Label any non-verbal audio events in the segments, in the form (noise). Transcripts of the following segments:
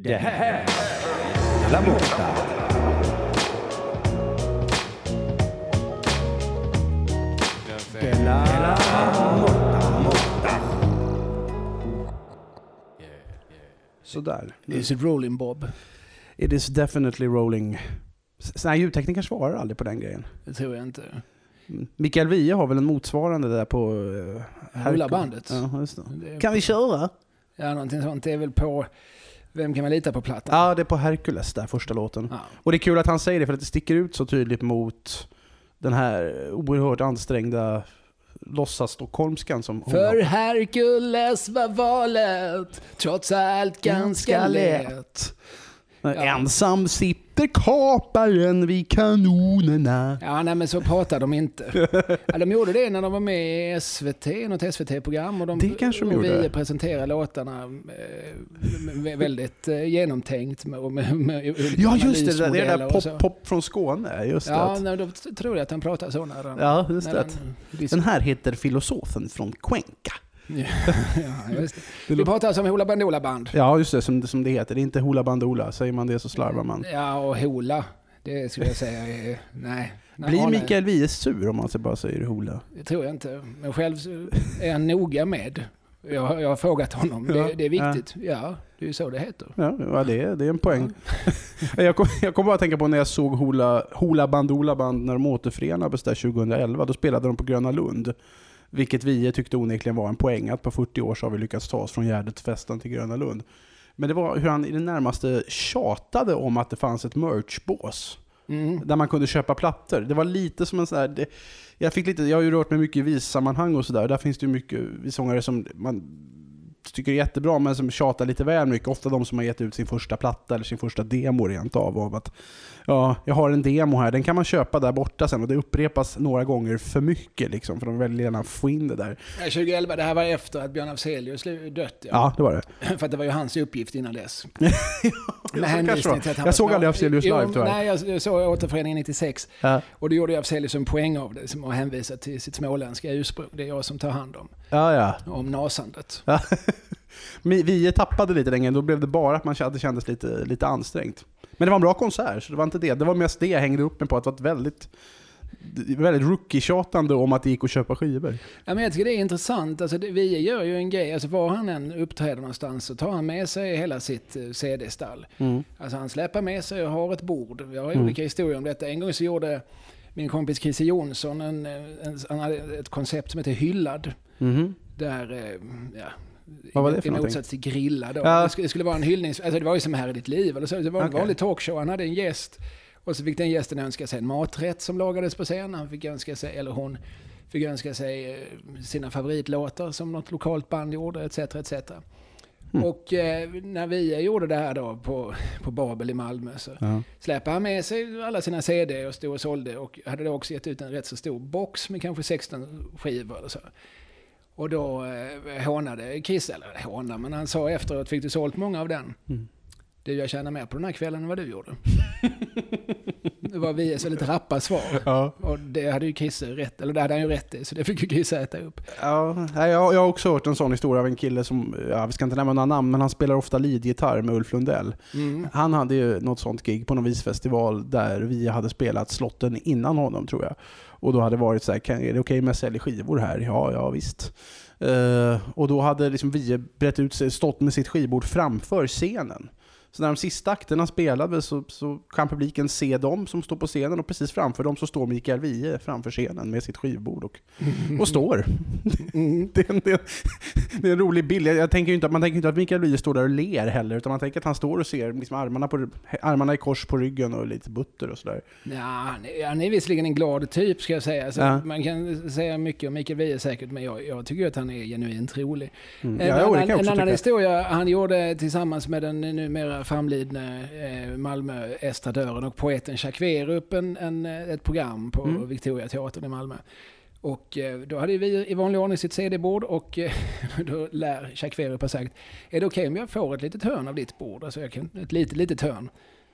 Det här är La Motta. Della Motta, Motta. Sådär. Is it rolling Bob? It is definitely rolling. Sådana här ljudtekniker svarar aldrig på den grejen. Det tror jag inte. Mm. Mikael Wiehe har väl en motsvarande där på... Uh, Rulla bandet. Ja, just det. Det- Kan vi köra? Ja, någonting sånt. Det är väl på Vem kan man lita på plattan? Ja, det är på Hercules där, första låten. Ja. Och det är kul att han säger det för att det sticker ut så tydligt mot den här oerhört ansträngda låtsas-stockholmskan som hon För har. Herkules var valet trots allt ganska lätt. Ja. Ensam sitter kaparen vid kanonerna. Ja, nej men så pratar de inte. Ja, de gjorde det när de var med i SVT, något SVT-program. Och de, Det kanske de och gjorde. vi presenterade låtarna eh, väldigt eh, genomtänkt med, med, med Ja, just det. Det är det analysmodeller där pop, pop från Skåne. Just Ja, det. nej, då tror jag att han pratar så när. Ja, just när det. han- Den här heter Filosofen från Cuenca. Ja, (laughs) det. Vi pratar alltså om Hoola Bandoola Band. Ja, just det. Som, som det heter. Det är inte Hoola Bandoola. Säger man det så slarvar man. Ja, och Hoola. Det skulle jag säga är... Nej. Blir ja. Mikael Wiehe sur om man bara säger Hoola? Det tror jag inte. Men själv är han noga med. Jag, har- jag har frågat honom. Ja, Det, det är viktigt. Ja. det är ju så det heter. Ja, ja det, är, det är en poäng. (laughs) jag, kom, jag kom bara att tänka på när jag såg Hoola, Hoola Bandoola Band när de återförenades där 2011. Då spelade de på Gröna Lund. Vilket vi tyckte onekligen var en poäng. Att på 40 år så har vi lyckats ta oss från Gärdetsfesten till Gröna Lund. Men det var hur han i det närmaste tjatade om att det fanns ett merchbås. Mm. Där man kunde köpa plattor. Det var lite som en sån här... Det, jag, fick lite, jag har ju rört mig mycket i vissammanhang och sådär. Där finns det ju mycket vissångare som man tycker är jättebra, men som tjatar lite väl mycket. Ofta de som har gett ut sin första platta eller sin första demo rent av. av att, ja, jag har en demo här, den kan man köpa där borta sen och det upprepas några gånger för mycket liksom, för de vill väldigt gärna få in det där. Ja, 2011, det här var efter att Björn Afzelius dött. Ja, det var det. (clears throat) För att det var ju hans uppgift innan dess. (laughs) Ja, Med hänvisning till att han Jag såg så- aldrig Afzelius live, tyvärr. Nej, jag såg återföreningen 96. Ja, Och då gjorde Afzelius en poäng av det, som att hänvisa till sitt småländska ursprung. Det är jag som tar hand om, ja. ja. om nasandet. Ja. (laughs) Vi tappade lite länge, då blev det bara att man kände, det kändes lite, lite ansträngt. Men det var en bra konsert, så det var inte det. Det var mest det jag hängde upp mig på, att det var ett väldigt, väldigt rookie-tjatande om att det gick att köpa skivor. Ja, men jag tycker det är intressant. Alltså, det, vi gör ju en grej, alltså var han än uppträder någonstans så tar han med sig hela sitt eh, CD-stall. Mm. Alltså han släpar med sig och har ett bord. Vi har Mm. olika historier om detta. En gång så gjorde min kompis Christer Jonsson en, en, han hade ett koncept som heter Hyllad. Mhm. Där, eh, ja, Vad var det för i motsats till grilla då. Ja. Det, skulle, vara en hyllnings... Alltså det var ju som Här i ditt liv. Eller så. Det var en vanlig talkshow. Han hade en gäst. Och så fick den gästen önska sig en maträtt som lagades på scen. Han fick önska sig, eller hon fick önska sig eh, sina favoritlåtar som något lokalt band gjorde, etc. etc. Mm. Och eh, när vi gjorde det här då på, på Babel i Malmö så Ja. släpade han med sig alla sina CD och stod och sålde och hade då också gett ut en rätt så stor box med kanske 16 skivor eller så. Och då eh, hånade Chris, eller hånade, men han sa efteråt, fick du sålt många av den? Mm. Du, jag tjänar mer på den här kvällen än vad du gjorde. (laughs) det var vi så lite rappa svar. Ja. Och det hade ju Chris rätt, eller det hade han ju rätt i, så det fick ju Chris äta upp. Ja, jag, jag har också hört en sån historia av en kille som, ja, vi ska inte nämna några namn, men han spelar ofta leadgitarr med Ulf Lundell. Mm. Han hade ju något sånt gig på någon visfestival där vi hade spelat slotten innan honom tror jag. Och då hade det varit så här, kan, är det okej om jag säljer skivor här? Ja, ja visst. Uh, och då hade liksom vi brett ut sig, stått med sitt skivbord framför scenen. Så när de sista akterna spelade så, så kan publiken se dem som står på scenen och precis framför dem så står Mikael Wiehe framför scenen med sitt skivbord och, och står. Mm. (laughs) Det är, en, det, är, det är en rolig bild. Jag, tänker inte, att- man tänker inte att Mikael Wiehe står där och ler heller, utan man tänker att han står och ser liksom armarna, på, armarna i kors på ryggen och lite butter och sådär. Ja, han är, han är visserligen en glad typ ska jag säga. Så Ja. Man kan säga mycket om Mikael Wiehe säkert, men jag, jag tycker att han är genuint rolig. Mm. En, Ja, jag en också annan historia han gjorde tillsammans med den numera framlidne eh, Malmö-estradören och poeten Jacques Werup en, en, eh, ett program på Mm. Victoriateatern i Malmö. Och eh, då hade vi i vanlig ordning sitt CD-bord och (laughs) då lär Jacques ha sagt Är det okej om jag får ett litet hörn av ditt bord? Alltså jag kan, ett litet, litet hörn.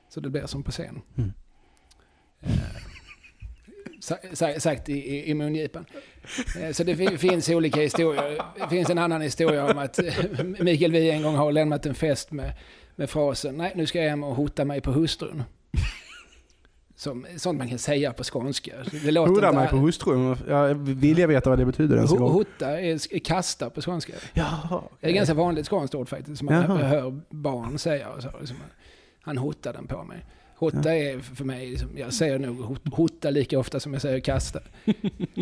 Så det blir som på scen. Mm. Eh, sa, sa, sagt i, i, i mungipan. Eh, Så det fi- finns olika historier. Det finns en annan historia om att Mikael Wiehe en gång har lämnat en fest med, med frasen nej nu ska jag hem och hota mig på hustrun. (laughs) Som, sånt man kan säga på skånska. Det låter Hurra inte- mig på hustrun. Jag vill jag veta vad det betyder ens en gång. Hota är kasta på skånska. Jaha. Det är ett ganska vanligt skånskt ord faktiskt, som man Jaha. hör barn säga. Och så, liksom, han hotade den på mig. Hotta är för mig, liksom, jag säger nog hot- hota lika ofta som jag säger kasta.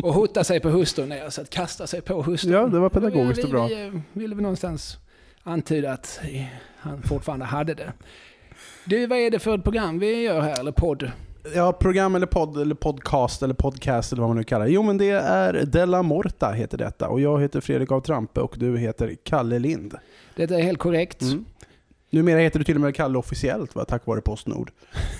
Och hota sig på hustrun är alltså att kasta sig på hustrun. Ja, det var pedagogiskt vi, och bra. Vi eh, ville väl någonstans antyda att han fortfarande hade det. Du, vad är det för ett program vi gör här, eller podd? Ja, program eller podd eller podcast eller podcast eller vad man nu kallar det. Jo men det är Della Morta heter detta och jag heter Fredrik av Trampe och du heter Kalle Lind. Detta är helt korrekt. Mm. Numera heter du till och med Kalle officiellt va, tack vare Postnord.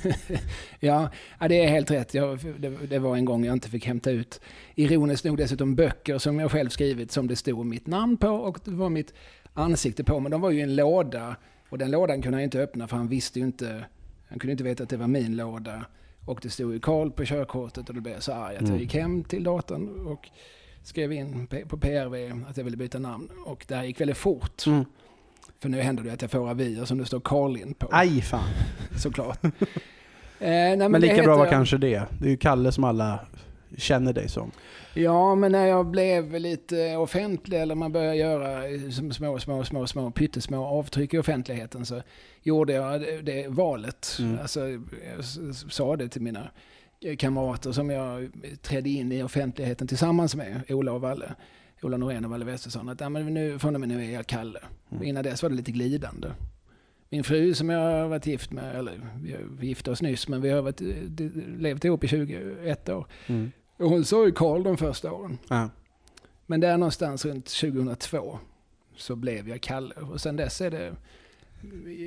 (laughs) Ja, ja, det är helt rätt. Jag, det, det var en gång jag inte fick hämta ut, ironiskt nog dessutom, böcker som jag själv skrivit som det stod mitt namn på och det var mitt ansikte på. Men de var ju i en låda och den lådan kunde han inte öppna för han visste ju inte, han kunde inte veta att det var min låda. Och det stod ju Karl på körkortet och då blev jag så arg att jag Mm. gick hem till datorn och skrev in på PRV att jag ville byta namn. Och det här gick väldigt fort. Mm. För nu händer det att jag får avier som det står Karlin på. Aj fan. Såklart. eh, nej, Men, det lika bra var kanske det. Det är ju Kalle som alla känner dig som. Ja, men när jag blev lite offentlig, eller man började göra små, små, små, små, pyttesmå avtryck i offentligheten, så gjorde jag det, det valet. Mm. Alltså, jag sa det till mina kamrater som jag trädde in i offentligheten tillsammans med, Ola och Valle. Ola Norén och Valle Westesson, att ja, men nu, från och med nu är jag Kalle. Mm. Innan dess var det lite glidande. Min fru som jag har varit gift med, eller vi gifte oss nyss, men vi har varit, eh, levt ihop i 21 år. Mm. Och hon sa ju Karl de första åren. Ja. Men där någonstans runt 2002 så blev jag Kalle. Och sen dess är det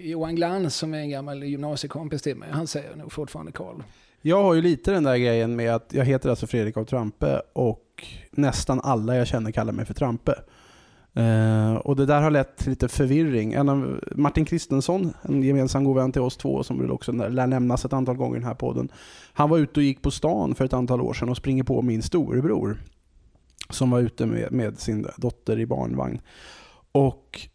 Johan Glans som är en gammal gymnasiekompis till mig. Han säger nog fortfarande Karl. Jag har ju lite den där grejen med att jag heter alltså Fredrik av Trampe och nästan alla jag känner kallar mig för Trampe. Eh, och det där har lett till lite förvirring. En av Martin Kristensson, en gemensam god vän till oss två som väl också lär nämnas ett antal gånger i den här podden. Han var ute och gick på stan för ett antal år sedan och springer på min storebror. Som var ute med, med sin dotter i barnvagn. Och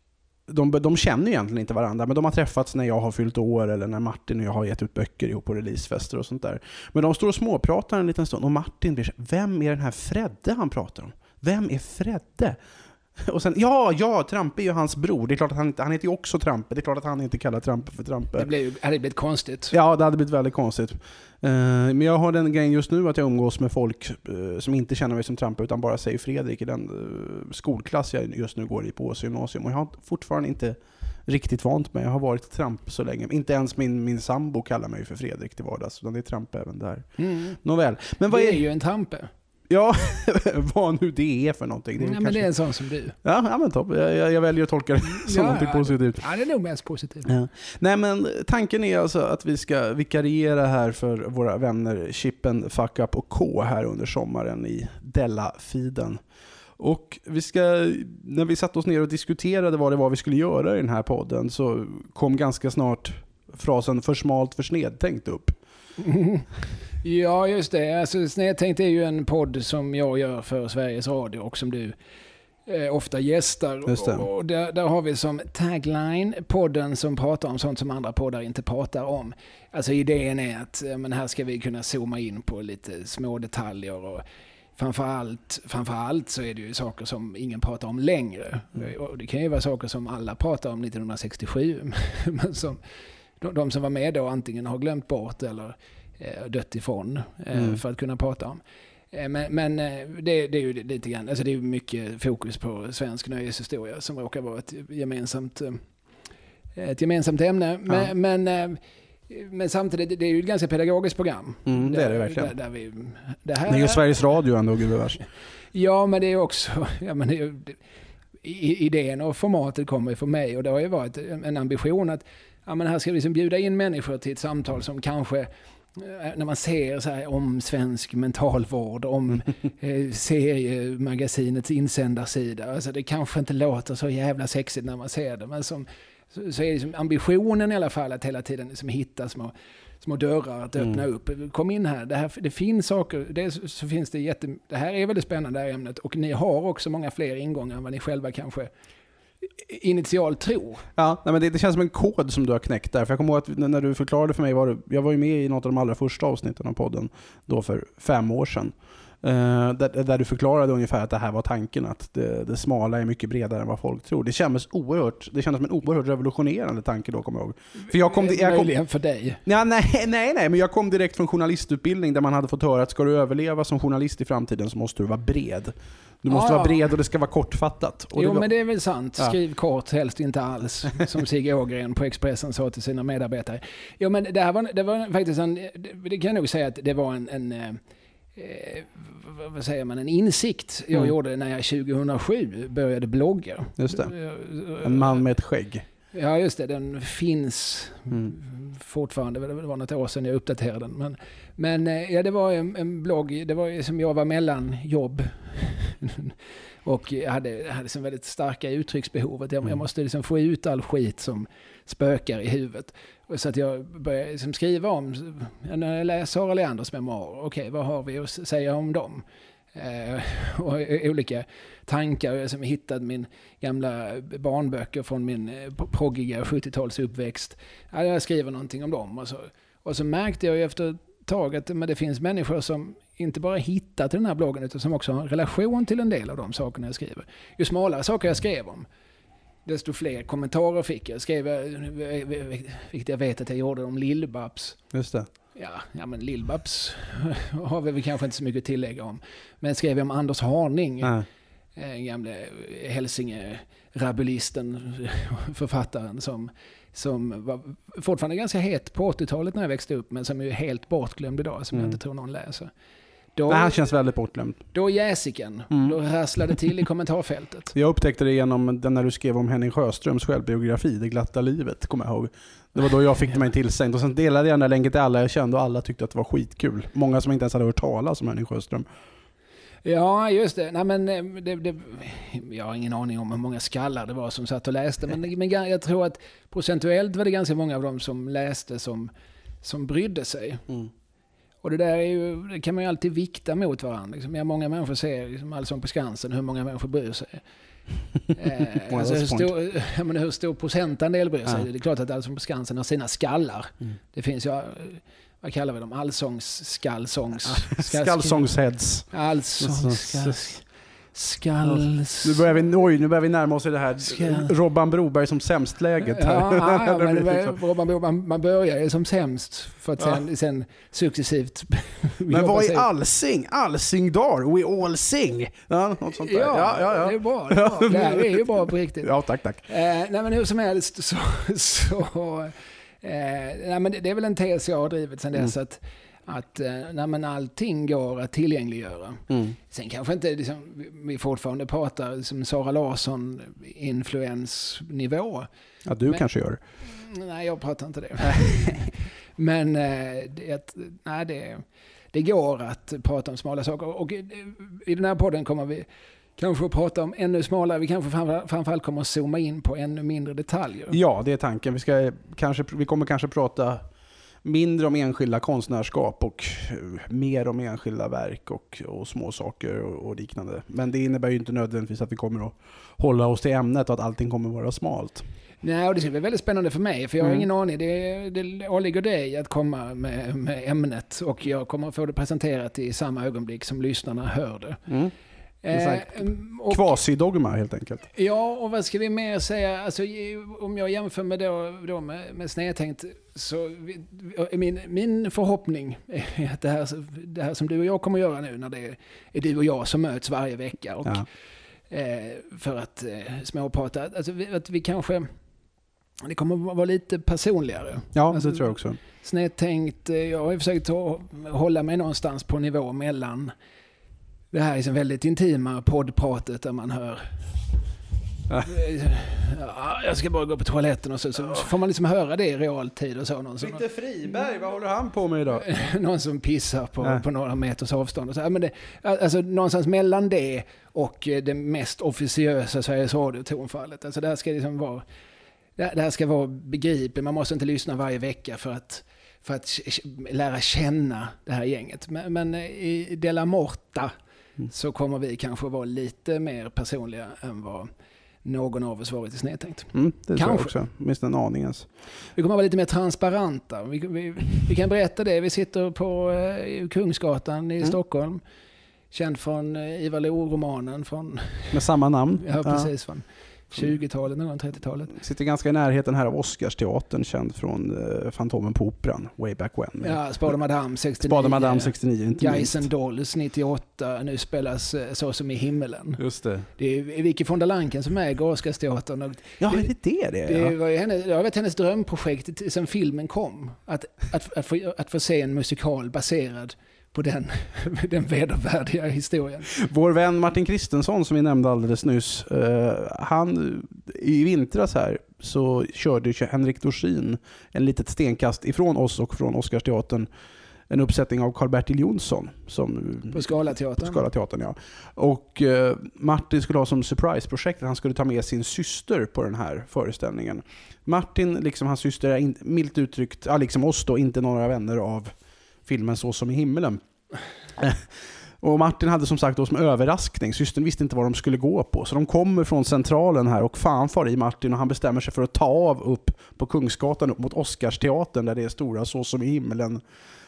de, de känner egentligen inte varandra, men de har träffats när jag har fyllt år eller när Martin och jag har gett ut böcker ihop på releasefester och sånt där. Men de står och småpratar en liten stund och Martin blir så vem är den här Fredde han pratar om? Vem är Fredde? (laughs) Och sen, ja, ja, Trampe är ju hans bror. Det är klart att han, inte- han heter ju också Trampe. Det är klart att han inte kallar Trampe för Trampe. Det blev, hade blivit konstigt. Ja, det hade blivit väldigt konstigt. Eh, men jag har den grejen just nu att jag umgås med folk eh, som inte känner mig som Trampe utan bara säger Fredrik i den eh, skolklass jag just nu går i på Åsö gymnasium. Och jag har fortfarande inte riktigt vant mig. Jag har varit Tramp så länge. Inte ens min, min sambo kallar mig för Fredrik till vardags. Utan det är Trampe även där. Mm. Nåväl. Men vad det är, är ju en trampe. Ja, (laughs) vad nu det är för någonting. Det är Ja, väl men det kanske- är en sån som du. Ja, ja men topp. Jag, jag, jag väljer att tolka det (laughs) som Ja, någonting ja. positivt. Ja, det är nog mest positivt. Ja. Nej men tanken är alltså att vi ska vikariera här för våra vänner Chippen, Fuck Up och K här under sommaren i Della-feeden. Och vi ska, när vi satte oss ner och diskuterade vad det var vi skulle göra i den här podden så kom ganska snart frasen för smalt för snedtänkt upp. (laughs) Ja, just det. Alltså, Snedtänkt är ju en podd som jag gör för Sveriges Radio och som du eh, ofta gästar. Just det. Och där, där har vi som tagline podden som pratar om sånt som andra poddar inte pratar om. Alltså idén är att men här ska vi kunna zooma in på lite små detaljer och framförallt, framförallt så är det ju saker som ingen pratar om längre. Mm. Och det kan ju vara saker som alla pratar om 1967 (laughs) men som de, de som var med då antingen har glömt bort eller eh, dött ifrån eh, Mm. för att kunna prata om. Eh, Men, men eh, det, det är ju lite grann, alltså det är ju mycket fokus på svensk nöjeshistoria som råkar vara ett gemensamt, eh, ett gemensamt ämne. Men, men, eh, men samtidigt, det är ju ett ganska pedagogiskt program. Mm, det är det verkligen. Där, där vi, det Det här, är ju Sveriges Radio ändå gubevars. Ja, men det är också, (laughs) ja, men det det- idén och formatet kommer ju från mig och det har ju varit en ambition att ja, men här ska vi liksom bjuda in människor till ett samtal som kanske eh, när man ser så här om svensk mentalvård, om (laughs) eh, seriemagasinets insändarsida. Alltså det kanske inte låter så jävla sexigt när man ser det, men som, så, så är liksom ambitionen i alla fall att hela tiden liksom hitta små, små dörrar att öppna Mm. upp. Kom in här, det, här, det finns saker, det, så finns det jätte, det här är väldigt spännande det här ämnet och ni har också många fler ingångar än vad ni själva kanske initial tro. Ja, nej, men det, det känns som en kod som du har knäckt där. För jag kommer ihåg att när du förklarade för mig, var du, jag var ju med i något av de allra första avsnitten av podden då för fem år sedan. Eh, där, där du förklarade ungefär att det här var tanken, att det, det smala är mycket bredare än vad folk tror. Det kändes, oerhört, det kändes som en oerhört revolutionerande tanke då, kommer jag ihåg. För jag kom, jag kom, Möjligen för dig. Ja, nej, (laughs) nej, nej, men jag kom direkt från journalistutbildning där man hade fått höra att ska du överleva som journalist i framtiden så måste du vara bred. Du måste Ja, vara ja. bred och det ska vara kortfattat. Och Jo, det men det är väl sant. Ja. Skriv kort, helst inte alls. Som Sigge Ågren på Expressen sa till sina medarbetare. Jo, men det här var, det var faktiskt en... Det, kan jag nog säga att det var en... en eh, eh, vad- säger man? En insikt jag Mm. gjorde när jag 2007 började blogga. Just det. Eh, En man med ett skägg. Ja, just det. Den finns Mm. fortfarande. Det var något år sedan jag uppdaterade den. Men, men eh, ja, det var en, en blogg. Det var som jag var mellan jobb. (laughs) och jag hade, hade liksom väldigt starka uttrycksbehovet. Jag, jag Mm. måste liksom få ut all skit som spökar i huvudet. Och Så att jag började liksom skriva om, när jag läser Sara Leanders memoarer, okej vad har vi att säga om dem? Eh, (laughs) och olika tankar. Jag har liksom hittat min gamla barnböcker från min eh, proggiga 70-talsuppväxt. Ja, jag skriver någonting om dem. Och så, och så märkte jag ju efter ett tag att men det finns människor som inte bara hittat till den här bloggen utan som också har en relation till en del av de sakerna jag skriver. Ju smalare saker jag skrev om, desto fler kommentarer fick jag. Skrev jag, vilket jag vet att jag gjorde om Lill-Babs. Just det. Ja, ja men Lill-Babs har vi väl kanske inte så mycket att tillägga om. Men skrev jag om Anders Harning, Nej. eh, gamle Hälsinge-rabulisten, författaren som, som var fortfarande ganska het på 80-talet när jag växte upp, men som är helt bortglömd idag, som Mm. jag inte tror någon läser. Då, Nej, han känns väldigt bortglömd. då jäsiken, Mm. då rasslade till i kommentarfältet. (laughs) Jag upptäckte det genom den när du skrev om Henning Sjöströms självbiografi, Det glatta livet, kommer jag ihåg. Det var då jag fick mig tillsänd och sen delade jag den där länken till alla jag kände och alla tyckte att det var skitkul. Många som inte ens hade hört talas om Henning Sjöström. Ja, just det. Nej, men eh, det, det, jag har ingen aning om hur många skallar det var som satt och läste. Men, men jag tror att procentuellt var det ganska många av dem som läste som, som brydde sig. Och det där är ju, det kan man ju alltid vikta mot varandra. Liksom, ja, många människor ser liksom Allsång på Skansen, hur många människor bryr sig? (laughs) eh, alltså, hur, stor, (laughs) ja, men hur stor procentandel bryr sig? Ja. Det är klart att Allsång på Skansen har sina skallar. Mm. Det finns ju, eh, vad kallar vi dem? Allsångsskallsångs... skall- Skallsångsheads. Allsångs... Skalls... Nu börjar, vi, oj, nu börjar vi närma oss i det här Ska- Robban Broberg som sämst-läget. Ja, ja, (laughs) ja, men liksom- var- man, man, börjar ju som sämst för att sen, sen successivt (laughs) Men vad är allsing? Allsingdar? We all sing? Ja, något sånt där. Ja, ja, ja. det är bra. Det, är (laughs) bra. det här är ju bra på riktigt. Ja, tack, tack. Eh, nej men hur som helst så... så eh, nej, men det, det är väl en tes jag har drivit sedan dess att, att eh, nej, men allting går att tillgängliggöra. Mm. Sen kanske inte liksom, vi- fortfarande pratar som Sara Larsson influensnivå. Ja, du Men- kanske gör. Nej, jag pratar inte det. (laughs) Men eh, det, nej, det, det går att prata om smala saker. Och i, i den här podden kommer vi kanske att prata om ännu smalare. Vi kanske framför- framförallt kommer att zooma in på ännu mindre detaljer. Ja, det är tanken. Vi, ska, kanske, vi kommer kanske prata mindre om enskilda konstnärskap och eh, mer om enskilda verk och, och små saker och, och liknande. Men det innebär ju inte nödvändigtvis att vi kommer att hålla oss till ämnet och att allting kommer att vara smalt. Nej, och det ska bli väldigt spännande för mig, för jag har Mm. ingen aning. Det, det åligger dig att komma med, med ämnet och jag kommer att få det presenterat i samma ögonblick som lyssnarna hör det. Mm. Och- Kvasidogma helt enkelt. Ja, och vad ska vi mer säga? Alltså, om jag jämför med, då, då med, med snedtänkt så min, min förhoppning är att det här, det här som du och jag kommer göra nu när det är, är du och jag som möts varje vecka och, Ja. eh, för att eh, småprata, alltså, vi, att vi kanske det kommer att vara lite personligare. Ja, Alltså- det tror jag också. Snedtänkt, eh, jag har ju försökt hålla mig någonstans på nivå mellan det här liksom väldigt intima poddpratet där man hör Ja. Ja, jag ska bara gå på toaletten och så, så får man liksom höra det i realtid och så. Någon som, Friberg, vad håller han på med idag? (laughs) någon som pissar på, Nej. på några meters avstånd. Och så. Men det, alltså, någonstans mellan det och eh, det mest officiösa Sveriges Radio-tonfallet. Alltså, det, här ska liksom vara, det, här ska vara begripligt. Man måste inte lyssna varje vecka för att, för att lära känna det här gänget. Men, men eh, i Della Morta. Så kommer vi kanske vara lite mer personliga än vad någon av oss varit snedtänkt. Mm, det tror jag Kanske. också. Åtminstone en aning ens. Vi kommer att vara lite mer transparenta. Vi, vi, vi kan berätta det. Vi sitter på eh, Kungsgatan i Mm. Stockholm. Känd från eh, Ivar Lo-romanen från, Med samma namn. ja, precis, från 20-talet, någon gång 30-talet. Sitter ganska i närheten här av Oscarsteatern, känd från uh, Fantomen på Operan, way back when. Ja, Spade Madame 69. Spade Madame 69, inte minst. Dolls 98. Nu spelas eh, Så som i himmelen. Just det. Det är Vicky von der Lanken som äger Oscarsteatern. och Ja, är det det det? Det Ja. var ju henne, det har varit hennes drömprojekt sen filmen kom. Att, att, att, få, att få se en musikal baserad på den, (laughs) den vedervärdiga historien. Vår vän Martin Kristensson som vi nämnde alldeles nyss, eh, han i vintras här så körde Henrik Dorsin en litet stenkast ifrån oss och från Oscarsteatern en uppsättning av Karl-Bertil Jonsson som På Scalateatern. Scalateatern ja. Och eh, Martin skulle ha som surprise-projekt att han skulle ta med sin syster på den här föreställningen. Martin, liksom hans syster, är in, milt uttryckt, liksom oss då, inte några vänner av filmen Så som i himmelen. Och Martin hade som sagt då som överraskning, systern visste inte vad de skulle gå på. Så de kommer från centralen här och fan far i Martin och han bestämmer sig för att ta av upp på Kungsgatan upp mot Oscarsteatern där det är stora Så som i himmelen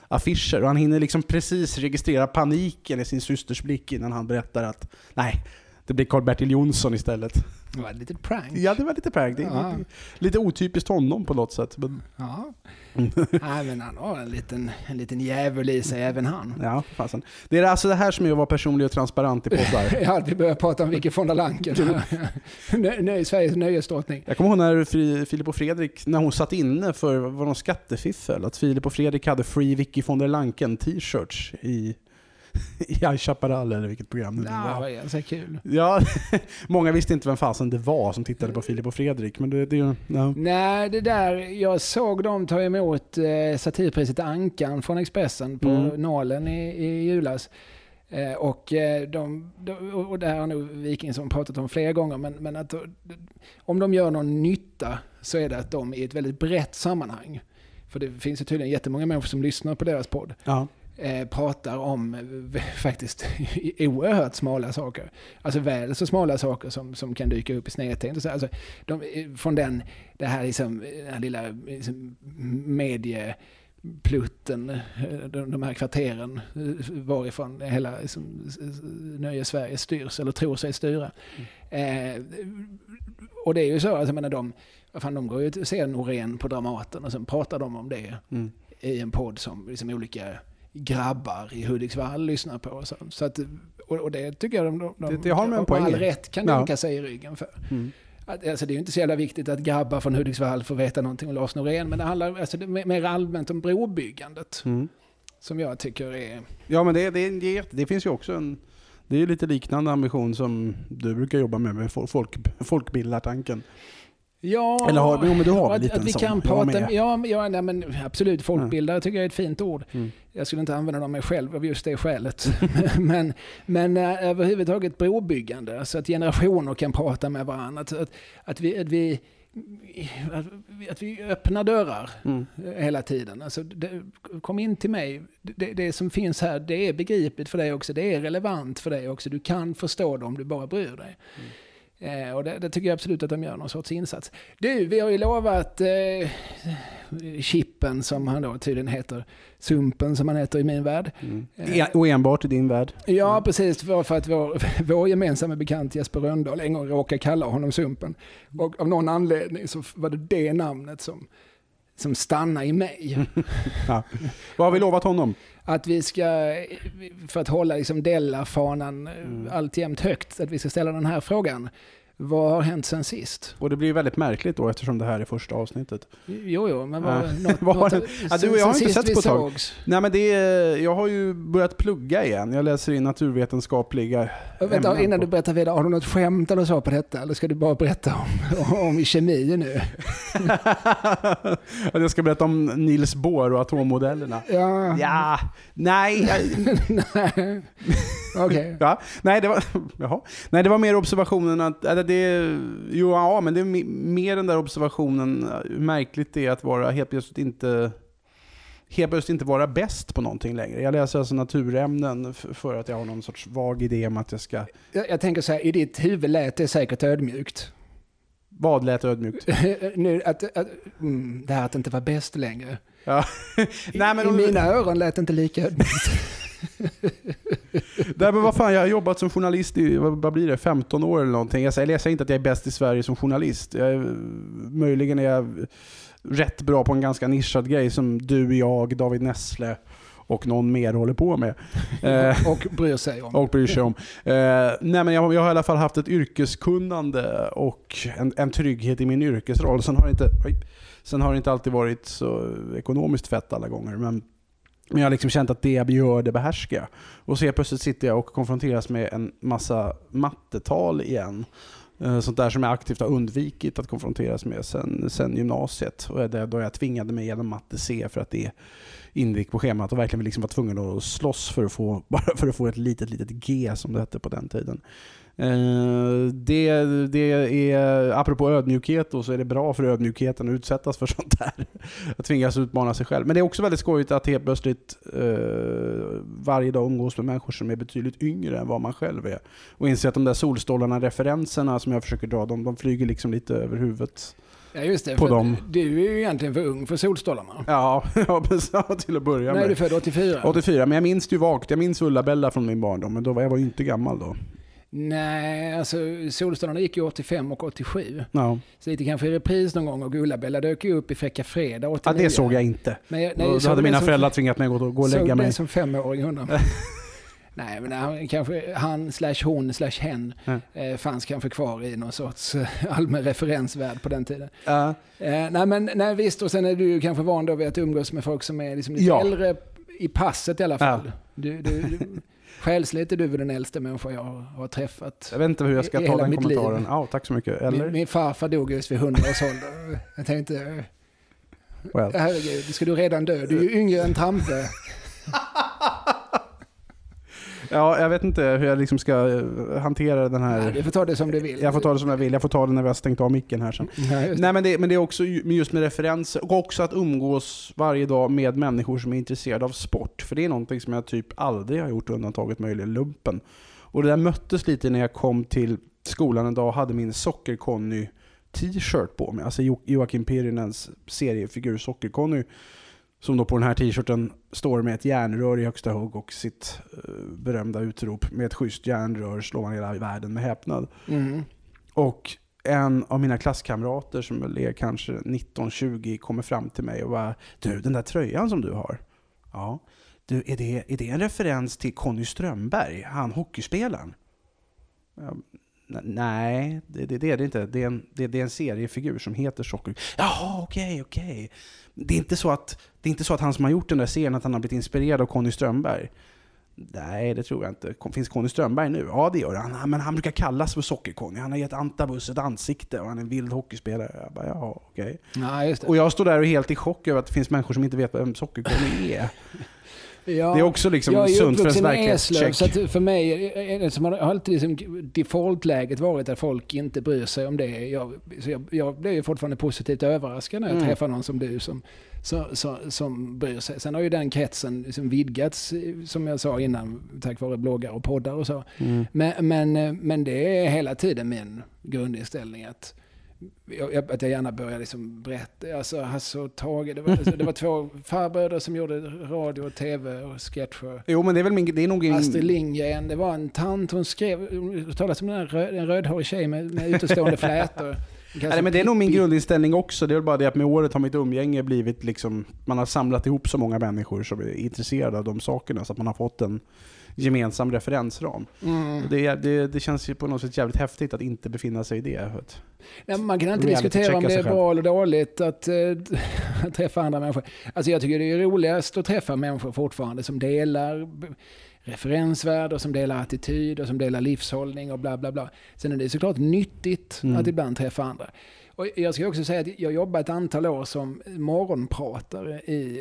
affischer. Och han hinner liksom precis registrera paniken i sin systers blick innan han berättar att nej, det blir Karl-Bertil Jonsson istället. Det var ett litet prank. Ja, det var lite prank. Det är Ja. lite, lite otypiskt honom på något sätt. Men, Ja. (laughs) Men han har en liten, en liten djävul i sig, även han. ja, fasen. Det är alltså det här som är att vara personlig och transparent i poddar. (laughs) Ja, vi börjar prata om Vicky von der Lanken. (laughs) Nö- nö- Sveriges nöjesdrottning. Jag kommer ihåg när Filip och Fredrik, när hon satt inne för var någon skattefiffel, att Filip och Fredrik hade Free Vicky von der Lanken t-shirts i, i Chaparral eller vilket program det nu Ja, var. ganska kul. Ja, (laughs) många visste inte vem fasen det var som tittade på Filip och Fredrik, men det, det. Ja. Nej, det där, jag såg dem ta emot eh, satirpriset Ankan från Expressen på Mm. Nalen i, i julas. Eh, och, eh, de, de, och det här har nog Wikingsson pratat om flera gånger, men, men att om de gör någon nytta så är det att de i ett väldigt brett sammanhang, för det finns ju tydligen jättemånga människor som lyssnar på deras podd, Ja. Eh, pratar om eh, (laughs) faktiskt (laughs) oerhört smala saker. Alltså väl så smala saker som, som kan dyka upp i snedtänkt. Alltså, de, eh, från den, det här, liksom, den här lilla liksom, medieplutten, eh, de, de här kvarteren varifrån hela liksom, s- s- nöje-Sverige styrs eller tror sig styra. Eh, och det är ju så, alltså, jag menar, de, fan, de går ju och ser Norén på Dramaten och sen pratar de om det Mm. i en podd som liksom olika grabbar i Hudiksvall lyssnar på. Och, så. Så att, och, och det tycker jag de, de, Det- det har de en poäng all rätt kan Ja. dunka sig i ryggen för. Mm. Att, alltså, det är ju inte så jävla viktigt att grabbar från Hudiksvall får veta någonting om Lars Norén, men det handlar alltså, det, mer allmänt om brobyggandet. Mm. Som jag tycker är... Ja, men det, det, det, det finns ju också en... Det är lite liknande ambition som du brukar jobba med, med fol- folk, folkbildartanken. Ja, Eller har- jo, men du har väl lite att en vi sån. kan prata... Ja, ja nej, men absolut. Folkbildare tycker jag är ett fint ord. Mm. Jag skulle inte använda dem mig själv av just det skälet. (laughs) men men äh, överhuvudtaget brobyggande, så att generationer kan prata med varandra. Att, att, att, vi, att, vi, att, vi, öppnar dörrar Mm. hela tiden. Alltså, det, kom in till mig. Det, det som finns här, det är begripligt för dig också. Det är relevant för dig också. Du kan förstå det om du bara bryr dig. Eh, och det, tycker jag absolut att de gör någon sorts insats. Du, vi har ju lovat eh, Chippen som han då tydligen heter, Sumpen som han heter i min värld. Mm. Eh. E- Och enbart i din värld. Ja, precis. Det var för att vår, (laughs) vår gemensamma bekant Jesper Rönndahl en gång råkade kalla honom Sumpen. Och av någon anledning så var det det namnet som, som stannade i mig. (laughs) Ja. Vad har vi lovat honom? Att vi ska, för att hålla liksom Della-fanan mm. alltjämt högt, att vi ska ställa den här frågan. Vad har hänt sen sist? Och det blir ju väldigt märkligt då eftersom det här är första avsnittet. Jo, jo, men vad, Ja. något, (laughs) Vad har något, Ja, du jag har inte setts på ett tag. Nej men det är, jag har ju börjat plugga igen. Jag läser in naturvetenskapliga Och Vänta, innan på- du berättar vidare, har du något skämt eller så på detta? Eller ska du bara berätta om, om kemi nu? (laughs) Jag ska berätta om Niels Bohr och atommodellerna. Ja. Ja, nej. jag- (laughs) Okej. Ja, nej, det var, jaha. nej, det var mer observationen att, eller det, jo, ja, men det är me- mer den där observationen, hur märkligt det är att vara helt plötsligt inte helt plötsligt inte vara bäst på någonting längre. Jag läser alltså naturämnen för att jag har någon sorts vag idé om att jag ska... Jag, jag tänker så här, i ditt huvud lät det säkert ödmjukt. Vad lät ödmjukt? (laughs) nu, att, att, mm, det här att inte vara bäst längre. Ja. (laughs) Nej, men I om- mina öron lät det inte lika ödmjukt. (laughs) (laughs) Nej men vad fan, jag har jobbat som journalist i, vad, blir det, 15 år eller någonting. Jag säger, jag säger inte att jag är bäst i Sverige som journalist. Jag är, möjligen är jag rätt bra på en ganska nischad grej som du, jag, David Nessle och någon mer håller på med. (laughs) Eh, och bryr sig om. och bryr sig om. Eh, nej men jag, jag har i alla fall haft ett yrkeskunnande och en, en trygghet i min yrkesroll. Sen har, det inte, sen har det inte alltid varit så ekonomiskt fett alla gånger. Men, men jag har liksom känt att det jag gör, det behärskar jag. Och så helt plötsligt sitter jag och konfronteras med en massa mattetal igen. Eh, sånt där som jag aktivt har undvikit att konfronteras med sen, sen gymnasiet. Och det, då jag tvingade mig igenom matte C för att det ingick på schemat och verkligen liksom var tvungen att slåss för att få, (laughs) bara för att få ett litet, litet G som det hette på den tiden. Eh, det, det är, apropå ödmjukhet då, så är det bra för ödmjukheten att utsättas för (laughs) sånt där. Att tvingas utmana sig själv. Men det är också väldigt skojigt att helt plötsligt eh, varje dag umgås med människor som är betydligt yngre än vad man själv är. Och inse att de där solstolarna-referenserna som jag försöker dra, de, de flyger liksom lite över huvudet. Ja, just det. På dem. Du är ju egentligen för ung för solstolarna. Ja, (laughs) ja till att börja När är med. du född? 84? 84, men jag minns ju vagt. Jag minns Ulla-Bella från min barndom, men då var jag var ju inte gammal då. Nej, alltså Solstolarna gick ju 85 och 87. Ja, Så lite kanske i repris någon gång och Gulla-Bella dök ju upp i Fräcka Fredag 89. ja det såg jag inte. Men jag, Då, då såg hade det mina som- föräldrar tvingat mig att gå, gå och såg lägga det mig. som femåring honom. (laughs) Nej, men han, kanske han slash hon slash hen eh, fanns kanske kvar i någon sorts eh, allmän referensvärld på den tiden. Ja, Eh, nej, men nej, visst, och sen är du kanske van då vid att umgås med folk som är liksom lite Ja. äldre i passet i alla fall. Ja. Du, du, du, själsligt är du den äldsta människa jag har, träffat. jag vet inte hur jag ska I ta den kommentaren. Ja, tack så mycket. Eller? Min, min farfar dog just vid 100 års ålder. Jag tänkte, Well. herregud, ska du redan dö? Du är ju yngre än Trampe. (laughs) Ja, jag vet inte hur jag liksom ska eh, hantera den här... du får ta det som du vill. Jag får ta det som jag vill. Jag får ta det när vi har stängt av micken här sen. Det. Nej men det, men det är också just med referenser och också att umgås varje dag med människor som är intresserade av sport. För det är någonting som jag typ aldrig har gjort undantaget möjligen lumpen. Och det där möttes lite när jag kom till skolan en dag och hade min Socker-Conny t-shirt på mig. Alltså Jo- Joakim Pirinens seriefigur Socker-Conny. Som då på den här t-shirten står med ett järnrör i högsta hugg och sitt eh, berömda utrop med ett schysst järnrör slår man hela världen med häpnad. Mm. Och en av mina klasskamrater som väl är kanske 19-20 kommer fram till mig och bara Du, den där tröjan som du har. Ja. Du, är det, är det en referens till Conny Strömberg, han hockeyspelaren? Nej, det, det, det är det inte. Det är, en, det, det är en seriefigur som heter Socker. Jaha, okej, okej. Det, är inte så att, det är inte så att han som har gjort den där serien, att han har blivit inspirerad av Conny Strömberg. Nej, det tror jag inte. Finns Conny Strömberg nu? Ja, det gör han. Men han brukar kallas för Socker-Conny. Han har gett Antabus ett ansikte och han är en vild hockeyspelare. Jag bara, ja, okej. Ja, det. Och jag står där och är helt i chock över att det finns människor som inte vet vem Socker-Conny är. Ja. Det är också liksom jag sunt för ens verklighetscheck. så för mig som har alltid liksom defaultläget varit att folk inte bryr sig om det. Jag, så jag, jag blir fortfarande positivt överraskad när jag Mm. träffar någon som du som, så, så, som bryr sig. Sen har ju den kretsen liksom vidgats, som jag sa innan, tack vare bloggar och poddar och så. Mm. Men, men, men det är hela tiden min grundinställning att jag, att jag gärna börjar liksom berätta. Alltså och Tage, det var, alltså, det var två (laughs) farbröder som gjorde radio och tv och sketcher. Jo, men det är väl min... Det är nog en... Astrid Lindgren, det var en tant, hon skrev, det talas om den röd, en rödhårig tjej med, med utestående flätor. (laughs) Nej, men det är nog min grundinställning också. Det är väl bara det att med året har mitt umgänge blivit liksom... Man har samlat ihop så många människor som är intresserade av de sakerna så att man har fått en gemensam referensram. Mm. Det, det, det känns ju på något sätt jävligt häftigt att inte befinna sig i det. Nej, man kan Reality diskutera om det är bra eller dåligt att, (laughs) att träffa andra människor. Alltså jag tycker det är roligast att träffa människor fortfarande som delar referensvärde och som delar attityd och som delar livshållning och bla bla bla. Sen är det såklart nyttigt Mm. att ibland träffa andra. Och jag ska också säga att jag jobbat ett antal år som morgonpratare i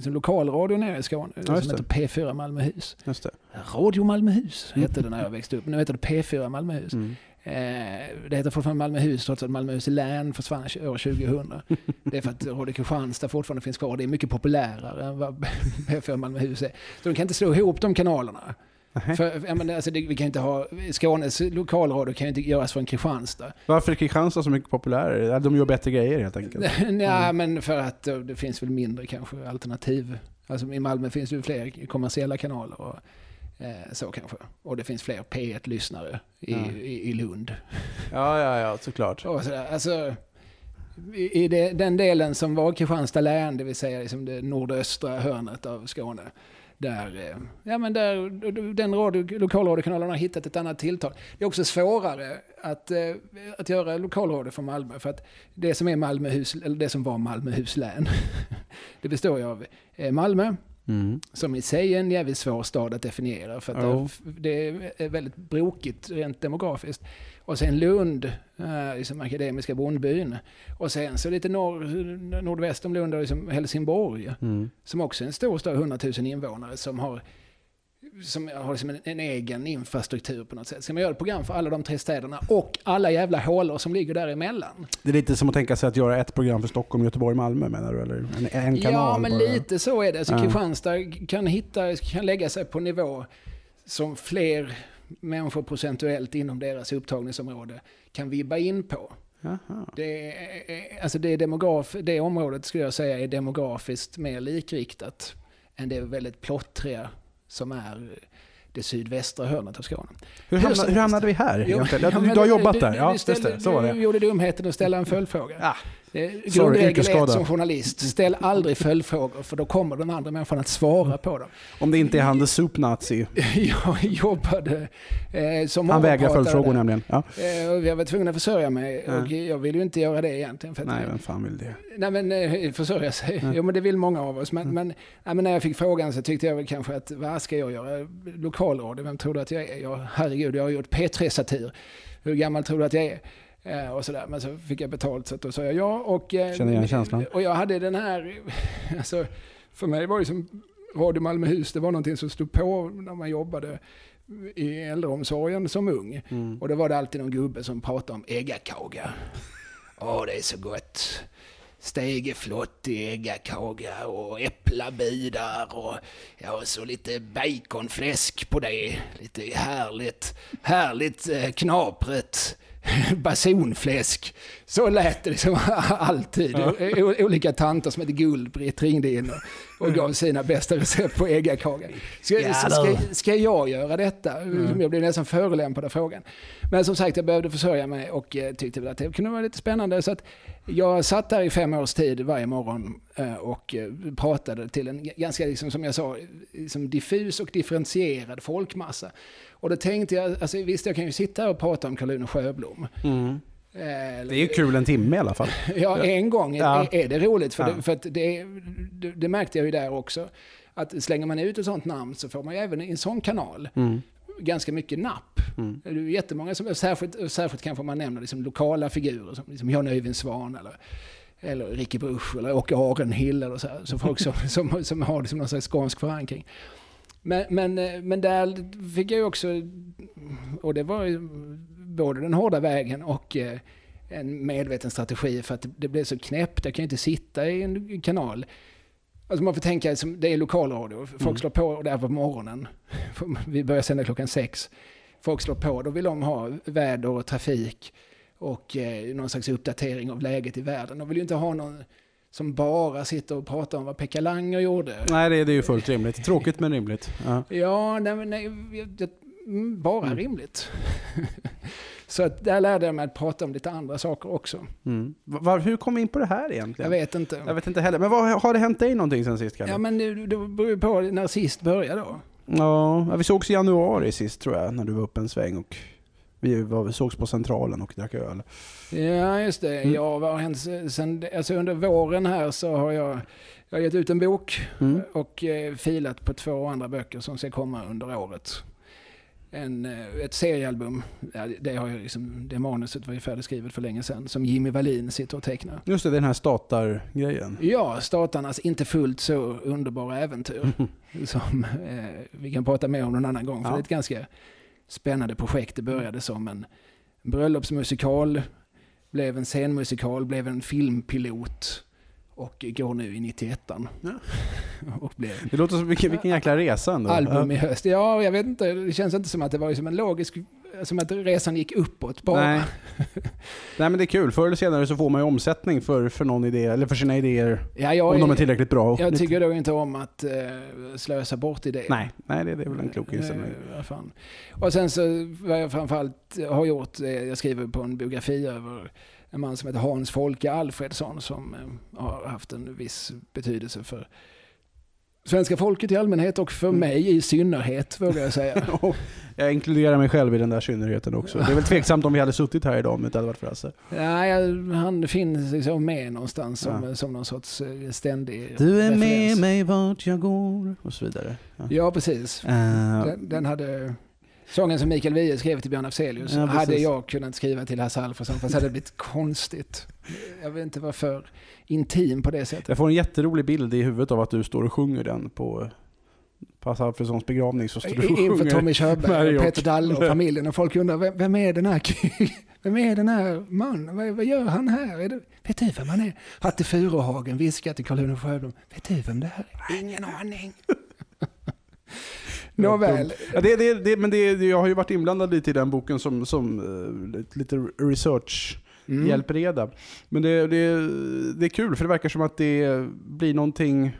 som lokalradio nere i Skåne. Ja, som heter P4 Malmöhus. Just det. Radio Malmöhus hette det när jag (laughs) växte upp. Nu heter det P4 Malmöhus. Mm. Eh, det heter fortfarande Malmöhus trots att Malmöhus län försvann år 2000. (laughs) Det är för att Radio Kristianstad fortfarande finns kvar. Det är mycket populärare än vad (laughs) P4 Malmöhus är. Så de kan inte slå ihop de kanalerna. För, jag menar, alltså, det, vi kan inte ha, Skånes lokalradio kan ju inte göras från Kristianstad. Varför är Kristianstad så mycket populärare? De gör bättre grejer helt enkelt. (laughs) Nej, men för att eh, det finns väl mindre kanske alternativ. Alltså i Malmö finns det fler kommersiella kanaler och eh, så kanske. Och det finns fler P1-lyssnare i, Ja. i, i Lund. Ja, ja, ja, såklart. Och sådär. Alltså, i i det, den delen som var Kristianstad län, det vill säga liksom det nordöstra hörnet av Skåne, där, eh, ja, men där den radio, lokalradiokanalen har hittat ett annat tilltal. Det är också svårare att, eh, att göra lokalradio från Malmö, för att det som är Malmöhus, eller det som var Malmöhus län, (laughs) det består ju av eh, Malmö, Mm. som i sig är en jävligt svår stad att definiera för att Jo. det, är väldigt brokigt rent demografiskt. Och sen Lund, eh, liksom Akademiska bondbyn. Och sen så lite norr, nordväst om Lund liksom Helsingborg, Mm. som också är en stor stad, 100 000 invånare, som har som har liksom en, en egen infrastruktur på något sätt. Ska man göra ett program för alla de tre städerna och alla jävla hålor som ligger däremellan? Det är lite som att tänka sig att göra ett program för Stockholm, Göteborg, Malmö menar du? Eller en, en kanal Ja, men bara. lite så är det. Ja. Kristianstad kan, hitta, kan lägga sig på nivå som fler människor procentuellt inom deras upptagningsområde kan vibba in på. Det, är, alltså det, är demograf, det området skulle jag säga är demografiskt mer likriktat än det väldigt plottriga som är det sydvästra hörnet av Skåne. Hur, hamna, hur hamnade vi här Jo, ja, du, du har jobbat där? du- Ja, du ställde- det. Så var Du det. gjorde dumheten att ställa en följdfråga. Ah, Är Sorry, Grundregel ett som journalist, ställ aldrig följdfrågor för då kommer den andra människan att svara på dem. om det inte är han the soup nazi. (laughs) Jag jobbade eh, som Han vägrar följdfrågor där. nämligen. Ja. Eh, jag var tvungen att försörja mig Ja. och jag ville ju inte göra det egentligen. För Nej, vem fan vill det? nej men eh, försörja sig, Ja. jo men det vill många av oss. Men, Mm. men, nej, men när jag fick frågan så tyckte jag väl kanske att vad ska jag göra? Lokalradio, vem tror du att jag är? Ja, herregud, jag har gjort P3-satir. Hur gammal tror du att jag är? Eh, och sådär. Men så fick jag betalt så att då sa jag ja. Och, eh, Känner igen känslan. Och jag hade den här, (laughs) alltså, för mig var det som Radio Malmöhus, det var någonting som stod på när man jobbade i äldreomsorgen som ung. Mm. Och då var det alltid någon gubbe som pratade om äggakaga. (laughs) Åh, det är så gott. Stegeflott i äggakaga och äpplabitar och ja, och så lite baconfläsk på det. Lite härligt, härligt eh, knapret basonfläsk. Så lät det liksom (laughs) alltid. O- Olika tanter som hette Gullbritt ringde in och, och gav sina bästa recept på äggakaga. Ska, Ja, ska, ska jag göra detta? Mm. Jag blev nästan förolämpad av frågan. Men som sagt, jag behövde försörja mig och eh, tyckte väl att det kunde vara lite spännande. Så att jag satt där i fem års tid varje morgon eh, och eh, pratade till en ganska, liksom, som jag sa, liksom diffus och differentierad folkmassa. Och då tänkte jag, alltså, visst jag kan ju sitta här och prata om Karl-Uno Sjöblom. Mm. Eh, Det är ju kul en timme i alla fall. (laughs) Ja, en gång Ja. är, är det roligt. För, Ja. det, för det, det, det märkte jag ju där också. Att slänger man ut ett sånt namn så får man ju även i en sån kanal Mm. Ganska mycket napp. Mm. Det är jättemånga som, särskilt, särskilt kanske man nämner liksom lokala figurer som liksom Jan Öyvind Svan eller, eller Ricky Bruch eller Åke Arenhill eller så, här, så folk som, (laughs) som, som har liksom någon slags skånsk förankring. Men, men, men där fick jag ju också, och det var ju både den hårda vägen och eh, en medveten strategi för att det blev så knäppt. Jag kan ju inte sitta i en kanal. Alltså man får tänka, det är lokalradio. Folk Mm. slår på där på morgonen. (laughs) Vi börjar sända klockan sex. Folk slår på, då vill de ha väder och trafik och eh, någon slags uppdatering av läget i världen. De vill ju inte ha någon som bara sitter och pratar om vad Pekka Langer gjorde. Nej, det, det är ju fullt rimligt. Tråkigt men rimligt. Ja. Ja, nej, nej, mm, bara Mm. rimligt. (laughs) Så att där lärde jag mig att prata om lite andra saker också. Mm. Var, hur kom vi in på det här egentligen? Jag vet inte. Jag vet inte heller. Men vad, har det hänt dig någonting sen sist Kalle? Ja, men det, det beror på när sist började då. Ja, vi sågs i januari sist tror jag, när du var uppe en sväng och vi var, vi sågs på Centralen och drack öl. Ja, just det. Mm. Ja, vad har hänt sen, alltså under våren här så har jag, jag har gett ut en bok Mm. och eh, filat på två andra böcker som ska komma under året. En, eh, ett seriealbum, ja, det, har jag liksom, det manuset var ju färdigskrivet för länge sedan, som Jimmy Wallin sitter och tecknar. Just det, den här statar-grejen. Ja, statarnas inte fullt så underbara äventyr. (laughs) som eh, vi kan prata mer om någon annan gång. För Ja. det är ett ganska spännande projekt. Det började som en bröllopsmusikal, blev en scenmusikal, blev en filmpilot Och går nu i 91 Ja. (laughs) Och Det låter som vilken, vilken jäkla resa ändå. album i höst. Ja, jag vet inte. Det känns inte som att det var som en logisk... Som att resan gick uppåt bara. Nej. Nej men det är kul. Förr eller senare så får man ju omsättning för, för någon idé, eller för sina idéer. Ja, jag, om de är tillräckligt bra. jag tycker då inte om att eh, slösa bort idéer. Nej, nej det, det är väl en klok inställning. Och sen så vad jag framförallt har gjort, eh, jag skriver på en biografi över en man som heter Hans Folke Alfredsson som eh, har haft en viss betydelse för svenska folket i allmänhet och för Mm. mig i synnerhet vågar jag säga. (laughs) Jag inkluderar mig själv i den där synnerheten också. Det är väl tveksamt om vi hade suttit här idag om det inte hade varit för Hasse. Nej, han finns liksom med någonstans som, Ja. som någon sorts eh, ständig Du är med referens. mig vart jag går och så vidare. Ja. Ja, precis. Eh, Den, den hade... Sången som Mikael Wiehe skrev till Björn Afzelius Ja, hade jag kunnat skriva till Hasse Alfredson fast det hade blivit konstigt. Jag vet inte varför intim på det sättet. jag får en jätterolig bild i huvudet av att du står och sjunger den på, på Hasse Alfredsons begravning. Så står du och Inför. Tommy Körberg, och Peter Dalle och (laughs) familjen och folk undrar vem, vem är den här (laughs) vem är den här mannen? Vad, vad gör han här? Är det, vet du vem han är? Hatte Furuhagen viskar till Karl-Uno Sjöblom. Vet du vem det här är? Ingen aning. (laughs) Nåväl. Ja, det, det, det, men det, jag har ju varit inblandad lite i den boken som, som eh, lite research Mm. hjälpreda. Men det, det, det är kul för det verkar som att det blir någonting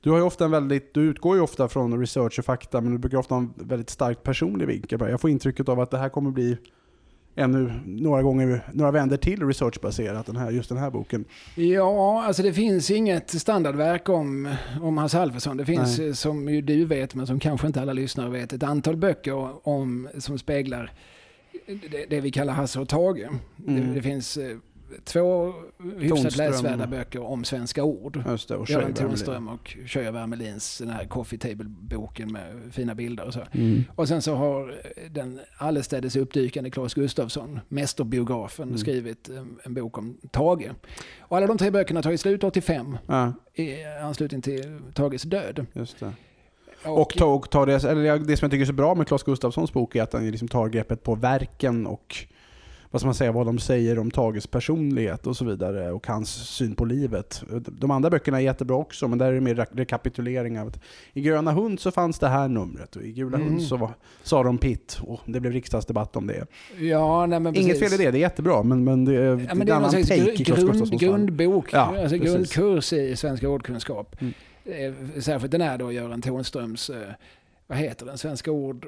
du, har ju ofta en väldigt, du utgår ju ofta från research och fakta men du brukar ofta ha en väldigt starkt personlig vinkel. Jag får intrycket av att det här kommer bli ännu några gånger, några vänder till researchbaserat, den här, just den här boken. Ja, alltså det finns inget standardverk om, om Hasse Alfredson. Det finns, Nej. eh, som ju du vet, men som kanske inte alla lyssnare vet, ett antal böcker om, som speglar det, det vi kallar Hasse och Tage. Det, Mm. det finns eh, två hyfsat läsvärda böcker om svenska ord. Just det, och Göran. Tonström och Köja Wermelins den här Coffee Table-boken med fina bilder och så. Mm. Och sen så har den allestädes uppdykande Claes Gustafsson, mästerbiografen, Mm. skrivit en, en bok om Tage. Och alla de tre böckerna tar ju slut 85 Ja, i anslutning till Tages död. just det. Och, ta, och ta det, eller det som jag tycker är så bra med Claes Gustafssons bok är att han liksom tar greppet på verken och vad ska man säga, vad de säger om Tages personlighet och så vidare och hans syn på livet. De andra böckerna är jättebra också, men där är det mer re- rekapitulering av att i Gröna Hund så fanns det här numret och i Gula Mm. Hund så var, sa de pitt och det blev riksdagsdebatt om det. Ja, nej, men Inget fel i det, det är jättebra, men, men det, Ja, men det är någon annan take gru- i grund, grundbok, Ja, alltså precis. grundkurs i svenska ordkunskap. Mm. Eh, Särskilt den här då, Göran Thornströms, eh, vad heter den, svenska ord?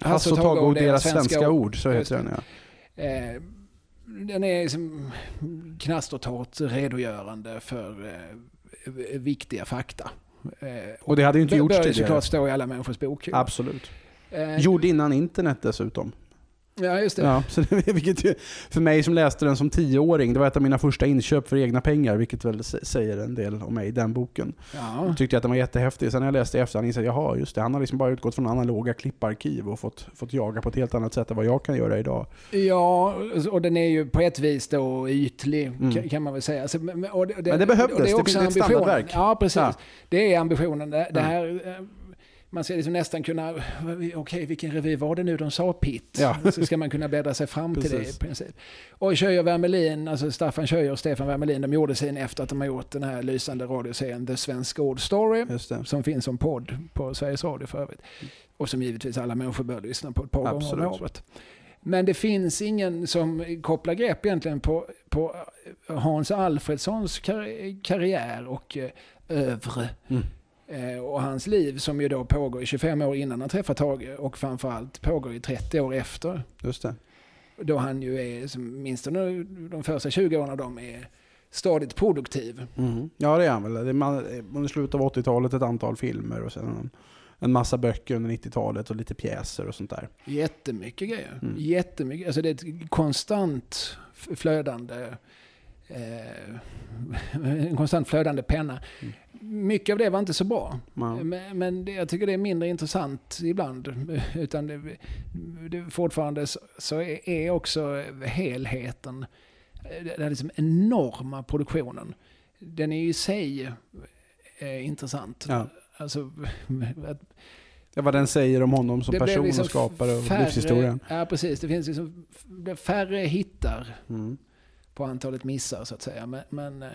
Hasse och Tage och deras svenska ord, så heter den ja. Eh, den är liksom knastertorrt redogörande för eh, viktiga fakta. Eh, Och det hade ju inte gjorts bör ju tidigare. såklart stå i alla människors bokhyllor. Absolut. Eh, Gjord innan internet dessutom. Ja, just det. Ja, så det, (laughs) vilket ju, för mig som läste den som tioåring, det var ett av mina första inköp för egna pengar, vilket väl sä- säger en del om mig, den boken. Ja. Jag tyckte att den var jättehäftig. Sen när jag läste i efterhand insåg jag, jaha just det, han har liksom bara utgått från analoga klipparkiv och fått, fått jaga på ett helt annat sätt än vad jag kan göra idag. Ja, och den är ju på ett vis då ytlig Mm. kan- man väl säga. Alltså, men, och det, Men det behövdes, och det är också finns ett standardverk. Ja, precis. Ja. Det är ambitionen. Det, det Ja. här, eh, man ska liksom nästan kunna, okej vilken revy var det nu de sa Pitt? Ja. (laughs) Så ska man kunna bläddra sig fram till det i princip. Och Schöjer Wermelin, alltså Staffan Schöjer och Stefan Wermelin, de gjorde sin efter att de har gjort den här lysande radioserien The Svenska Ord Story. Som finns som podd på Sveriges Radio för övrigt. Och som givetvis alla människor bör lyssna på ett par gånger Absolut. om året. Men det finns ingen som kopplar grepp egentligen på, på Hans Alfredssons kar- karriär och eh, övre. Mm. Eh, och hans liv som ju då pågår i 25 år innan han träffar Tage och framförallt pågår i 30 år efter. Just det. Då han ju är, som minst de, de första 20 åren av dem är stadigt produktiv. Mhm. Ja det är han väl. Det är man, under slutet av 80-talet ett antal filmer och sen en, massa böcker under 90-talet och lite pjäser och sånt där. Jättemycket grejer. Mm. Jättemycket. Alltså det är ett konstant flödande eh, (laughs) en konstant flödande penna. Mm. Mycket av det var inte så bra. Men, men det, jag tycker det är mindre intressant ibland. Utan det, det, fortfarande så, så är, är också helheten, den här liksom enorma produktionen, den är i sig eh, intressant. Ja. Alltså, att ja, vad den säger om honom som person liksom och skapare och färre- livshistorien. Ja, precis. Det finns liksom färre hittar Mm. på antalet missar så att säga. Men, men eh,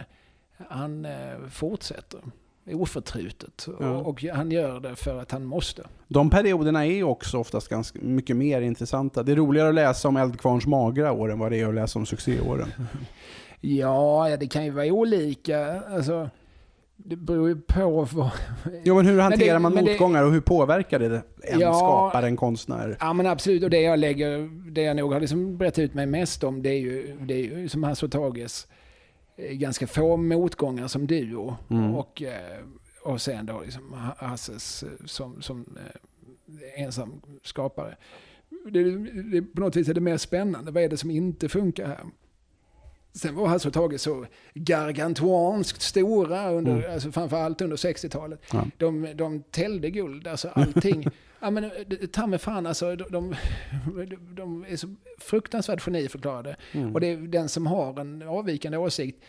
han eh, fortsätter oförtrutet. Ja. Och, han gör det för att han måste. De perioderna är ju också oftast ganska mycket mer intressanta. Det är roligare att läsa om Eldkvarns magra år än vad det är att läsa om succéåren. (laughs) Ja, det kan ju vara olika. Alltså, det beror ju på vad... Jo men hur hanterar det- man men det- motgångar och hur påverkar det en Ja. skapare, en konstnär? Ja men absolut, och det jag lägger, det jag nog har liksom berättat ut mig mest om det är ju, det är ju som Hasse Tages ganska få motgångar som duo. Mm. Och, eh, och sen då liksom Ha- Hasses eh, som, som eh, ensam skapare. Det, det, på något vis är det mer spännande. Vad är det som inte funkar här? Sen var Hasse och Tage så gargantuanskt stora, under, Mm. alltså framförallt under 60-talet. Ja. De, de täljde guld, alltså allting. (laughs) ja, men, det- ta mig fan, alltså, de, de, de är så fruktansvärt geniförklarade. Mm. Och det är den som har en avvikande åsikt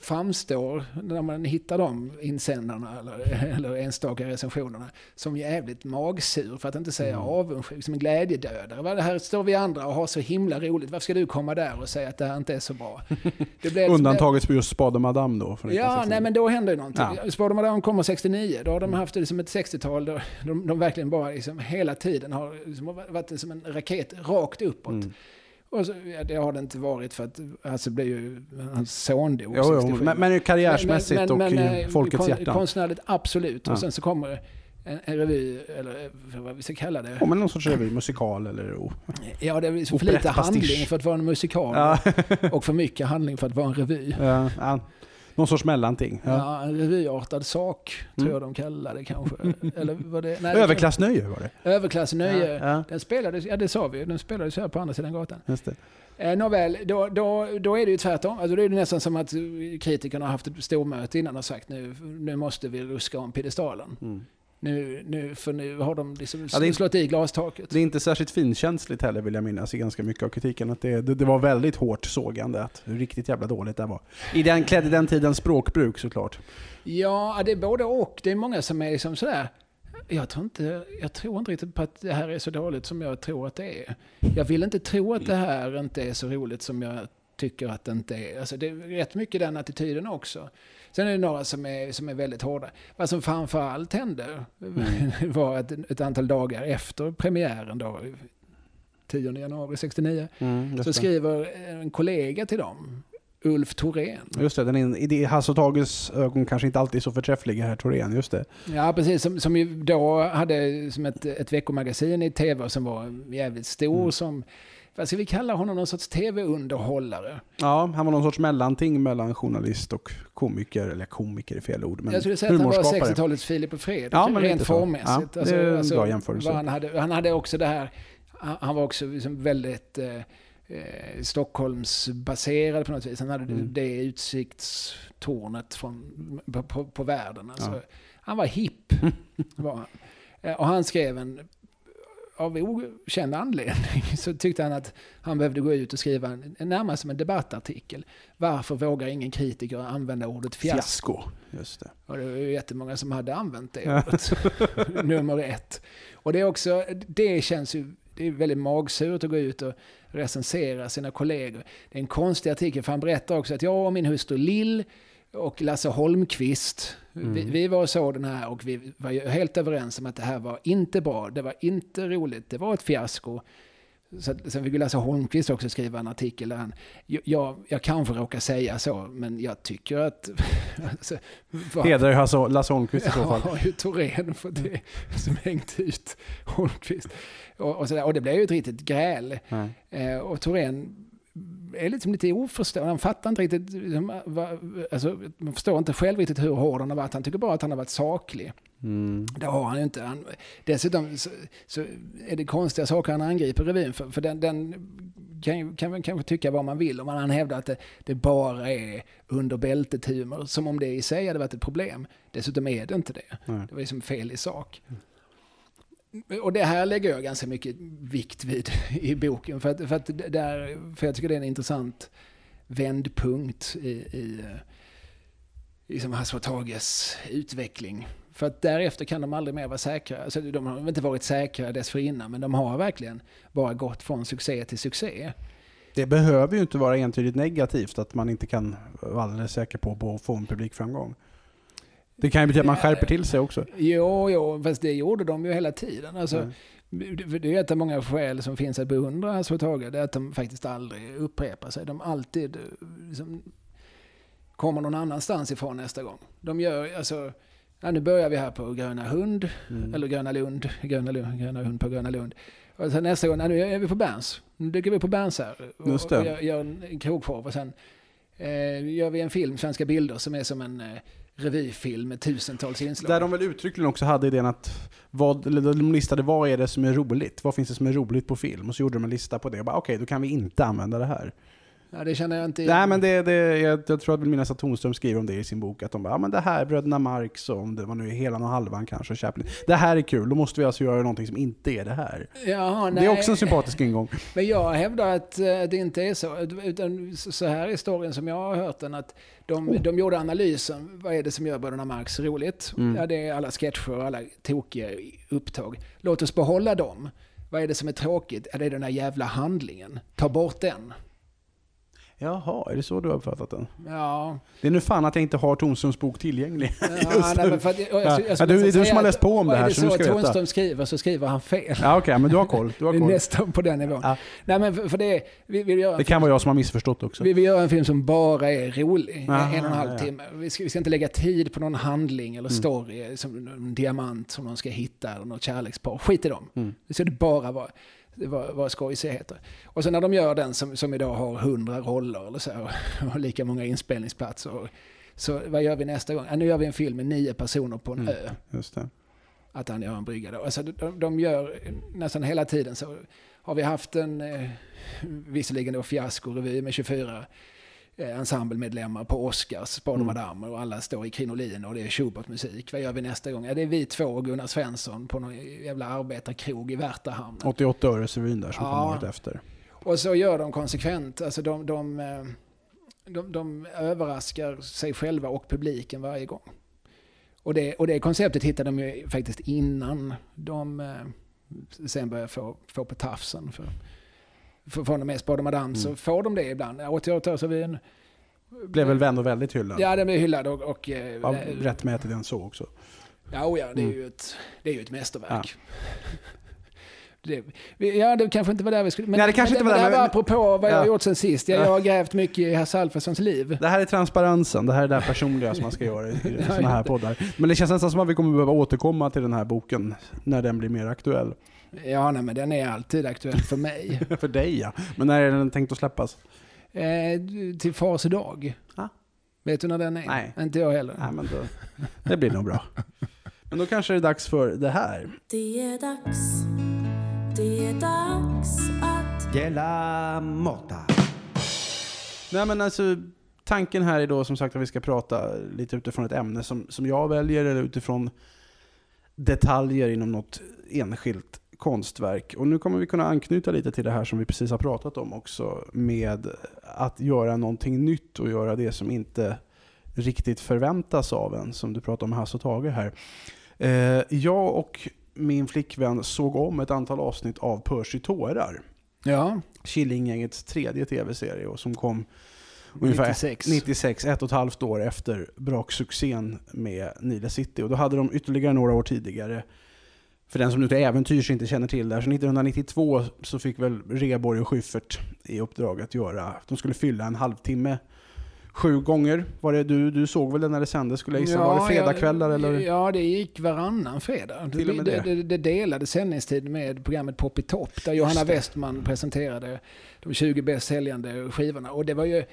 framstår, när man hittar de insändarna eller, (laughs) eller enstaka recensionerna, som jävligt magsur, för att inte säga Mm. avundsjuk, som en glädjedödare. Här står vi andra och har så himla roligt, varför ska du komma där och säga att det här inte är så bra? (laughs) Det blev- Undantaget för just Spade Madame då. Ja, 1969. nej men då händer ju någonting. Ja. Spårade man kommer 69, då har de haft det som ett 60-tal då de, de verkligen bara liksom hela tiden har liksom varit som en raket rakt uppåt. Mm. Och så, ja, det har det inte varit för att alltså blev ju hans son dog Jo, jo, 67. men, men karriärsmässigt Men- men- och men, i eh, folkets kon- hjärtan. Konstnärligt absolut. Ja. Och sen så kommer en, en revy, eller eh, vad vi ska kalla det. Ja, men någon sorts revy, musikal eller... Oh. Ja, det är så för lite handling för att vara en musikal. Ja, Och för mycket handling för att vara en revy. ja, någon sorts mellanting. Ja. En revyartad sak, tror Mm. jag de kallar det kanske. Eller var det, nej, Överklassnöje var det. Överklassnöje. Den spelades, ja det sa vi, den spelades här på andra sidan gatan. just det. Eh, nåväl, då, då, då är det ju tvärtom. Alltså då är det nästan som att kritikerna har haft ett stormöte innan och sagt nu, nu måste vi ruska om piedestalen. Mm. Nu, nu, för nu har de liksom Ja, det slått i glastaket. Det är inte särskilt finkänsligt heller vill jag minnas i ganska mycket av kritiken. Att det, det, det var väldigt hårt sågande. Att hur riktigt jävla dåligt det var. I den, klädd i den tidens språkbruk såklart. Ja, det är både och. Det är många som är liksom sådär. Jag tror, inte, jag tror inte riktigt på att det här är så dåligt som jag tror att det är. Jag vill inte tro att det här inte är så roligt som jag tycker att det inte är. Alltså det är rätt mycket den attityden också. Sen är det några som är, som är väldigt hårda. Vad som framförallt hände (laughs) var att ett antal dagar efter premiären då, 10 januari 69, Mm, så skriver en kollega till dem, Ulf Thorén, just det, den är, i det- Hasse och Tages ögon kanske inte alltid så förträffliga här Thorén, just det. Ja, precis. Som, som ju då hade som ett, ett veckomagasin i tv som var jävligt stor. Mm. Som, vad ska vi kalla honom? Någon sorts tv-underhållare. Ja, han var någon sorts mellanting mellan journalist och komiker, eller komiker är fel ord, men jag skulle säga att han var humorskapare. 60-talets Filip och Fredrik, Ja, men rent formmässigt. Ja, det är en bra jämförelse. Han hade, han hade också det här, han han var också liksom väldigt eh, eh, Stockholmsbaserad på något vis. Han hade Mm. det utsiktstornet från, på, på, på världen. Alltså, Ja. Han var hipp. (laughs) var han. Eh, Och han skrev en, av okänd anledning, (laughs) så tyckte han att han behövde gå ut och skriva en, närmast som en debattartikel. Varför vågar ingen kritiker använda ordet fiasko? Fiasko. Just det. Och det var ju jättemånga som hade använt det ordet. (laughs) Nummer ett. Och det är också, det känns ju, det är väldigt magsurt att gå ut och recensera sina kollegor. Det är en konstig artikel, för han berättar också att jag och min hustru Lill och Lasse Holmqvist, vi, Mm. vi var och såg den här och vi var ju helt överens om att det här var inte bra, det var inte roligt, det var ett fiasko. Så sen fick Lasse Holmqvist också skriva en artikel där han, jag, jag, kanske råkar säga så, men jag tycker att... (laughs) alltså, Hedrar Hasse- Lasse Holmqvist i så Ja, fall. (laughs) har ju Thorén fått det som hängt ut Holmqvist. Och, och, sådär. och det blev ju ett riktigt gräl. Eh, och Thorén är liksom lite oförstående. Han fattar inte riktigt, liksom, alltså, man förstår inte själv riktigt hur hård han har varit. Han tycker bara att han har varit saklig. Mm. Det har han ju inte. Han, dessutom så, så är det konstiga saker han angriper revyn för. För den, den kan, ju- kan man kanske tycka vad man vill om han hävdar att det, det bara är under bältet-humor. Som om det i sig hade varit ett problem. Dessutom är det inte det. Nej. Det var liksom fel i sak. Och det här lägger jag ganska mycket vikt vid (laughs) i boken. För, att, för, att där, för jag tycker det är en intressant vändpunkt i, i, i liksom Hasse och Tages utveckling. För att därefter kan de aldrig mer vara säkra. Alltså, de har inte varit säkra dessförinnan, men de har verkligen bara gått från succé till succé. Det behöver ju inte vara entydigt negativt att man inte kan vara alldeles säker på att få en publikframgång. Det kan ju betyda att man skärper till sig också. Jo, jo, fast det gjorde de ju hela tiden. Alltså, Mm. det är ett av många skäl som finns att beundra Hasse och Tage, det är att de faktiskt aldrig upprepar sig. De alltid eh, liksom, kommer någon annanstans ifrån nästa gång. De gör, alltså, ja, nu börjar vi här på Gröna Hund, Mm. eller Gröna Lund, Gröna, Lund, Gröna Hund på Gröna Lund. Och sen nästa gång, ja, nu är vi på Berns. Nu dyker vi på Berns här och, och gör, gör en krogshow. Och sen eh, gör vi en film, Svenska bilder, som är som en eh, revyfilm med tusentals inslag. Där de väl uttryckligen också hade idén att vad, eller de listade vad är det som är roligt? Vad finns det som är roligt på film? Och så gjorde de en lista på det. och bara, Okej, då kan vi inte använda det här. Ja, det känner jag inte Nej, men det, det, jag, jag tror att minnas att Tonström skriver om det i sin bok. Att de bara, ja men det här, Bröderna Marx och om det var nu Helan och Halvan kanske, och Chaplin. Det här är kul, då måste vi alltså göra någonting som inte är det här. Jaha, Det är också en sympatisk ingång. (laughs) Men jag hävdar att eh, det inte är så. Utan så här är historien som jag har hört den. Att de, Oh. de gjorde analysen. Vad är det som gör Bröderna Marx roligt? Mm. Ja, det är alla sketcher och alla tokiga upptåg. Låt oss behålla dem. Vad är det som är tråkigt? Ja, det är den här jävla handlingen. Ta bort den. Jaha, är det så du har uppfattat den? Ja, Det är nu fan att jag inte har Tonströms bok tillgänglig. ja, (laughs) nej, nu. men för att, jag, jag, Ja. jag, Ja, skulle du- du som har läst på om det är här, det så du så ska att veta. Thornström skriver så skriver han fel. Ja, okej, men du har koll. Du har Det koll. nästan på den nivån. Ja. Nej, men för, för det, vi en Det kan vara jag som har missförstått också. Vi vill göra en film som bara är rolig, Aha, en och en halv ja. timme. Vi ska, vi ska inte lägga tid på någon handling eller Mm. story, som en diamant som någon ska hitta, eller något kärlekspar. Skit i dem. Mm. Det ska det bara vara, vad, vad skojsigheter. Och sen när de gör den som, som idag har hundra roller eller så, (laughs) och lika många inspelningsplatser. och- Så vad gör vi nästa gång? Ja, nu gör vi en film med nio personer på en Mm. ö. Just det. Att han gör en brygga då. Alltså, de, de gör nästan hela tiden så. Har vi haft en, eh, visserligen då fiaskorevy med 24 eh, ensemblemedlemmar på Oscars, och Mm. Madame och alla står i krinolin och det är Schubert-musik. Vad gör vi nästa gång? Ja, det är vi två och Gunnar Svensson på någon jävla arbetarkrog i Värtahamn. 88 öresrevyn där som Ja. kom året efter. Och så gör de konsekvent. Alltså de, de, eh, de, de överraskar sig själva och publiken varje gång. Och det, och det konceptet hittade de ju faktiskt innan de eh, sen började få, få på tafsen. För från och med Spade och Madame så Mm. får de det ibland. 88-årsrevyn. Blev väl ändå väldigt hyllad. Ja, den blev hyllad och... och eh, Ja, rättmätigt än så också. Ja, oh ja det, är Mm. ju ett, det är ju ett mästerverk. (laughs) Det, vi- ja, det kanske inte var där vi skulle... Men, Nej, det kanske men inte var det där, här var men- apropå vad jag har Ja. gjort sen sist. Jag, Ja. jag har grävt mycket i Hasse Alfredsons liv. Det här är transparensen, det här är det här personliga som man ska göra i, (laughs) Ja, sådana här ja. poddar. Men det känns nästan som att vi kommer behöva återkomma till den här boken när den blir mer aktuell. Ja, nej, men den är alltid aktuell för mig. (laughs) För dig ja. Men när är den tänkt att släppas? eh, till Fars dag. Ja. Vet du när den är? Nej. Inte jag heller. Nej, men då, det blir nog bra. Men då kanske det är dags för det här. Det är dags, det är dags att Della Motta. Nej men alltså, tanken här är då som sagt att vi ska prata lite utifrån ett ämne som, som jag väljer, eller utifrån detaljer inom något enskilt konstverk. Och nu kommer vi kunna anknyta lite till det här som vi precis har pratat om också, med att göra någonting nytt och göra det som inte riktigt förväntas av en, som du pratade om Hasse och Tage här. Eh, jag och min flickvän såg om ett antal avsnitt av Percy tårar. Ja, Killinggängets tredje tv-serie och som kom ungefär 96. 96, ett och ett halvt år efter braksuccén med Nile City. Och då hade de ytterligare några år tidigare, för den som nu till äventyrs inte känner till det här, så 1992 så fick väl Reborg och Schyffert i uppdrag att göra, de skulle fylla en halvtimme sju gånger. Var det, du, du såg väl det när det sändes skulle jag gissa? var det fredagskvällar ja, eller? Ja, det gick varannan fredag. Till och med det, det. det, det delade sändningstid med programmet Pop i topp, där Johanna. Westman presenterade de 20 bäst säljande skivorna. Och det var ju,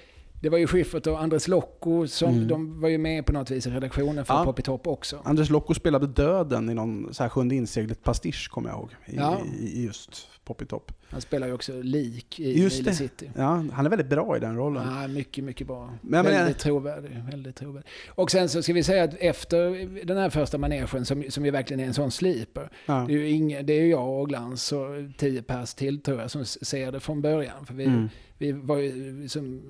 det var ju Schyffert och Andres Locco som Mm. de var ju med på något vis i redaktionen för Ja. Pop i topp också. Anders Locko spelade döden i någon så här sjunde inseglet pastisch kommer jag ihåg. I, Ja. i, just Pop i Top. Han spelar ju också lik i Just det. City. Ja, han är väldigt bra i den rollen. Ja, mycket, mycket bra. Men- men- väldigt, trovärdig, väldigt trovärdig. Och sen så ska vi säga att efter den här första manegen som, som ju verkligen är en sån sleeper. Ja. Det är ju ingen, det är ju jag och Glans och tio pers till tror jag som ser det från början. För vi, Mm. vi var ju som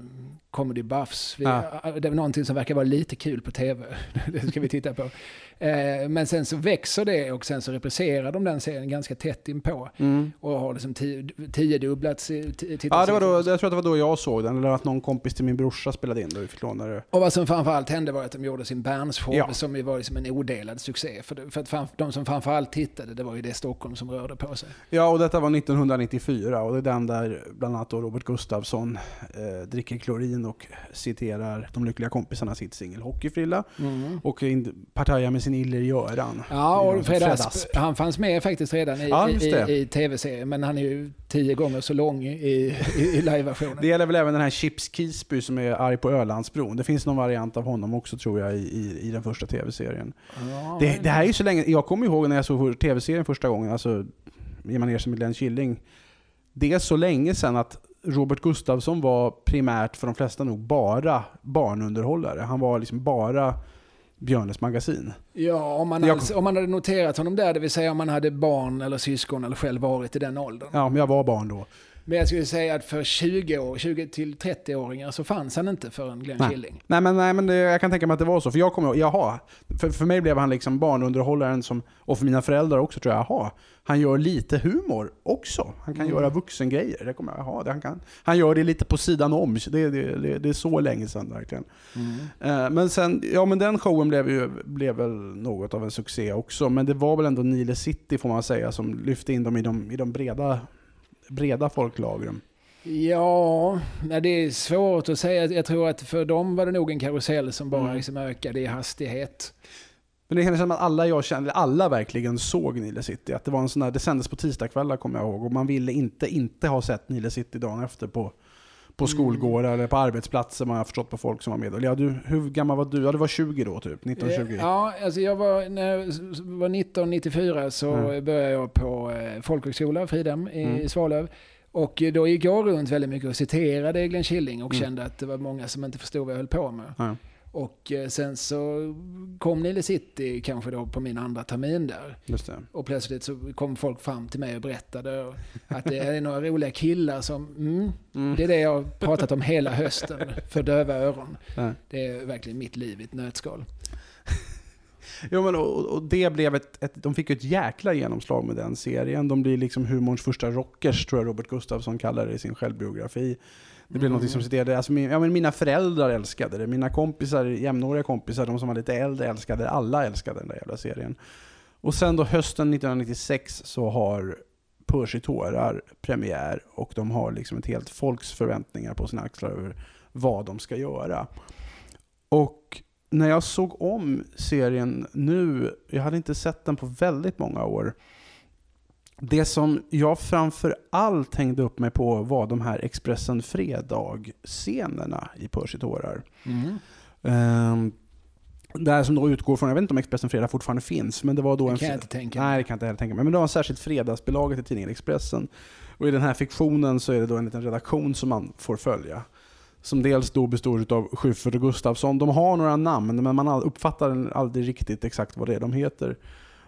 comedy buffs. Vi, Ja. Det var någonting som verkar vara lite kul på tv. (laughs) det ska vi titta på. Eh, men sen så växer det och sen så repriserar de den serien ganska tätt inpå. Mm. Och har liksom tio, tiodubblats Ja, det var då, jag tror att det var då jag såg den, eller att någon kompis till min brorsa spelade in och vi fick låna det. Och vad som framförallt hände var att de gjorde sin Bernshow Ja. som ju var liksom en odelad succé. För, det- för att fram, de som framförallt tittade, det var ju det Stockholm som rörde på sig. Ja, och detta var 1994 och det är den där bland annat då Robert Gustafsson eh, dricker klorin och citerar de lyckliga kompisarna sitt singel Hockeyfrilla och in- partajar med sin iller Göran. Ja, och Fred Asp, han fanns med faktiskt redan i, Ja, i, i, i tv-serien, men han är ju tio gånger så lång i, i, (laughs) live-versionen. Det gäller väl även den här Chips Kisby som är arg på Ölandsbron. Det finns någon variant av honom också tror jag i, i, den första tv-serien. Ja, Det, det här är ju så länge, jag kommer ihåg när jag såg tv-serien första gången, alltså i manegen med Glenn Killing. Det är så länge sedan att Robert Gustafsson var primärt för de flesta nog bara barnunderhållare. Han var liksom bara Björnes magasin. Ja, om man, alltså, om man hade noterat honom där, det vill säga om man hade barn eller syskon eller själv varit i den åldern. Ja, men jag var barn då. Men jag skulle säga att för 20, år, 20 till 30-åringar så fanns han inte förrän Glenn Nej. Killing. Nej men, nej, men det, jag kan tänka mig att det var så. För jag kommer jaha. För, för mig blev han liksom barnunderhållaren som, och för mina föräldrar också tror jag, jaha. Han gör lite humor också. Han kan Mm. göra vuxengrejer. Det kommer jag, det han, kan, han gör det lite på sidan om. Det, det, det, det är så länge sedan verkligen. Eh, Men sen, ja men den showen blev ju blev väl något av en succé också. Men det var väl ändå Nile City får man säga som lyfte in dem i de, i de breda, breda folklagren. Ja, det är svårt att säga. Jag tror att för dem var det nog en karusell som bara Mm. liksom ökade i hastighet. Men det kändes som att alla jag kände, alla verkligen såg Nile City. Att det var en sån där, det sändes på tisdagskvällar kommer jag ihåg. Och man ville inte inte ha sett Nile City dagen efter på, på skolgårdar eller på arbetsplatser. Man har förstått på folk som var med. Ja, du, hur gammal var du? Ja, du var 20 då typ. 1920. Ja, alltså jag var, när jag var 1994 så Mm. började jag på eh, folkhögskola, Fridhem i Mm. Svalöv. Och då gick jag runt väldigt mycket och citerade Glenn Killing och Mm. kände att det var många som inte förstod vad jag höll på med. Ja. Och eh, sen så kom Nile City kanske då på min andra termin där. Och plötsligt så kom folk fram till mig och berättade att det är några roliga killar som, mm, Mm. det är det jag har pratat om hela hösten för döva öron. Ja. Det är verkligen mitt liv i ett nötskal. Jo, men och, och det blev ett, ett, de fick ju ett jäkla genomslag med den serien. De blir liksom humorns första rockers, tror jag Robert Gustafsson kallar det i sin självbiografi. Det blev Mm. något som citerade, alltså min, ja, men mina föräldrar älskade det, mina kompisar, jämnåriga kompisar, de som var lite äldre älskade det, alla älskade den där jävla serien. Och sen då hösten 1996 så har Percy tårar premiär och de har liksom ett helt folks förväntningar på sina axlar över vad de ska göra. Och när jag såg om serien nu, jag hade inte sett den på väldigt många år. Det som jag framför allt hängde upp mig på var de här Expressen Fredag-scenerna i Percy tårar. Mm. Um, där som då utgår från, jag vet inte om Expressen Fredag fortfarande finns, men det var då Det en... kan jag inte tänka Nej, mig. det kan jag inte heller tänka mig. Men det var en särskilt fredagsbilaga till tidningen Expressen. Och i den här fiktionen så är det då en liten redaktion som man får följa. Som dels då består av Schyffert och Gustafsson. De har några namn, men man uppfattar aldrig riktigt exakt vad det är de heter.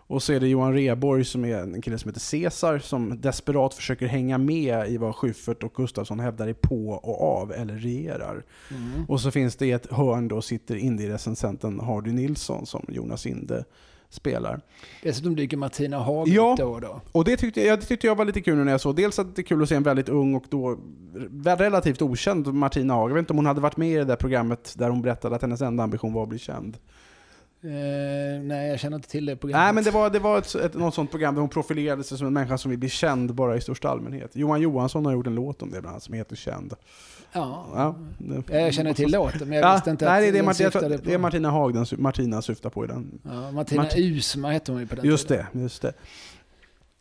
Och så är det Johan Reborg som är en kille som heter Cesar som desperat försöker hänga med i vad Schyffert och Gustafsson hävdar är på och av eller regerar. Mm. Och så finns det i ett hörn då sitter indie-recensenten Hardy Nilsson som Jonas Inde spelar. Dessutom dyker Martina Haag Ja. då och då. Och det tyckte, jag, det tyckte jag var lite kul när jag såg. Dels att det är kul att se en väldigt ung och då relativt okänd Martina Haag. Jag vet inte om hon hade varit med i det där programmet där hon berättade att hennes enda ambition var att bli känd. Eh, nej, jag känner inte till det programmet. Nej men det var, det var ett, ett, något sånt program där hon profilerade sig som en människa som vill bli känd bara i största allmänhet. Johan Johansson har gjort en låt om det bland annat som heter Känd. Ja. Ja, det- Jag känner till låten, men jag Ja, visste inte nej, att det är, det, Martina, syftade på... det är Martina Haag den, Martina syftar på i den. Ja, Martina Mart- Usma hette hon ju på den Just tiden. det, just det.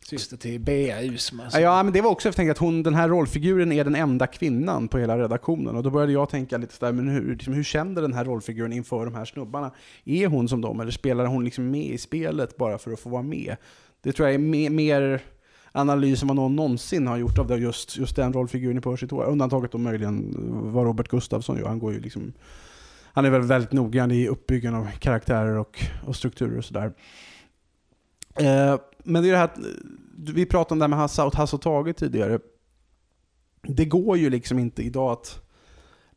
Syster till Bea Usma. Ja, Ja, men det var också jag tänkte att hon, den här rollfiguren är den enda kvinnan på hela redaktionen. Och då började jag tänka lite sådär, men hur, liksom, hur kände den här rollfiguren inför de här snubbarna? Är hon som dem eller spelar hon liksom med i spelet bara för att få vara med? Det tror jag är me- mer analys än vad någon någonsin har gjort av det, just, just den rollfiguren i Percy. Undantaget då möjligen vad Robert Gustafsson gör. Han går ju liksom han är väl väldigt noggrann i uppbyggen av karaktärer och, och strukturer och sådär. Eh, men det är det här vi pratade om det här med Hasse och Hasse och Tage tidigare. Det går ju liksom inte idag att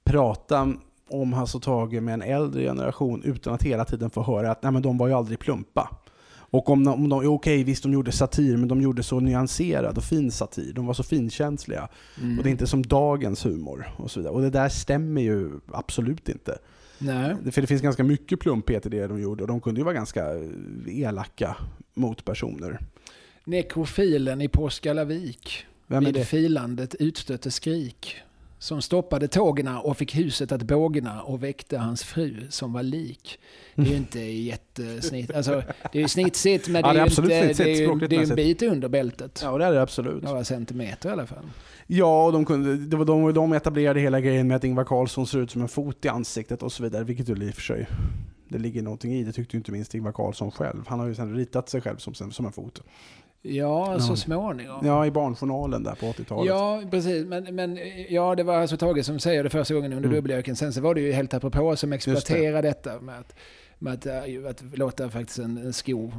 prata om Hasse och Tage med en äldre generation utan att hela tiden få höra att Nej, men de var ju aldrig plumpa. Och om de, om de okej visst de gjorde satir, men de gjorde så nyanserad och fin satir. De var så finkänsliga. Mm. Och det är inte som dagens humor. Och så vidare. Och det där stämmer ju absolut inte. Nej. För det finns ganska mycket plumphet i det de gjorde och de kunde ju vara ganska eh, elaka mot personer. Nekrofilen i är vid det? filandet utstötte skrik. Som stoppade tågerna och fick huset att bågna och väckte hans fru som var lik. Det är ju inte jättesnitt. Alltså, det är ju snitsigt men det Ja, är det är ju inte, det är ju, språkligt det är ju en bit under bältet. Ja, det är det absolut. Några centimeter i alla fall. Ja, och de, kunde, det var de, de etablerade hela grejen med att Ingvar Carlsson ser ut som en fot i ansiktet och så vidare, vilket ju i och för sig det ligger någonting i. Det tyckte ju inte minst Ingvar Carlsson själv. Han har ju sen ritat sig själv som, som en fot. Ja, så småningom. Ja, i Barnjournalen där på 80-talet. Ja, precis. Men, men ja, det var alltså Tage som säger det första gången under Mm. dubbeljöken. Sen så var det ju helt apropå som exploaterade detta med att, med att, äh, att låta faktiskt en, en sko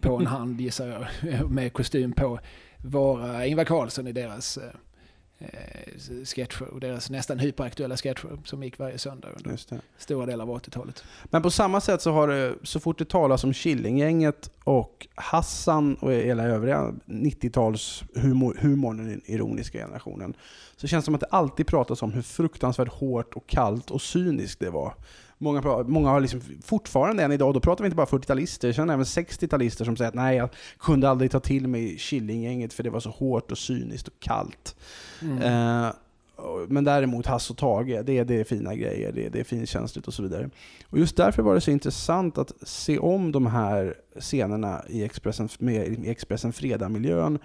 på en hand, gissar jag, (laughs) med kostym på, vara Ingvar Carlsson i deras eh, sketcher, deras nästan hyperaktuella sketcher som gick varje söndag under stora delar av 80-talet. Men på samma sätt så har det, så fort det talas om Killinggänget och Hassan och hela övriga 90-tals humor, humorn, den ironiska generationen, så känns det som att det alltid pratas om hur fruktansvärt hårt och kallt och cyniskt det var. Många, många har liksom fortfarande än idag, då pratar vi inte bara 40-talister, jag känner även 60-talister som säger att nej, jag kunde aldrig ta till mig Killinggänget för det var så hårt och cyniskt och kallt. Mm. Eh, och- men däremot Hasse och Tage, det är, det är fina grejer, det är, det är finkänsligt och så vidare. Och just därför var det så intressant att se om de här scenerna i Expressen, med, i Expressen Fredag-miljön,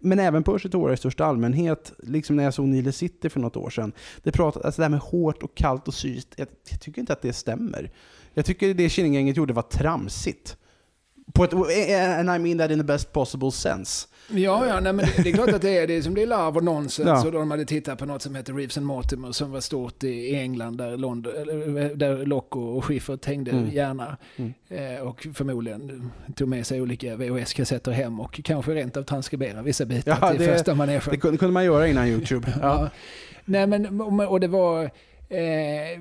men även på Örsetora i största allmänhet, liksom när jag såg Nile City för något år sedan. Det, pratat, alltså det här med hårt och kallt och syst, jag, jag tycker inte att det stämmer. Jag tycker det Killinggänget gjorde var tramsigt. På ett, and I mean that in the best possible sense. Ja, ja nej, men det, det är klart att det är, det är som det är larv och nonsens. Ja. Och de hade tittat på något som heter Reeves and Mortimer som var stort i England där, London, eller, där Locke och Schyffert hängde Mm. gärna. Mm. Eh, och förmodligen tog med sig olika VHS-kassetter hem och kanske rent av transkriberade vissa bitar Ja, till det- första manegen. Det kunde, man göra innan YouTube. (laughs) Ja. Nej, men och det var... Eh,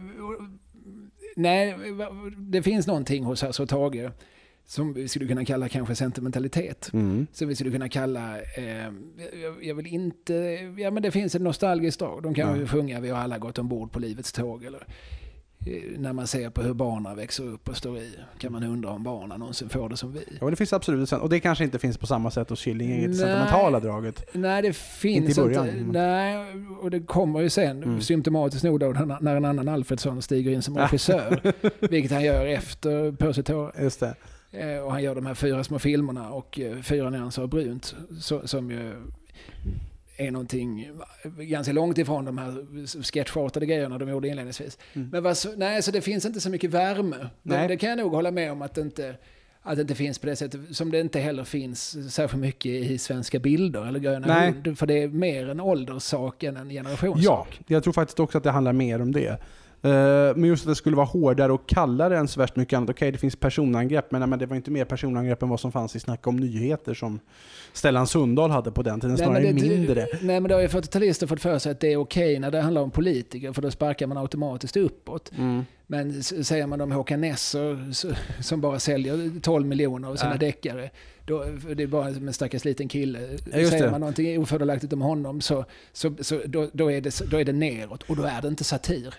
nej, det finns någonting hos Hasse och Tage som vi skulle kunna kalla kanske sentimentalitet. Mm. Som vi skulle kunna kalla, eh, jag, jag vill inte, ja men det finns ett nostalgiskt drag. De kan Ja. ju sjunga Vi har alla gått ombord på livets tåg. Eller, eh, när man ser på hur barnen växer upp och står i, kan man undra om barnen någonsin får det som vi. Ja, det finns absolut. Och det kanske inte finns på samma sätt hos Killinggänget, det Nej. sentimentala draget. Nej, det finns Inte i början, inte. Nej, och det kommer ju sen, Mm. symptomatiskt nog då, när en annan Alfredsson stiger in som regissör. (laughs) vilket han gör efter Percy. Just det. Eh, Och han gör de här fyra små filmerna och eh, Fyra nyanser av brunt. Så, som ju är någonting ganska långt ifrån de här sketchartade grejerna de gjorde inledningsvis. Mm. Men vad, nej, så det finns inte så mycket värme. Nej. Det, det kan jag nog hålla med om att det inte att det inte finns på det sättet. Som det inte heller finns särskilt mycket i svenska bilder eller Gröna Nej. Lund. För det är mer en ålderssak än en Ja, generationssak. jag tror faktiskt också att det handlar mer om det. Eh, Men just att det skulle vara hårdare och kallare än så värst mycket annat. Okej, det finns personangrepp, men, nej, men det var inte mer personangrepp än vad som fanns i Snacka om nyheter som Stellan Sundahl hade på den tiden. Snarare men det- mindre. Nej men då har ju 40-talister fått för sig att det är okej när det handlar om politiker för då sparkar man automatiskt uppåt. Mm. Men säger man om Håkan Nesser som bara säljer 12 miljoner av sina Ja. deckare. Då, det är bara en stackars liten kille. Ja, säger det. man någonting ofördelaktigt om honom så, så, så då, då, är det, då är det neråt. Och då är det inte satir.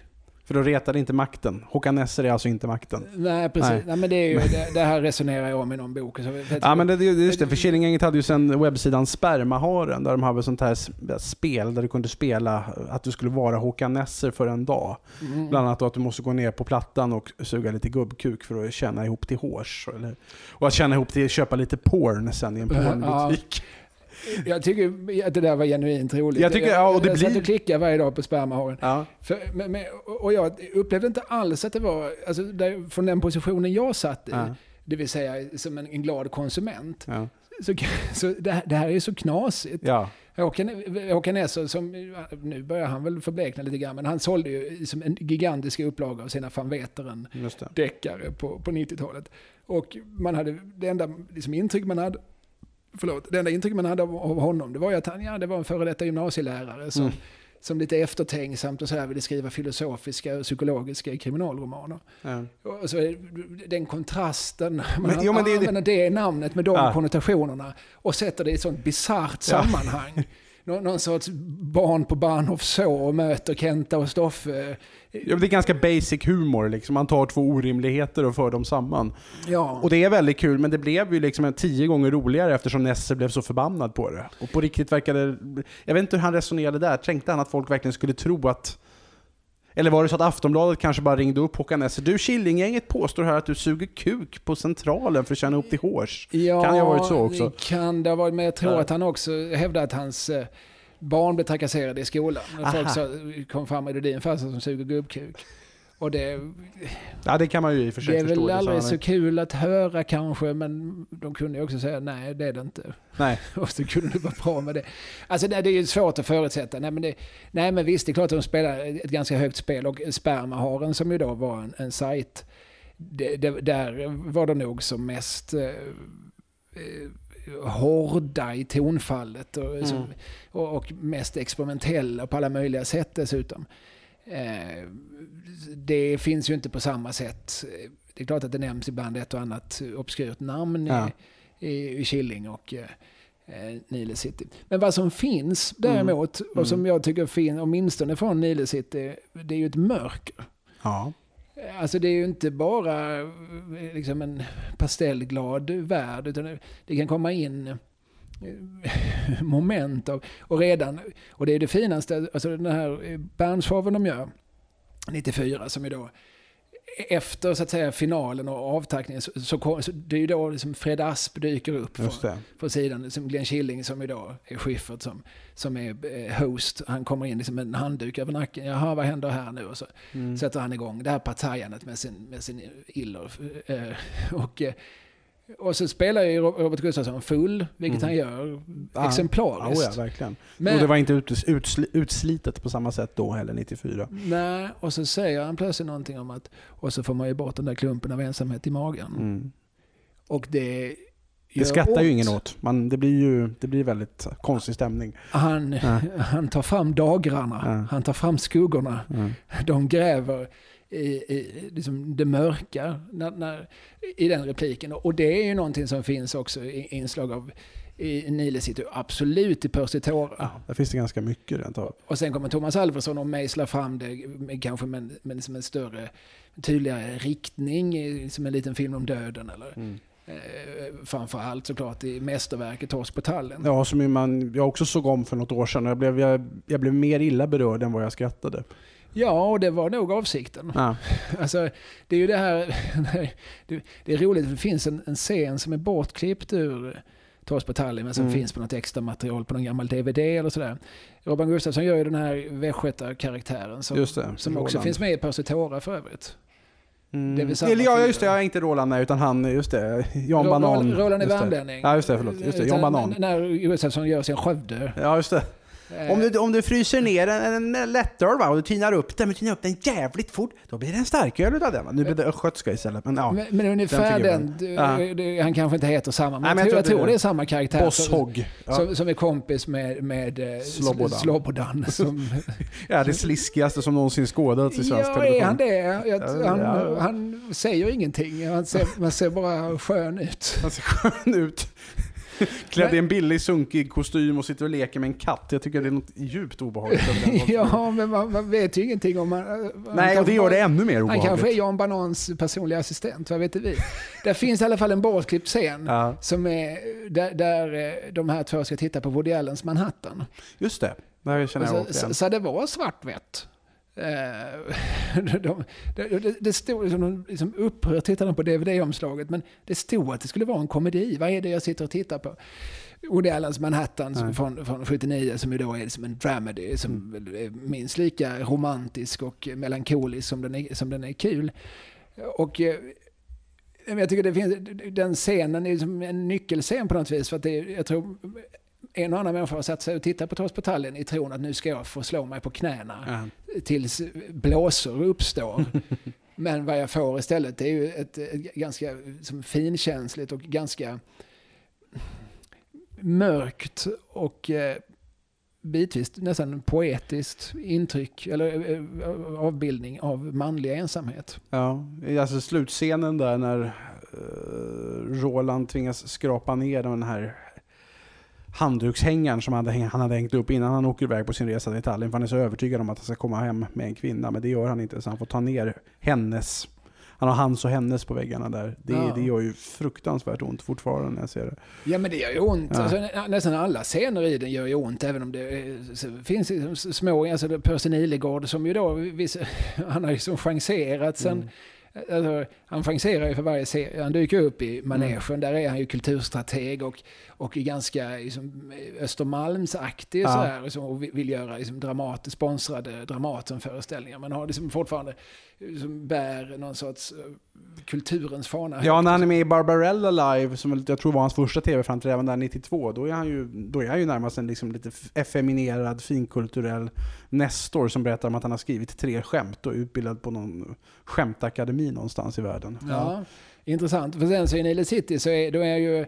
För då retade inte makten. Håkan Nesser är alltså inte makten. Nej, precis. Nej. Nej. men det, är ju, det, det här resonerar jag om i någon bok. Så, Ja men det, det, just det, för Killinggänget hade ju sen webbsidan Spermaharen där de hade sånt här sp- spel där du kunde spela att du skulle vara Håkan Nesser för en dag. Mm. Bland annat att du måste gå ner på plattan och suga lite gubbkuk för att känna ihop till hårs. Eller, och att känna ihop till köpa lite porn sen i en Ja. (laughs) Jag tycker att det där var genuint roligt. Jag tycker- ja, och det jag satt blir- och klickade varje dag på spermaharen. Ja. För, men, men, och jag upplevde inte alls att det var, alltså där, från den positionen jag satt i, Ja. det vill säga som en, en glad konsument, Ja. så, (laughs) så det, här- det här är så knasigt. ja. Håkan, Håkan som, nu börjar han väl förblekna lite grann, men han sålde ju som en gigantisk upplaga av sina van Veteren Just det. deckare på, på 90-talet. Och man hade, det enda liksom, intryck man hade, förlåt, det enda intryck man hade av, av honom, det var ju att han ja, det var en före detta gymnasielärare som, Mm. som lite eftertänksamt och så här ville skriva filosofiska och psykologiska kriminalromaner. Ja. Och så den kontrasten, man Men- jo, men det är det- använder det namnet med de Ja. konnotationerna och sätter det i ett sånt bisarrt Ja. sammanhang. Nå, någon sorts barn på Bahnhof så och möter Kenta och Stoffe. Ja, det är ganska basic humor, liksom. man tar två orimligheter och för dem samman. Ja, Och det är väldigt kul, men det blev ju liksom tio gånger roligare eftersom Nesse blev så förbannad på det. Och på riktigt verkade... Jag vet inte hur han resonerade där. Tänkte han att folk verkligen skulle tro att... Eller var det så att Aftonbladet kanske bara ringde upp Håkan Nesse? Du, Killinggänget påstår här att du suger kuk på Centralen för att tjäna upp till hårs. ja, kan ju ha varit så också. det Kan det ha varit, men jag tror Ja. att han också hävdade att hans eh, barn blev trakasserade i skolan. När Folk kom fram med det din farsa som suger gubbkuk. Och det, Ja, det kan man ju i och för sig det är väl aldrig så kul att höra kanske, men de kunde ju också säga nej, det är det inte. Nej. (laughs) Och så kunde det vara bra med det. Alltså det det är ju svårt att förutsätta. Nej men, det, nej men visst, det är klart att de spelar ett ganska högt spel. Och Spermaharen som ju då var en, en sajt, det, det, där var de nog som mest eh, eh, hårda i tonfallet. Och, Mm. och, och mest experimentella på alla möjliga sätt dessutom. Eh, det finns ju inte på samma sätt. Det är klart att det nämns ibland ett och annat obskyrt namn Ja. i, i, Killing och eh, eh, Nile City. Men vad som finns däremot, Mm. och som jag tycker finns, åtminstone från Nile City, det är ju ett mörker. Ja. Alltså det är ju inte bara eh, liksom en pastellglad värld, utan det- kan komma in (laughs) moment av, och redan, och det är det finaste, alltså den här eh, Bernshoven de gör, 94, som är då efter så att säga finalen och avtackningen, så, så, så det är ju då liksom Fred Asp dyker upp från, sidan, som Glenn Killing som idag är Schyffert som, som är eh, host. Han kommer in liksom med en handduk över nacken. Jaha, vad händer här nu? Och så Mm. sätter han igång det här partajandet med sin, med sin iller. Eh, och, eh, och så spelar ju Robert Gustafsson full, vilket Mm. han gör Ja. exemplariskt. Ja, ja, verkligen. Men- Och det var inte ut, utsli, utslitet på samma sätt då heller, 94. Nej, och så säger han plötsligt någonting om att och så får man ju bort den där klumpen av ensamhet i magen. Mm. Och det Det skrattar ju ont. ingen åt. Man, det, blir ju, det blir väldigt konstig stämning. Han, Ja. han tar fram dagrarna, Ja. han tar fram skuggorna. Mm. De gräver i, i liksom det mörka när, när, i den repliken. Och det är ju någonting som finns också i inslag av i Nile City, absolut i Percy Tårar. Ja, där finns det ganska mycket rent av. Och sen kommer Thomas Alfredsson och mejslar fram det med, kanske med, med liksom en större, tydligare riktning, som en liten film om döden. Eller, Mm. eh, framförallt såklart i mästerverket Torsk på tallen. Ja, som man, jag också såg om för något år sedan jag blev, jag, jag blev mer illa berörd än vad jag skrattade. Ja, och det var nog avsikten. Ja. (laughs) Alltså, det är ju det här... (laughs) Det, är roligt, det finns en, en scen som är bortklippt ur Torsk på Tallinn, men som Mm. finns på något extra material på någon gammal DVD eller sådär. Robin Gustafsson gör ju den här västgötakaraktären som, det, som också Roland. finns med i Percy Tora för övrigt. Mm. Det är Eller, ja, just det. Ja, inte Roland, nej, utan han, just det. Jan Banan. Roland, är värmlänning. Ja, just det. Förlåt. Just det. Jan Banan. När Gustafsson gör sin Skövde. Ja, just det. Eh, Om du, om du fryser ner en, en lättöl va, och du tinar upp den, men tinar upp den jävligt fort, då blir det en starköl utav den. va. Nu blir det östgötska istället, men ja. Men, men ungefär den den, du- du- han kanske inte heter samma, men, Nej, jag, men tror, jag jag tror det- det är samma karaktär. Boss som, Hogg. Ja. som, som är kompis med, med eh, Slobodan. Slobodan. (laughs) Som, ja, det sliskigaste som någonsin skådats i svensk ja, television. är han det? Jag, Ja, han, ja. han säger ingenting. Han ser, man ser bara skön ut. Han ser skön ut. (laughs) Klädd i en billig sunkig kostym och sitter och leker med en katt. Jag tycker det är något djupt obehagligt. (laughs) Ja, men man, man vet ju ingenting om... Han, han Nej, och det gör det ännu mer Han obehagligt. kanske är Jan Banans personliga assistent, vad vet vi? Där finns i alla fall en bortklippt scen Ja, som är där, där eh, de här två ska titta på Woody Allens Manhattan. just det. Det känner jag så, igen. så, så det var svartvitt. Eh, (laughs) de, det, det, stod liksom, de liksom upprört tittade på DVD-omslaget, men det stod att det skulle vara en komedi. Vad är det jag sitter och tittar på? Woody Allens Manhattan som, från, från 79 som ju då är som en dramedy som Mm. är minst lika romantisk och melankolisk som den är, som den är kul. Och eh, jag tycker det finns, den scenen är som en nyckelscen på något vis. För att det, jag tror en och annan människa har satt sig och tittat på Torsk på Tallinn i tron att nu ska jag få slå mig på knäna Ja. tills blåsor uppstår. (laughs) Men vad jag får istället är ju ett, ett ganska som finkänsligt och ganska mörkt och eh, bitvis nästan poetiskt intryck eller eh, avbildning av manlig ensamhet. Ja, alltså slutscenen där när eh, Roland tvingas skrapa ner den här handdukshängaren som han hade, han hade hängt upp innan han åker iväg på sin resa till Italien. För han är så övertygad om att han ska komma hem med en kvinna. Men det gör han inte, så han får ta ner hennes. Han har hans och hennes på väggarna där. Det, Ja. det gör ju fruktansvärt ont fortfarande när jag ser det. Ja men det gör ju ont. Ja. Alltså, nä- nästan alla scener i den gör ju ont även om det eh, finns liksom små, alltså Percy Nilegård som ju då, (laughs) han har ju som chanserat sen, Mm. alltså, han chanserar ju för varje serie, han dyker upp i manegen, Mm. där är han ju kulturstrateg och, och är ganska liksom, Östermalmsaktig Ja. så här, liksom, och vill- göra liksom, dramat, sponsrade Dramatenföreställningar, men har liksom fortfarande, liksom, bär någon sorts eh, kulturens fana Ja, när han är med i Barbarella Live, som jag tror var hans första tv-framträdande där 92, då är han ju, då är han ju närmast en liksom lite effeminerad, finkulturell nestor som berättar om att han har skrivit tre skämt och är utbildad på någon skämtakademi någonstans i världen. Ja, intressant. För sen så i Nile City så är, då är jag ju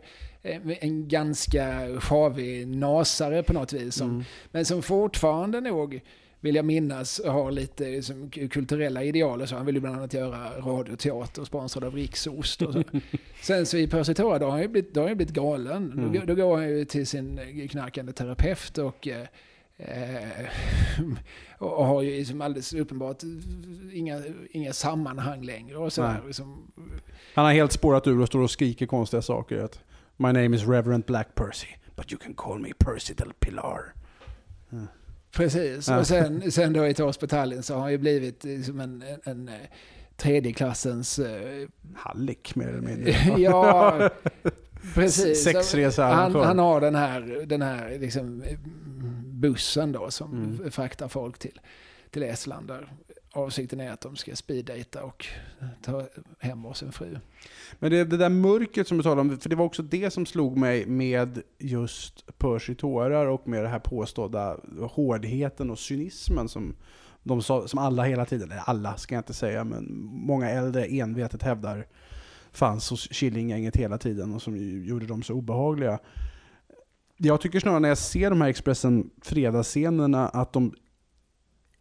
en ganska sjavig nasare på något vis. Som, Mm. Men som fortfarande nog, vill jag minnas, har lite liksom, kulturella ideal. och Så han vill ju bland annat göra radioteater sponsrad av Riksost. Och så. (laughs) Sen så i Percy Tora, då har han ju blivit, då har han blivit galen. Mm. Då, då går han ju till sin knarkande terapeut och eh, Eh, (laughs) och har ju liksom alldeles uppenbart inga, inga sammanhang längre. Och sådär, liksom, Han har helt spårat ur och står och skriker konstiga saker. My name is Reverend Black Percy, but you can call me Percy del Pilar. Precis, Ja. och sen, sen då i på Tallinn så har han ju blivit liksom en, en, en eh, tredje klassens... eh, Hallick mer eller mindre. (laughs) ja, precis. Sexresa han, han har den här, den här liksom, eh, bussen då som Mm. fraktar folk till, till Estland. Där avsikten är att de ska speeddejta och ta hem sin fru. Men det, det där mörkret som du talade om, för det var också det som slog mig med just Percy tårar och med det här påstådda hårdheten och cynismen som, de sa, som alla hela tiden, eller alla ska jag inte säga, men många äldre envetet hävdar fanns hos Killinggänget hela tiden och som gjorde dem så obehagliga. Jag tycker snarare när jag ser de här Expressen fredagsscenerna att de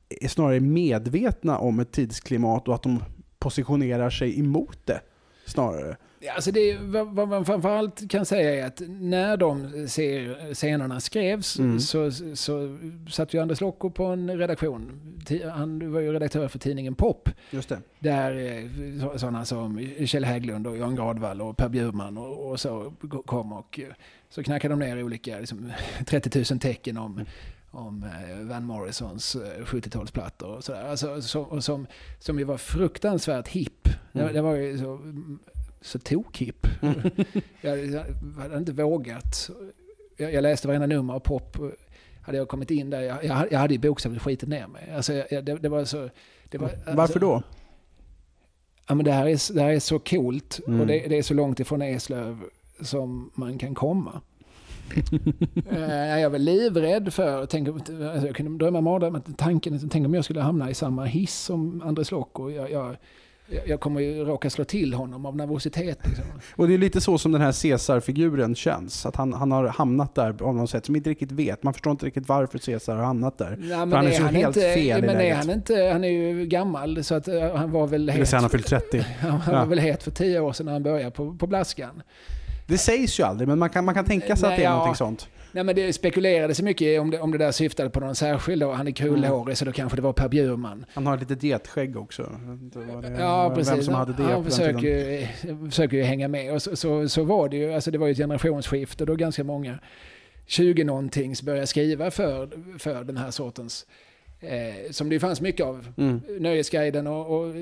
är snarare medvetna om ett tidsklimat och att de positionerar sig emot det. Snarare. Alltså det, vad, man framförallt kan säga är att när de ser, scenerna skrevs Mm. så, så satt ju Anders Locko på en redaktion. Ti- Han var ju redaktör för tidningen Pop. Just det. Där eh, så- sådana som Kjell Hägglund och Jan Gradvall och Per Bjurman och, och så kom och eh, så knackade de ner olika liksom, (laughs) 30 000 tecken om, om eh, Van Morrisons eh, 70-talsplattor och sådär. Alltså, så, och som, som ju var fruktansvärt hipp. Det, Mm. det var ju så, så tok-hipp. (laughs) jag, jag hade inte vågat. Jag, jag läste varenda nummer av Pop. Hade jag kommit in där, jag, jag, hade- jag hade ju bokstavligt skitit ner mig. Alltså, jag, jag, det, det var så... Det var, Varför alltså- då? Ja, men det, här är, det här är så coolt Mm. och det, det är så långt ifrån Eslöv som man kan komma. Eh, jag var livrädd för, tänk, alltså jag kunde drömma mardrömmar, tanken, tänk om jag skulle hamna i samma hiss som Andres Locko. Jag, jag, jag kommer ju råka slå till honom av nervositet. Liksom. Och det är lite så som den här Caesar-figuren känns. Att han, han har hamnat där av något sätt som inte riktigt vet. Man förstår inte riktigt varför Caesar har hamnat där. Ja, men han är är så han helt inte, fel men är han inte, han är ju gammal så att eh, han var väl Det vill säga han har fyllt 30. (laughs) Han var Ja. väl het för tio år sedan när han började på, på Blaskan. Det sägs ju aldrig, men man kan, man kan tänka sig att Nej, det är ja. någonting sånt. Nej men det spekulerades så mycket om det, om det där syftade på någon särskild då. Han är krullhårig så då kanske det var Per Bjurman. Han har ett litet getskägg också. Inte vad det, Ja vem precis. som hade det han försöker, ju- försöker ju hänga med. Och så, så, så var det ju. Alltså det var ju ett generationsskifte då ganska många 20-någontings började skriva för, för den här sortens Eh, som det fanns mycket av. Mm. Nöjesguiden och, och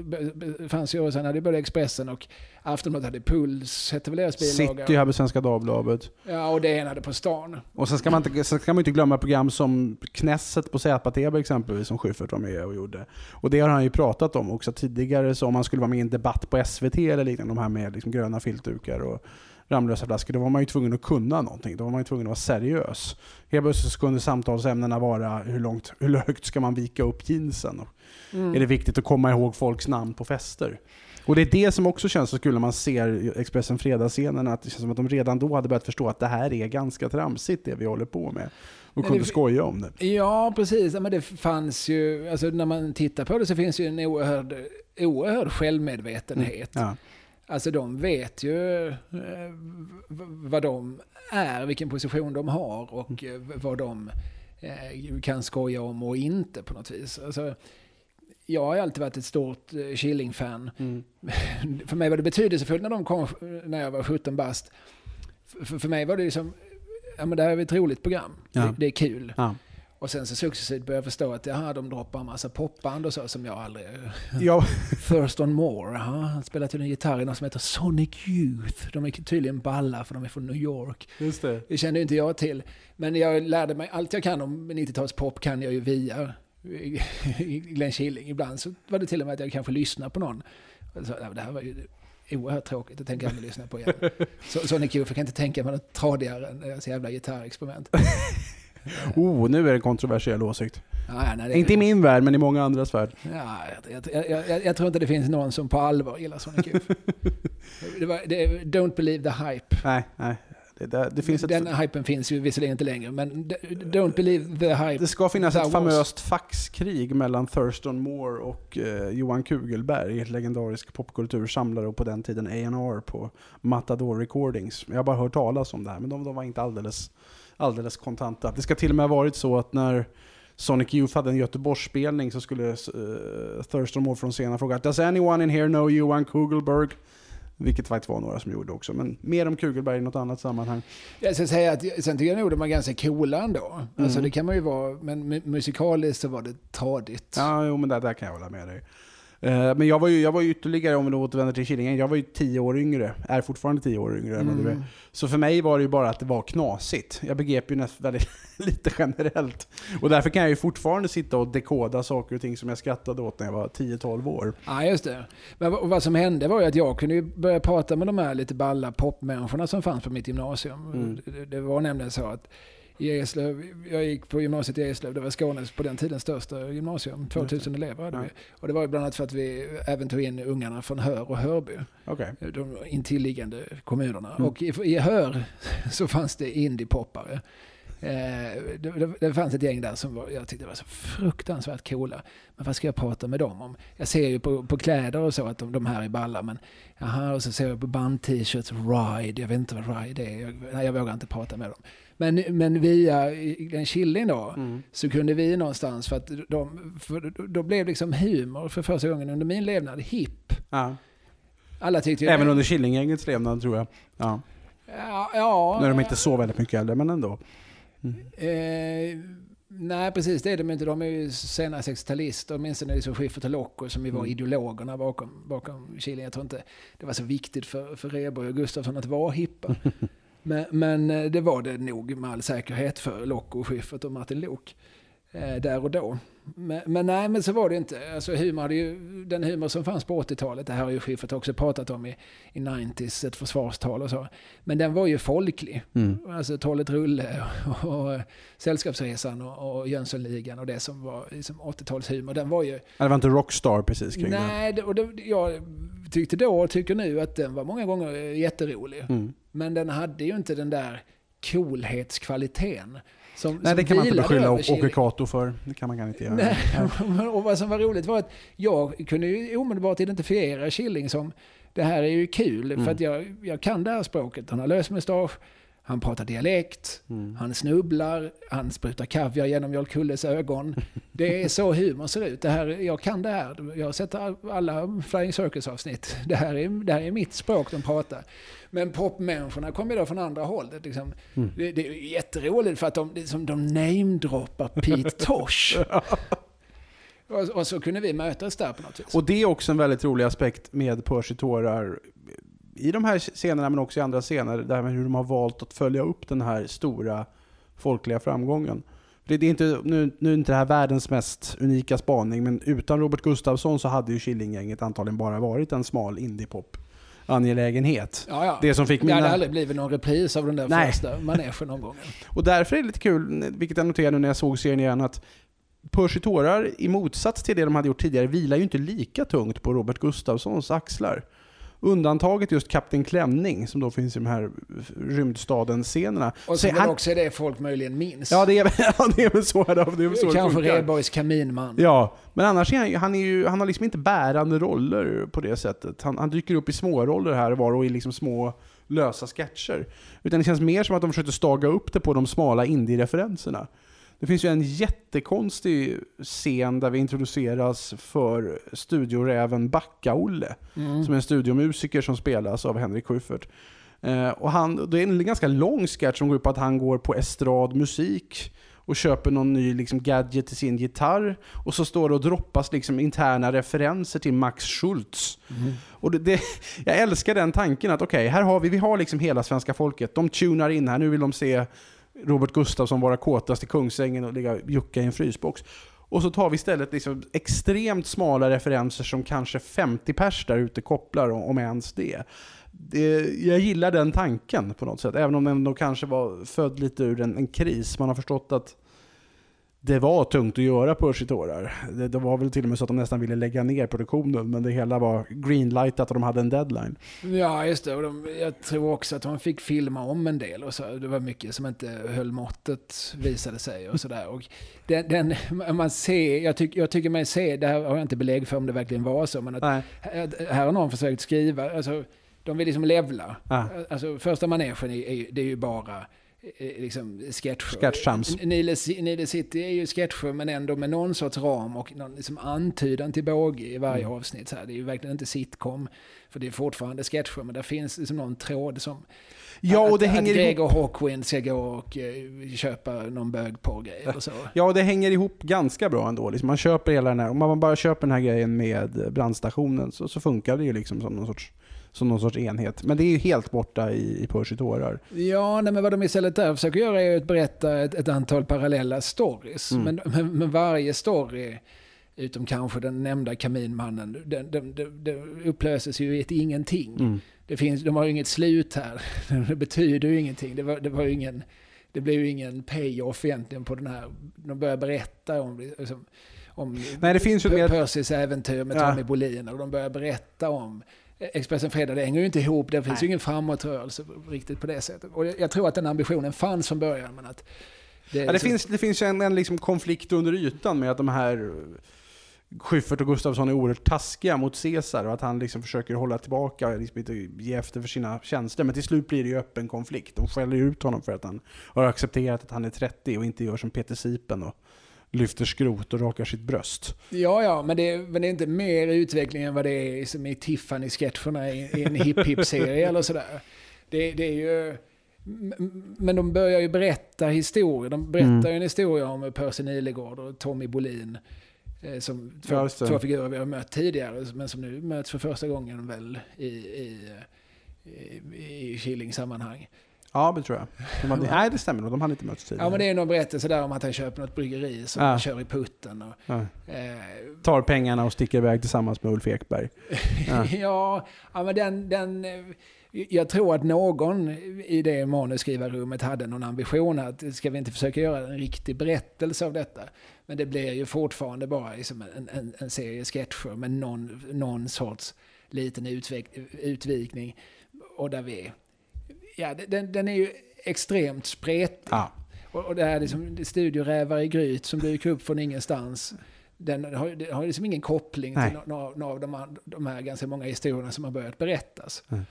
fanns ju och sen hade både Expressen och Aftonbladet hade Puls, hette väl deras bilaga. City hade Svenska Dagbladet. Ja, och det ena hade På stan. Och sen ska man inte, sen ska man inte glömma program som Knesset på ZTV exempelvis, som Schyffert var med och gjorde. Och det har han ju pratat om också tidigare, så om man skulle vara med i en debatt på SVT eller liknande, de här med liksom gröna filtdukar och Ramlösa flaskor, då var man ju tvungen att kunna någonting. Då var man ju tvungen att vara seriös. Helt plötsligt så kunde samtalsämnena vara hur, långt, hur högt ska man vika upp jeansen? Mm. Är det viktigt att komma ihåg folks namn på fester? Och det är det som också känns så kul när man ser Expressen Fredagsscenen, att det känns som att de redan då hade börjat förstå att det här är ganska tramsigt det vi håller på med. Och Men kunde det- skoja om det. Ja, precis. Men det fanns ju, alltså när man tittar på det så finns ju en oerhörd, oerhörd självmedvetenhet. Ja. Alltså de vet ju eh, vad de är, vilken position de har och eh, vad de eh, kan skoja om och inte på något vis. Alltså, jag har alltid varit ett stort Killing-fan. Mm. (laughs) För mig var det betydelsefullt när de kom när jag var 17 bast. För, för mig var det liksom, ja men det här är ett roligt program. Ja. Det, det är kul. Ja. Och sen så successivt började jag förstå att jaha, de droppar en massa popband och så som jag aldrig... Ja, (laughs) First on More, jaha, han spelar till en gitarr i något som heter Sonic Youth. De är tydligen balla för de är från New York. just det. Det kände ju inte jag till. Men jag lärde mig, allt jag kan om 90-talspop kan jag ju via Glenn Killing. Ibland så var det till och med att jag kanske lyssnade på någon. Så, det här var ju oerhört tråkigt, det tänker jag aldrig lyssna på igen. (laughs) Så, Sonic Youth, jag kan inte tänka mig något tradigare än deras jävla gitarrexperiment. (laughs) (laughs) Oh, nu är det en kontroversiell åsikt. Ja, nej, det- Inte i min värld, men i många andras värld. Ja, jag, jag, jag, jag, tror inte det finns någon som på allvar gillar Sonic Youth. (laughs) det var, det, don't believe the hype. Nej, nej. Det, det, det, finns ett, Den hypen finns ju visserligen inte längre, men don't believe the hype. det ska finnas ett famöst faxkrig mellan Thurston Moore och eh, Johan Kugelberg, ett legendarisk popkultursamlare och på den tiden A&R på Matador Recordings. Jag har bara hört talas om det här, men de, de var inte alldeles, alldeles kontanta. Det ska till och med ha varit så att när Sonic Youth hade en Göteborgsspelning så skulle uh, Thurston Moore från scenen fråga Does anyone in here know Johan Kugelberg? Vilket faktiskt var några som gjorde också, men mer om Kugelberg i något annat sammanhang. Jag ska säga att sen tycker jag nog de var ganska coola ändå. Alltså Mm. det kan man ju vara, men mu- musikaliskt så var det tradigt. Ja, jo, men där, där kan jag hålla med dig. Eh, Men jag var, ju, jag var ju ytterligare, om vi återvänder till Killingen, jag var ju tio år yngre. Är fortfarande tio år yngre än vad du är. Mm. Så för mig var det ju bara att det var knasigt. Jag begrep ju nästan väldigt (laughs) lite generellt. Och därför kan jag ju fortfarande sitta och dekoda saker och ting som jag skrattade åt när jag var 10-12 år. Ja, just det. Men vad- som hände var ju att jag kunde börja prata med de här lite balla popmänniskorna som fanns på mitt gymnasium. Mm. Det var nämligen så att i Eslöv, jag gick på gymnasiet i Eslöv, det var Skånes på den tiden största gymnasium, 2000 elever hade Ja. vi. Och det var bland annat för att vi även tog in ungarna från Hör och Hörby, Okej. de intilliggande kommunerna. Mm. Och i, i Hör så fanns det indiepoppare. Eh, det, det, det fanns ett gäng där som var, jag tyckte var så fruktansvärt coola. Men vad ska jag prata med dem om? Jag ser ju på, på kläder och så att de, de här är balla, men jaha, och så ser jag på band-t-shirts, Ride, jag vet inte vad Ride är, jag, nej, jag vågar inte prata med dem. Men, men via den Killing då, Mm. så kunde vi någonstans, för att de, för då blev liksom humor för första gången under min levnad hipp. Ja. Alla tyckte Även under Killinggängets levnad tror jag. Ja. Ja, ja. Nu är de inte så väldigt mycket äldre, men ändå. Eh, nej, precis det är de inte. De är ju sena 60-talister, åtminstone liksom Schyffert och Locko som ju var Mm. ideologerna bakom, bakom Killing. Jag tror inte det var så viktigt för, för Rheborg och Gustafsson att vara hippa. (laughs) men, men eh, det var det nog med all säkerhet för Locko, Schyffert och Martin Lok. Eh, där och då. Men, men nej, men så var det inte. Alltså humor hade ju, den humor som fanns på 80-talet, det här har ju Schyffert också pratat om i, i 90s, ett försvarstal och så. Men den var ju folklig. Mm. Alltså Trollet Rulle och, och Sällskapsresan och, och Jönssonligan och det som var liksom 80-talshumor. Den var ju... Det var inte Rockstar precis kring det. Nej, det, och det, jag tyckte då och tycker nu att den var många gånger jätterolig. Mm. Men den hade ju inte den där coolhetskvaliteten. Som, Nej, som det kan man inte beskylla Åke. Kato för. Det kan man inte göra. Nej, (laughs) och vad som var roligt var att jag kunde ju omedelbart identifiera Killing som det här är ju kul Mm. för att jag, jag kan det här språket. Han har lös mustasch, han pratar dialekt, Mm. han snubblar, han sprutar kaviar genom Jarl Kulles ögon. (laughs) Det är så humor ser ut. Det här, jag kan det här. Jag har sett all- alla Flying Circus-avsnitt. Det här, är, det här är mitt språk de pratar. Men popmänniskorna kommer då från andra hållet. Liksom. Mm. Det, det är jätteroligt för att de, liksom, de namedroppar Pete (laughs) Tosh. och, och så kunde vi mötas där på något vis. Och det är också en väldigt rolig aspekt med Percy tårar i de här scenerna men också i andra scener. Det här med hur de har valt att följa upp den här stora folkliga framgången. Det det är inte, nu, nu är inte det här världens mest unika spaning, men utan Robert Gustafsson så hade ju Killinggänget antagligen bara varit en smal indiepop angelägenhet. ja, ja. Det som fick Det hade mina... aldrig blivit någon repris av den där Nej. första manegen omgången. Och därför är det lite kul, vilket jag noterade nu när jag såg serien igen, att Percy Tårar, i motsats till det de hade gjort tidigare, vilar ju inte lika tungt på Robert Gustafssons axlar. Undantaget just Kapten Klänning, som då finns i de här rymdstaden-scenerna. Och Så som han- också är det folk möjligen minns. Ja, det är, (laughs) ja, det är väl så, det är väl så Kanske. Rheborgs kaminman. Ja, men annars är han, han, är ju, han har liksom inte bärande roller på det sättet. Han, han dyker upp i små roller här och var och i liksom små lösa sketcher. Utan det känns mer som att de försökte staga upp det på de smala indie-referenserna. Det finns ju en jättekonstig scen där vi introduceras för studioräven Backa-Olle. Mm. Som är en studiomusiker som spelas av Henrik Schyffert. Eh, och han, det är en ganska lång sketch som går ut på att han går på estradmusik och köper någon ny liksom, gadget till sin gitarr. Och så står det och droppas liksom, interna referenser till Max Schultz. Och det, det, jag älskar den tanken att okej, här har vi, vi har liksom hela svenska folket. De tunar in här, nu vill de se Robert Gustafsson vara kåtast i Kungsängen och ligga och jucka i en frysbox. Och så tar vi istället liksom extremt smala referenser som kanske 50 pers där ute kopplar, om ens det. det. Jag gillar den tanken på något sätt, även om den då kanske var född lite ur en, en kris. Man har förstått att det var tungt att göra Percy Tårar. Det, det var väl till och med så att de nästan ville lägga ner produktionen, men det hela var greenlightat och de hade en deadline. Ja, just det. Och de, jag tror också att de fick filma om en del. Och så. Det var mycket som inte höll måttet, visade sig. Och sådär. Och den, den, man ser, jag, tyck, jag tycker mig se, det här har jag inte belägg för om det verkligen var så, men att Nej. här, har någon försökt skriva, alltså, de vill liksom levla. Ja. Alltså, första manegen är, är, det är ju bara liksom sketcher. Sketchtrams. Nile, City är ju sketcher men ändå med någon sorts ram och någon liksom antydan till båge i varje Mm. avsnitt. Så här. Det är ju verkligen inte sitcom, för det är fortfarande sketcher, men där finns liksom någon tråd som... Ja, och det att, hänger att ihop Gregor Hawkwind ska gå och eh, köpa någon bögporrgrej eller så. Ja, och det hänger ihop ganska bra ändå. Liksom man köper hela den här, om man bara köper den här grejen med brandstationen så, så funkar det ju liksom som någon sorts, som någon sorts enhet. Men det är ju helt borta i, i Percy Tårar. Ja, nej, men vad de istället där försöker göra är att berätta ett, ett antal parallella stories. Mm. Men, men, men varje story, utom kanske den nämnda kaminmannen, den, den, den, den upplöses ju i ett ingenting. Mm. Det finns, de har ju inget slut här. (laughs) Det betyder ju ingenting. Det, var, det, var ingen, det blev ju ingen pay-off egentligen på den här. De börjar berätta om, liksom, om Nej, det finns ju Percys äventyr med Ja. Tommy Bolin. Och de börjar berätta om Expressen Fredag. Det hänger ju inte ihop. Det finns ju ingen framåtrörelse riktigt på det sättet. Och jag, tror att den ambitionen fanns från början. Men att det, Ja, det, liksom- finns, det finns en, en liksom konflikt under ytan med att de här Schyffert och Gustafsson är oerhört taskiga mot Caesar och att han liksom försöker hålla tillbaka och liksom inte ge efter för sina tjänster. Men till slut blir det ju öppen konflikt. De skäller ut honom för att han har accepterat att han är 30 och inte gör som Peter Sipen och lyfter skrot och rakar sitt bröst. Ja, ja, men det, men det är inte mer utveckling än vad det är som i Tiffany-sketcherna i, i en hipp-hipp-serie eller sådär. Det, det är ju... Men de börjar ju berätta historier. De berättar Mm. ju en historia om Percy Nilegård och Tommy Bolin. eh, Som två, Ja, två figurer vi har mött tidigare, men som nu möts för första gången väl i, i, i, i Killing-sammanhang. Ja, det tror jag. De hade, (laughs) nej, det stämmer nog. De hade inte mötts tidigare. Ja, men det är någon berättelse där om att han köper något bryggeri som Ja. han kör i putten. Och, Ja. eh, Tar pengarna och sticker iväg tillsammans med Ulf Ekberg. Ja. (laughs) Ja, ja men den, den... eh, Jag tror att någon i det manusskrivarrummet hade någon ambition att ska vi inte försöka göra en riktig berättelse av detta? Men det blir ju fortfarande bara liksom en, en, en serie sketcher med någon, någon sorts liten utvek, utvikning. Och där vi... Ja, den, den är ju extremt spretig. Ja. Och, och det här liksom, studiorävar i gryt som dyker upp från ingenstans. Den har, den har liksom ingen koppling Nej. till några, några av de, här- de här ganska många historierna som har börjat berättas. Mm.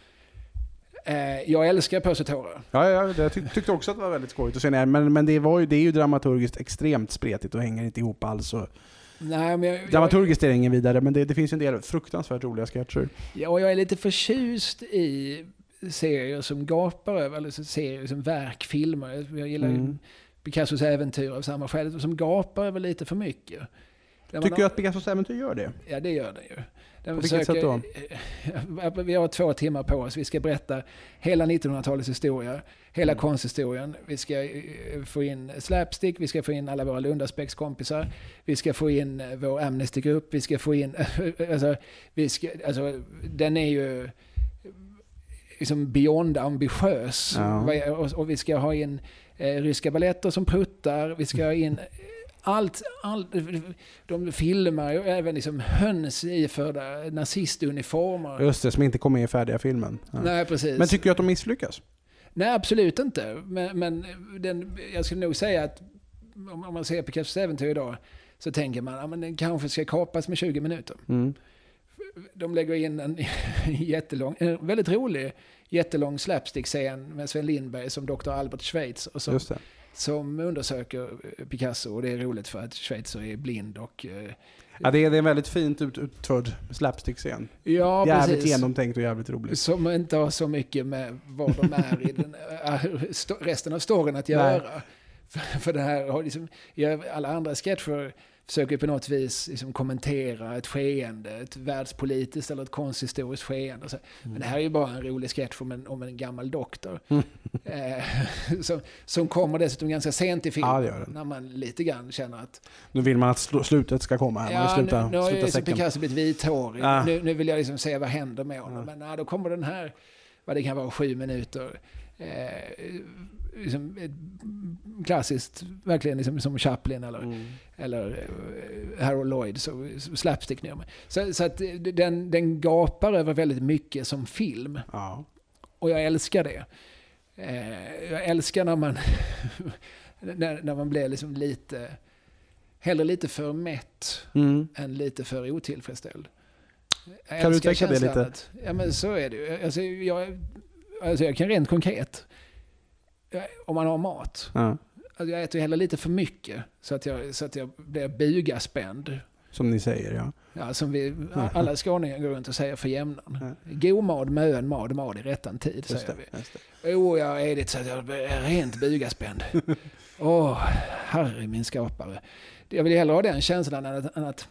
Eh, jag älskar Percy Tårar. Ja, ja, jag tyck, tyckte också att det var väldigt skojigt att se ner. Men, men det, var ju, det är ju dramaturgiskt extremt spretigt och hänger inte ihop alls. Och, Nej, men jag, jag, dramaturgiskt är det ingen vidare, men det, det finns en del fruktansvärt roliga sketcher. ja, och jag är lite förtjust i serier som gapar över, eller serier som verkfilmer. Jag, jag gillar ju Mm. Picassos äventyr av samma skäl, som gapar över lite för mycket. Där Tycker har- du att Picassos äventyr gör det? Ja, det gör den ju. Den På vilket sätt då? (laughs) Vi har två timmar på oss. Vi ska berätta hela 1900-talets historia, hela Mm. konsthistorien. Vi ska eh, få in slapstick, vi ska få in alla våra Lundaspäckskompisar, vi ska få in eh, vår Amnestygrupp, vi ska få in... (laughs) Alltså, vi ska, alltså, den är ju liksom beyond ambitiös. Ja. Och, och vi ska ha in eh, ryska balletter som pruttar, vi ska ha in allt, allt, de filmar ju även liksom höns iförda nazistuniformer. Just det, som inte kom med i färdiga filmen. Ja. Nej, precis. Men tycker du att de misslyckas? Nej, absolut inte. Men, men den, jag skulle nog säga att om, om man ser på Kevs äventyr idag så tänker man att den kanske ska kapas med 20 minuter. Mm. De lägger in en (laughs) jättelång, en väldigt rolig jättelång slapstick-scen med Sven Lindberg som Dr. Albert Schweitz och som, som undersöker Picasso. Och det är roligt för att Schweitzer är blind och... eh, Ja, det är, det är en väldigt fint ut, utförd slapstick-scen. Ja, jävligt precis. genomtänkt och jävligt roligt. Som inte har så mycket med var de är i den, (laughs) sto- resten av storyn att göra. För, (laughs) för det här har liksom, alla andra sketcher försöker på något vis liksom kommentera ett skeende, ett världspolitiskt eller ett konsthistoriskt skeende. Så. Men det här är ju bara en rolig sketch om en, om en gammal doktor. (laughs) Eh, som, som kommer dessutom ganska sent i filmen. Ja. När man lite grann känner att Nu vill man att sl- slutet ska komma Ja, sluta, nu, nu har ju liksom. Picasso blivit vithårig. Ja. Nu, nu vill jag liksom se vad händer med honom. Men nej, då kommer den här, vad det kan vara, sju minuter. Eh, liksom ett klassiskt, verkligen liksom som Chaplin eller, Mm. eller eh, Harold Lloyd, så, slapstick-nummer. Så, så att den, den gapar över väldigt mycket som film. Ja. Och jag älskar det. Eh, jag älskar när man, (laughs) när, när man blir liksom lite, hellre lite för mätt Mm. än lite för otillfredsställd. Jag Kan du utveckla det lite? Att, ja men så är det ju. Alltså, jag, alltså jag kan rent konkret, om man har mat, Ja. alltså jag äter ju hellre lite för mycket så att jag, så att jag blir bugaspänd. Som ni säger, ja. Ja, som vi, alla skåningar går runt och säger för jämnan. Ja. God mad, mön, mad, mad i rättan tid, Just säger det. vi. Jo, jag är det så att jag är rent bugaspänd. (laughs) Åh, herre min skapare. Jag vill hellre ha den känslan än att, än att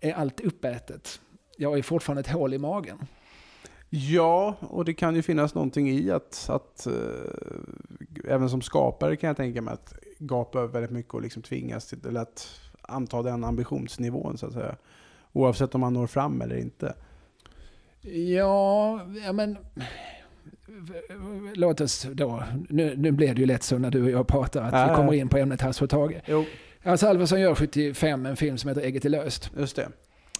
är allt uppätet. Jag är fortfarande ett hål i magen. Ja, och det kan ju finnas någonting i att, att eh, även som skapare kan jag tänka mig att gapa över väldigt mycket och liksom tvingas till eller att anta den ambitionsnivån så att säga. Oavsett om man når fram eller inte. Ja, ja men... Låt oss då, nu, nu blir det ju lätt så när du och jag pratar att Ja, vi kommer in på ämnet Hasse och Tage. Jo, Hasse Alfredson gör 75 en film som heter Ägget är löst. just det.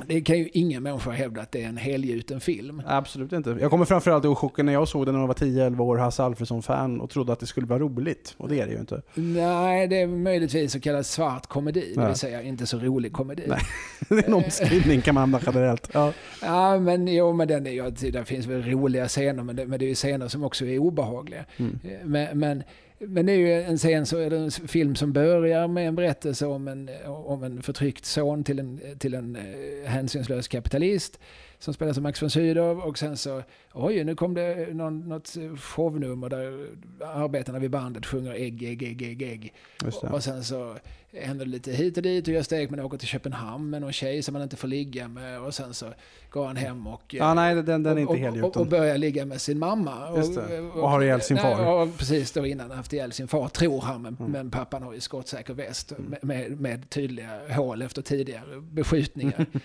Det kan ju ingen människa hävda att det är en helgjuten film. Absolut inte. Jag kommer framförallt ihåg chocken när jag såg den när jag var 10-11 år, Hasse Alfredson-fan, och trodde att det skulle vara roligt. Och det är det ju inte. Nej, det är möjligtvis så kallad svart komedi, det Ja. vill säga inte så rolig komedi. Nej. (laughs) det är en omskrivning kan man använda generellt. Ja. Ja, men jo, men den är, ja, det finns väl roliga scener, men det, men det är ju scener som också är obehagliga. Mm. Eh, Men, men, men det är ju en scen, så, eller en film som börjar med en berättelse om en, om en förtryckt son till en, till en eh, hänsynslös kapitalist som spelas av Max von Sydow och sen så, oj, nu kom det någon, något shownummer där arbetarna vid bandet sjunger ägg, ägg, ägg, ägg, ägg. Det. Och sen så händer det lite hit och dit och Gösta Ekman åker till Köpenhamn med någon tjej som han inte får ligga med och sen så går han hem och... Ja, nej, den, den är inte och, och, och helgjuten. börjar ligga med sin mamma. Det. Och har ihjäl sin nej, far. Och precis då innan haft ihjäl sin far, tror han. Men, Mm. men pappan har ju skottsäker väst med, med, med tydliga hål efter tidigare beskjutningar. (laughs)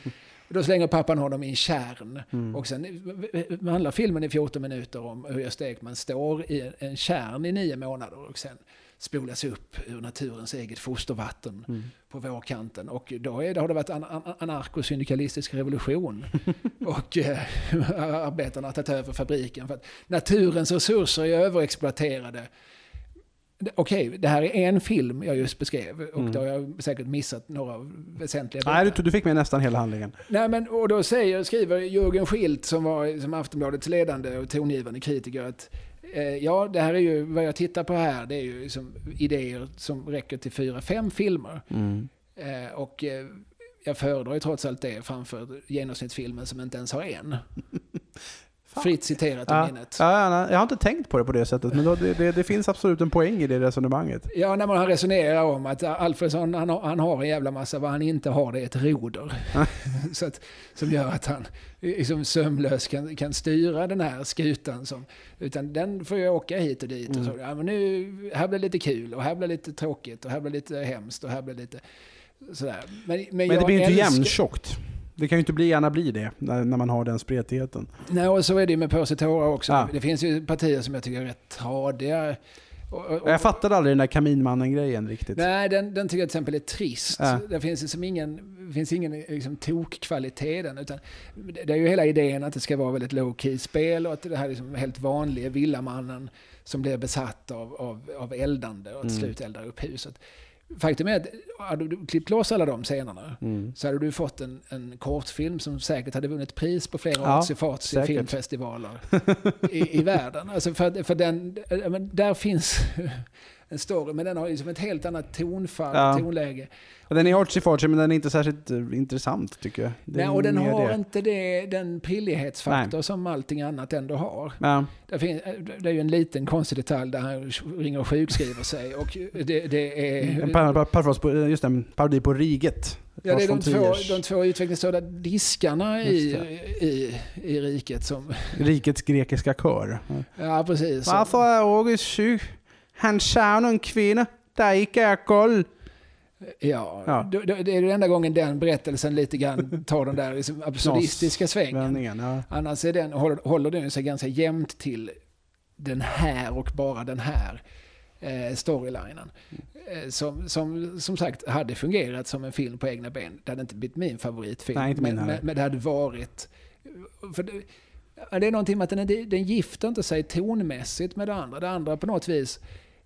Då slänger pappan honom i en kärn. Mm. Och sen handlar filmen i 14 minuter om hur Gösta Ekman står i en kärn i nio månader och sen spolas upp ur naturens eget fostervatten Mm. på vårkanten. Och då, är, då har det varit en an, anarkosyndikalistisk revolution. (laughs) och eh, (laughs) arbetarna har tagit över fabriken för att naturens resurser är överexploaterade. Okej, det här är en film jag just beskrev och Mm. då har jag säkert missat några väsentliga Nej, bitar. du, du fick med nästan hela handlingen. Nej, men, och då säger, skriver Jörgen Schilt som var som Aftonbladets ledande och tongivande kritiker att eh, ja, det här är ju, vad jag tittar på här, det är ju liksom idéer som räcker till fyra, fem filmer. Mm. Eh, och eh, jag föredrar ju trots allt det framför genomsnittsfilmen som inte ens har en. (laughs) Fritt citerat Ja, minnet. ja, nej, jag har inte tänkt på det på det sättet, men då, det, det, det finns absolut en poäng i det resonemanget. Ja, när man resonerar om att Alfredsson, han han har en jävla massa, vad han inte har det är ett roder. (laughs) så att, som gör att han liksom sömlöst kan, kan styra den här skutan. Som, utan den får ju åka hit och dit. Och så, Mm. ja, men nu, här blir det lite kul och här blir det lite tråkigt och här blir det lite hemskt och här blir det lite sådär. Men, men, Men det blir inte älskar- jämntjockt. Det kan ju inte bli, gärna bli det, när, när man har den spretigheten. Nej, och så är det ju med Påse tårar också. Ja. Det finns ju partier som jag tycker är rätt tradiga. Och, och, Jag fattade aldrig den där Kaminmannen-grejen riktigt. Nej, den, den tycker jag till exempel är trist. Ja. Det finns liksom ingen, finns ingen liksom, tokkvalitet i den. Utan det är ju hela idén att det ska vara väldigt low key spel och att det här liksom helt vanliga villamannen som blir besatt av, av, av eldande och till Mm. slut eldar upp huset. Faktum är att hade du klippt loss alla de scenerna Mm. så hade du fått en, en kortfilm som säkert hade vunnit pris på flera Ja, säkert. filmfestivaler i, i världen. Alltså för, för den, där finns en story, men den har liksom ett helt annat tonfall, Ja. tonläge. Och Den är artsy fartsy men den är inte särskilt eh, intressant tycker jag. Nej, och den har det. inte det, den pillighetsfaktor som allting annat ändå har. Ja. Det, finns, det är ju en liten konstig detalj där han ringer och sjukskriver sig. Och det, det är... En par- på, just en parodi på Riget. Ja, det är de två, de två utvecklingsstörda diskarna i, i, i riket som... Rikets grekiska kör. Ja, precis. Varför är Åge sjuk? Han sa någon kvinna. Där gick jag koll. Ja, Ja. Det, det är den enda gången den berättelsen lite grann tar den där liksom (laughs) absurdistiska svängen. Ja. Annars är den, håller, håller den sig ganska jämnt till den här och bara den här eh, storylinen. Eh, som, som, som sagt hade fungerat som en film på egna ben. Det hade inte blivit min favoritfilm. Nej, men, men, men det hade varit... För det, det är någonting med att den, den gifter inte sig tonmässigt med det andra. Det andra på något vis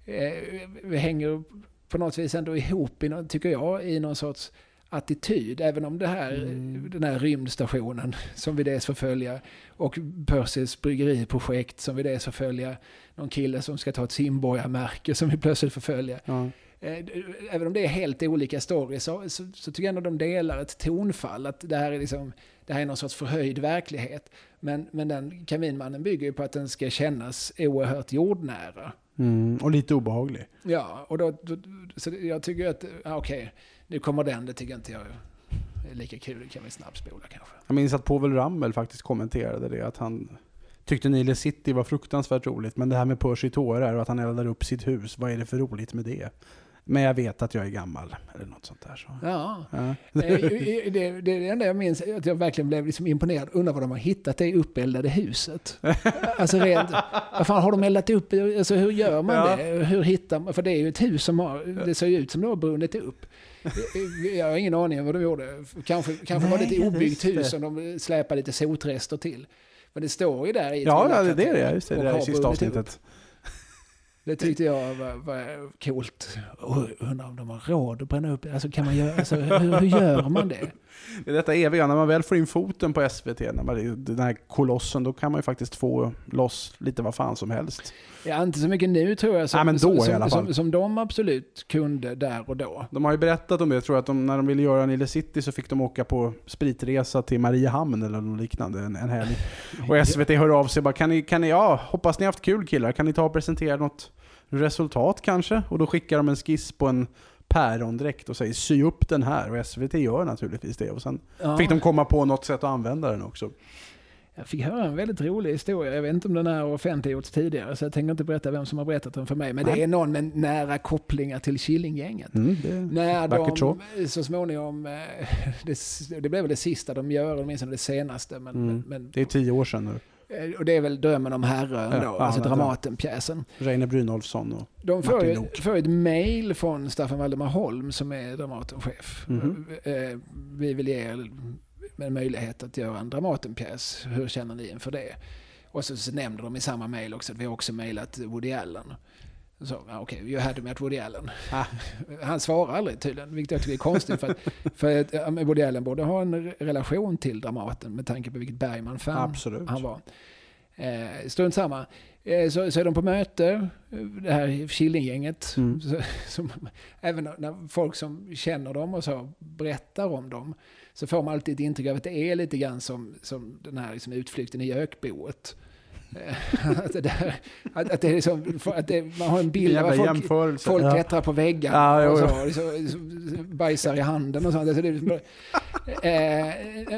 eh, hänger på något vis ändå ihop, i, nå- tycker jag, i någon sorts attityd. Även om det här, Mm. den här rymdstationen (laughs) som vi dels får följa och Percys bryggeriprojekt som vi dels får följa. Någon kille som ska ta ett simborgarmärke som vi plötsligt får följa. ja. Eh, Även om det är helt olika stories så, så, så tycker jag ändå de delar ett tonfall. Att det här är, liksom, det här är någon sorts förhöjd verklighet. Men, men den Kaminmannen bygger ju på att den ska kännas oerhört jordnära. Mm, och lite obehaglig. Ja, och då, då så jag tycker att, ja, okej, nu kommer den, det tycker inte jag är lika kul, det kan vi snabbspola kanske. Jag minns att Povel Ramel faktiskt kommenterade det. Att han tyckte Nile City var fruktansvärt roligt. Men det här med Percy tårar och att han eldar upp sitt hus. Vad är det för roligt med det? Men jag vet att jag är gammal. Eller något sånt där. Så. Ja, Ja. Eh, det, det är det enda jag minns, att jag verkligen blev liksom imponerad. Undrar var de har hittat det uppeldade huset. Alltså rent, vad fan har de eldat upp? Alltså hur gör man Ja. det? Hur hittar man? För det är ju ett hus som har, det ser ju ut som det har brunnit upp. Jag har ingen aning om vad de gjorde. Kanske, kanske var det ett Nej, obyggt hus som de släpade lite sotrester till. Men det står ju där i Ja, ja, det är det. Just det, det där i sista brunnit upp. Det tyckte jag var, var coolt. Undrar om de har råd att bränna upp. Alltså kan man göra, alltså, hur, hur gör man det? Det är detta eviga, när man väl får in foten på SVT, när man, den här kolossen, då kan man ju faktiskt få loss lite vad fan som helst. Ja, inte så mycket nu tror jag som, Nej, men då i som, alla fall. som, som de absolut kunde där och då. De har ju berättat om det, jag tror att de, när de ville göra Nile City så fick de åka på spritresa till Mariehamn eller något liknande en, en helg. Och SVT hör av sig bara, kan ni, kan ni, ja, hoppas ni haft kul killar, kan ni ta och presentera något resultat kanske? Och då skickar de en skiss på en pärondräkt och säger sy upp den här och SVT gör naturligtvis det. Och sen Ja, fick de komma på något sätt att använda den också. Jag fick höra en väldigt rolig historia. Jag vet inte om den här offentliggjorts tidigare så jag tänker inte berätta vem som har berättat den för mig. Men det Nej. är någon med nära kopplingar till Killinggänget. Mm, det, När de så småningom, eh, (laughs) det, det blev väl det sista de gör, åtminstone det senaste. Men, Mm. men, men, det är tio år sedan nu. Eh, och det är väl Drömmen om Herren Ja, då, ja, alltså Dramatenpjäsen. Reine Brynolfsson och De får Martin får ett mail från Staffan Valdemar Holm som är Dramatenchef. Mhm. Eh, Vi vill ge er en möjlighet att göra en Dramatenpjäs. Hur känner ni inför det? Och så, så nämner de i samma mail också att vi har också mailat Woody Allen. Så, okej, you had met Woody Allen. Ah. Han svarar aldrig tydligen, vilket jag tycker är konstigt. För att, för att Woody Allen borde ha en re- relation till Dramaten med tanke på vilket Bergman-fan han var. Eh, strunt samma. Eh, så, så är de på möte, det här Killinggänget. Mm. Så, även när- folk som känner dem och så berättar om dem så får man alltid ett intryck av att det är lite grann som, som den här liksom utflykten i gökboet. Eh, (laughs) att, där, att, att, det är liksom, att det, man har en bild av att folk, folk Ja. klättrar på väggarna Ja, och så, liksom, så, bajsar i handen och sånt. Alltså det liksom, eh,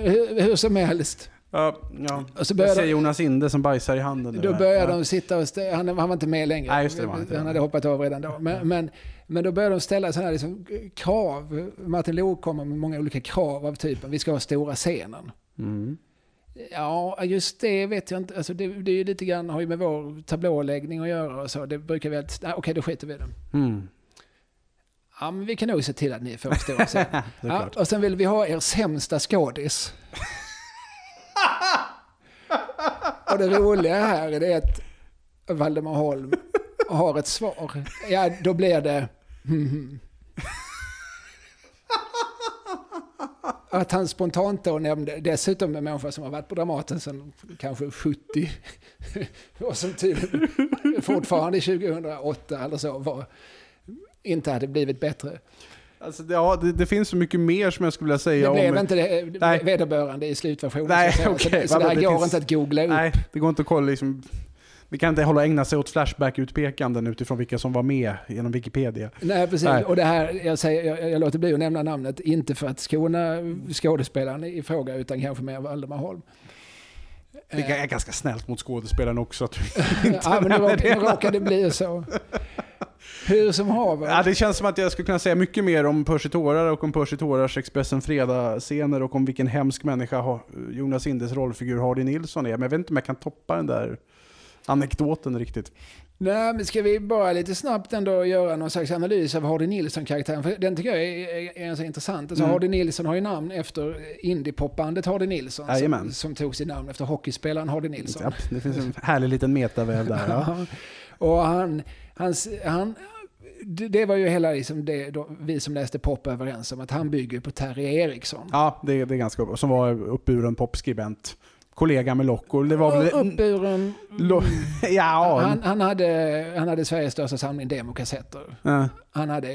hur, hur som helst. Ja, ja. Och så Jag ser Jonas Inde som bajsar i handen. nu Då börjar ja. de sitta och stä- han, han var inte med längre. Nej, det, han han hade hoppat av redan då. Men, men, men då börjar de ställa sådana här liksom, krav. Martin Lok kommer med många olika krav av typen vi ska ha stora scenen. Mm. Ja, just det vet jag inte. Alltså det, det är ju lite grann, har ju med vår tablåläggning att göra och så. Det brukar vi alltid... Nej, okej, då skiter vi i det. Mm. Ja, men vi kan nog se till att ni får stå sen. (laughs) Ja, och sen vill vi ha er sämsta skådis. (laughs) och det roliga här är att Valdemar Holm har ett svar. Ja, då blir det... mhm. (laughs) Att han spontant då nämnde, dessutom en människa som har varit på Dramaten sedan kanske 70 (laughs) och som tydligen (laughs) fortfarande 2008 eller så var, inte hade blivit bättre. Alltså, ja, det, det finns så mycket mer som jag skulle vilja säga Det blev om... inte det, Nej. vederbörande i slutversionen. Nej, så, okej. så, så det här Det går finns- inte att googla upp. Nej, det går inte att kolla liksom... Vi kan inte hålla ägna sig åt Flashback-utpekanden utifrån vilka som var med genom Wikipedia. Nej, precis. Nej. Och det här, jag, säger, jag, jag låter bli att nämna namnet, inte för att skona skådespelaren i fråga, utan kanske mer Valdemar Holm. Det är ganska snällt mot skådespelaren också. Att du (laughs) ja, men nu, det. nu råkar det bli så. Hur som haver. Ja, det känns som att jag skulle kunna säga mycket mer om Percy Tårar och om Percy Tårars Expressen Fredag-scener och om vilken hemsk människa Jonas Indes rollfigur Hardy Nilsson är. Men jag vet inte om jag kan toppa den där anekdoten riktigt. Nej, men ska vi bara lite snabbt ändå göra någon slags analys av Hardy Nilsson-karaktären? För den tycker jag är, är, är ganska intressant. Alltså, Mm. Hardy Nilsson har ju namn efter indiepopbandet Hardy Nilsson. Som, som tog sitt namn efter hockeyspelaren Hardy Nilsson. Ja, det finns en härlig liten metaväv där. Ja. (laughs) och han, hans, han, det, det var ju hela liksom det, då, vi som läste pop överens om att han bygger på Terry Eriksson. Ja, det, det är ganska bra. Som var uppburen popskribent. Kollega med Locko. Det var väl... Uppburen... Lo- (laughs) ja, Han, han, hade, han hade Sveriges största samling demokassetter. ja. Han hade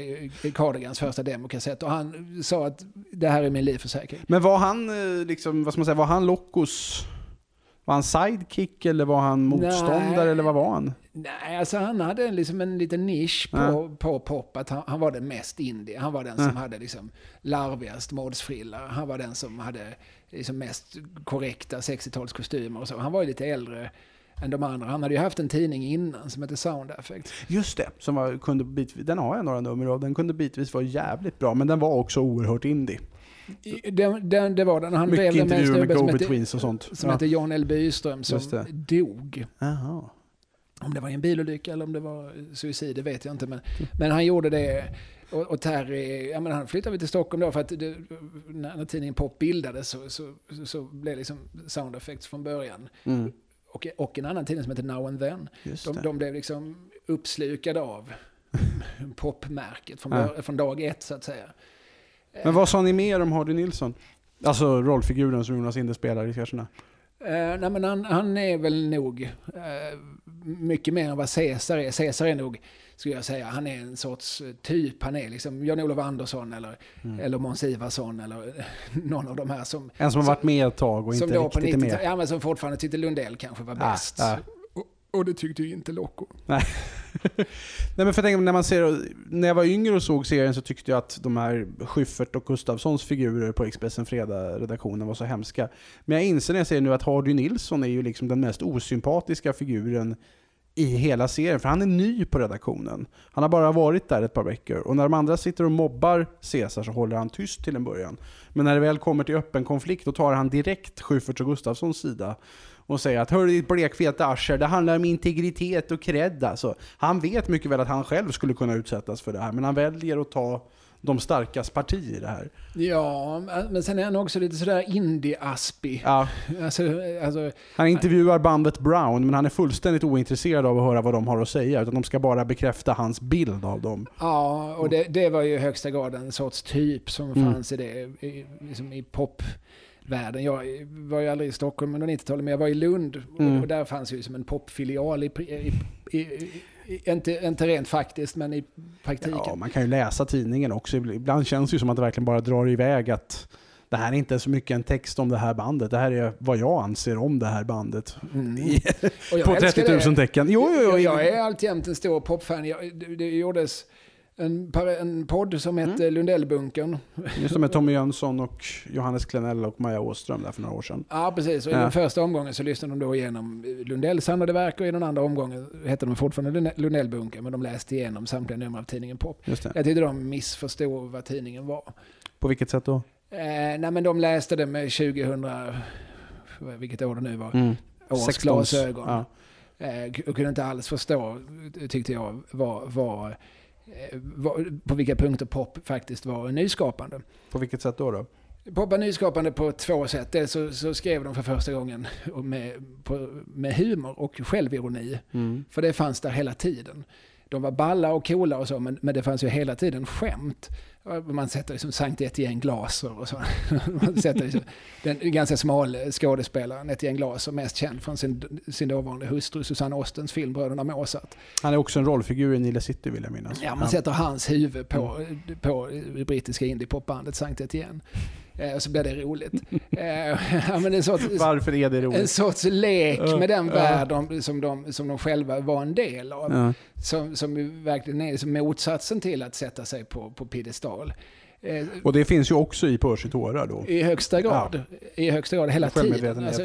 Cardigans första demokassett och han sa att det här är min livförsäkring. Men var han, eh, liksom, vad ska man säga, var han Lockos... Var han sidekick eller var han motståndare Nej. eller vad var han? Nej, alltså han hade liksom en liten nisch på, Ja. på pop. Han, han var den mest indie. Han var den som hade liksom larvigast modsfrilla. Han var den som hade liksom mest korrekta 60-talskostymer och så. Han var ju lite äldre än de andra. Han hade ju haft en tidning innan som hette Sound Effect. Just det, som var, kunde bitvis, den har jag några nummer av. Den kunde bitvis vara jävligt bra, men den var också oerhört indie. Den, den, det var den. Han Mycket drev med en snubbe som hette, och sånt. som Ja. hette John L. Byström som det. dog. Jaha. Om det var en bilolycka eller om det var suicid, det vet jag inte. Men, men han gjorde det. Och, och Terry, ja, men han flyttade till Stockholm då för att det, när, när tidningen Pop bildades så, så, så blev liksom Sound Effects från början. Mm. Och, och en annan tidning som heter Now and Then. De, det. de blev liksom uppslukade av (laughs) popmärket från, Ja. från dag ett så att säga. Men vad sa ni mer om Hardy Nilsson? Alltså rollfiguren som Jonas Inde spelar i sketcherna. Eh, nej, men han, han är väl nog eh, mycket mer än vad Caesar är. Caesar är nog, skulle jag säga, han är en sorts typ. Han är liksom Jan-Olof Andersson eller, Mm. eller Måns Ivarsson eller (laughs) någon av de här som, En som har varit med ett tag och inte riktigt är 90 med. ja, men som fortfarande tyckte Lundell kanske var Ja, bäst. ja. Och, och det tyckte ju inte Loco. Nej (laughs) men för jag när man ser, när jag var yngre och såg serien så tyckte jag att de här Schyffert och Gustafssons figurer på Expressen Fredag-redaktionen var så hemska. Men jag inser när jag ser nu att Hardy Nilsson är ju liksom den mest osympatiska figuren i hela serien, för han är ny på redaktionen. Han har bara varit där ett par veckor. Och när de andra sitter och mobbar Caesar så håller han tyst till en början. Men när det väl kommer till öppen konflikt, då tar han direkt Schyfferts och Gustafssons sida. Och säger att hör ditt blekfeta arsel, det handlar om integritet och cred alltså. Han vet mycket väl att han själv skulle kunna utsättas för det här, men han väljer att ta de starkas parti i det här. Ja, men sen är han också lite sådär indie-aspig. Ja, Alltså, alltså, han intervjuar bandet Brown, men han är fullständigt ointresserad av att höra vad de har att säga, utan de ska bara bekräfta hans bild av dem. Ja, och det, det var ju i högsta grad en sorts typ som Mm. fanns i det, i, liksom i popvärlden. Jag var ju aldrig i Stockholm under 90-talet, men jag var i Lund Mm. och, där fanns ju som en popfilial, i, i, i, i, inte, inte rent faktiskt, men i praktiken. Ja, man kan ju läsa tidningen också. Ibland känns det ju som att det verkligen bara drar iväg att det här är inte så mycket en text om det här bandet. Det här är vad jag anser om det här bandet. Mm. På älskar 30 000 det. tecken. Jo, jo, jo. Jag, jag är alltjämt en stor popfan. Jag, det, det gjordes en, par- en podd som hette Mm. Lundellbunkern. Just det med Tommy Jönsson och Johannes Klenell och Maja Åström där för några år sedan. Ja, precis. Och i Ja. den första omgången så lyssnade de då igenom Lundells samlade verk och i den andra omgången hette de fortfarande Lund- Lundellbunkern, men de läste igenom samtliga nummer av tidningen Pop. Just det. Jag tyckte de missförstod vad tidningen var. På vilket sätt då? Eh, nej, men de läste det med vilket år det nu var, Mm. års 16. glasögon. Ja. Eh, och kunde inte alls förstå, tyckte jag, var, på vilka punkter pop faktiskt var nyskapande. På vilket sätt då? då? Pop var nyskapande på två sätt. Dels så, så skrev de för första gången med, på, med humor och självironi. Mm. För det fanns där hela tiden. De var balla och coola och så, men, men det fanns ju hela tiden skämt. Man sätter liksom Sankt Etienne Glaser och så. (laughs) Man sätter liksom, den ganska smal skådespelaren Etienne Glaser, mest känd från sin, sin dåvarande hustru Susanne Ostens film Bröderna Mozart. Han är också en rollfigur i Nile City vill jag minnas. Ja, man sätter hans huvud på, på det brittiska indiepopbandet Sankt Etienne. Eh, och så blir det roligt. Eh, (laughs) ja, men så att, Varför är det en roligt? sorts lek Ja, med den ja. värld de, som, de, som de själva var en del av. Ja. Som, som verkligen är som motsatsen till att sätta sig på, på piedestal. Eh, Och det finns ju också i Percy tårar då. I högsta grad. I högsta grad hela tiden. Alltså,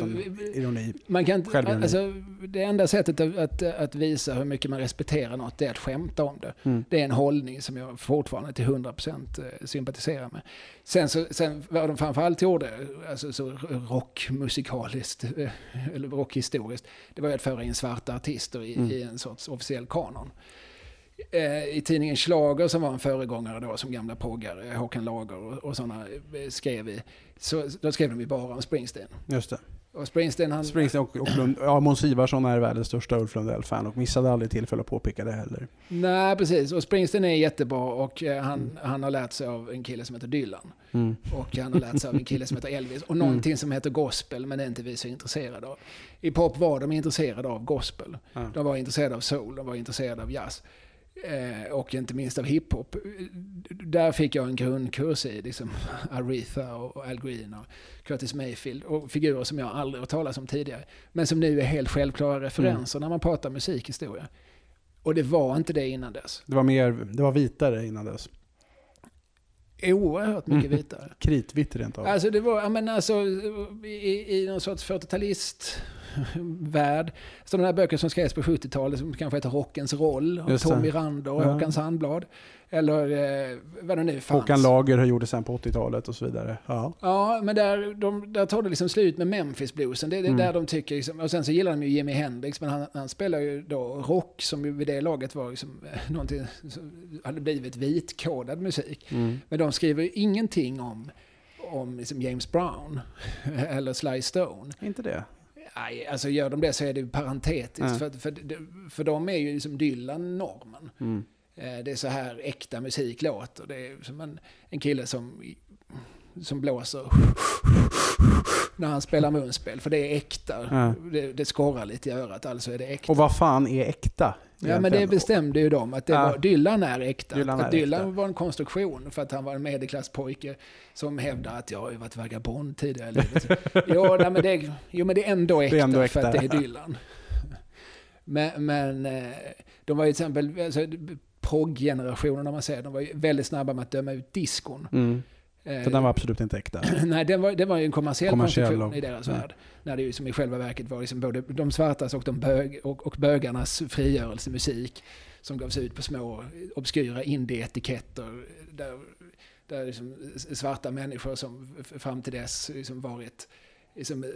ironi. man kan, alltså, det enda sättet att, att, att visa hur mycket man respekterar något är att skämta om det. Mm. Det är en hållning som jag fortfarande till 100% eh, sympatiserar med. Sen, så, sen vad de framförallt gjorde, alltså så rockmusikaliskt, eh, eller rockhistoriskt, det var ju att föra in svarta artister i, Mm. i en sorts officiell kanon. Eh, I tidningen Schlager som var en föregångare då som gamla proggare, Håkan Lager och, och sådana eh, skrev i, så då skrev de ju bara om Springsteen. Just det. Och Springsteen han... Springsteen och, och Lund, ja, Måns Ivarsson är världens största Ulf Lundell-fan och missade aldrig tillfälle att påpeka det heller. Nej, precis. Och Springsteen är jättebra och eh, han, han har lärt sig av en kille som heter Dylan. Mm. Och han har lärt sig av en kille som heter Elvis. Och någonting som heter gospel, men det är inte vi så intresserade av. I pop var de intresserade av gospel. De var intresserade av soul, de var intresserade av jazz. Eh, och inte minst av hiphop. Där fick jag en grundkurs i liksom (laughs) Aretha och Al Green och Curtis Mayfield. Och figurer som jag aldrig hört talas om tidigare. Men som nu är helt självklara referenser när man pratar musikhistoria. Och det var inte det innan dess. Det var mer, det var vitare innan dess. Oerhört mycket Mm. vitare. Kritvitt rent av. Alltså det var, men alltså i, i någon sorts 40-talist värld. Sådana här böcker som skrevs på 70-talet som kanske heter Rockens roll av. Tommy Rander och Ja. Håkan Sandblad. Eller eh, vad det nu fanns. Håkan Lager det sen på 80-talet och så vidare. Ja. Ja, men där, de, där tar det liksom slut med Memphis-bluesen. Det är det Mm. där de tycker, liksom, och sen så gillar de ju Jimi Hendrix, men han, han spelar ju då rock som ju vid det laget var liksom, eh, någonting som hade blivit vitkodad musik. Mm. Men de skriver ju ingenting om, om liksom James Brown (laughs) eller Sly Stone. Inte det? Nej, alltså gör de det så är det ju parentetiskt. För, för, för de är ju liksom Dylan-normen. Mm. Eh, Det är så här äkta musik låter. Det är som en, en kille som, som blåser när han spelar munspel. För det är äkta. Ja. Det, det skorrar lite i örat, alltså är det äkta. Och vad fan är äkta? Ja, men det bestämde ju de. Att det Ja. var, Dylan är äkta. Dylan att är Dylan äkta. var en konstruktion för att han var en medelklasspojke som hävdar att jag har ju varit vagabond tidigare i livet. (laughs) jo, nej, men det, jo, men det är ändå äkta, är ändå för att det äkta. är Dylan. Men, men eh, de var ju till exempel, alltså, proggenerationen om man säger, de var ju väldigt snabba med att döma ut diskon. Mm. Eh, För den var absolut inte äkta. (clears throat) Nej, det var, det var ju en kommersiell, Kommersiell konstruktion och- i deras mm. värld. När det ju som i själva verket var liksom både de svartas och, de bög, och, och bögarnas frigörelsemusik som gavs ut på små obskyra indie-etiketter. Där, där liksom svarta människor som fram till dess liksom varit liksom, eh,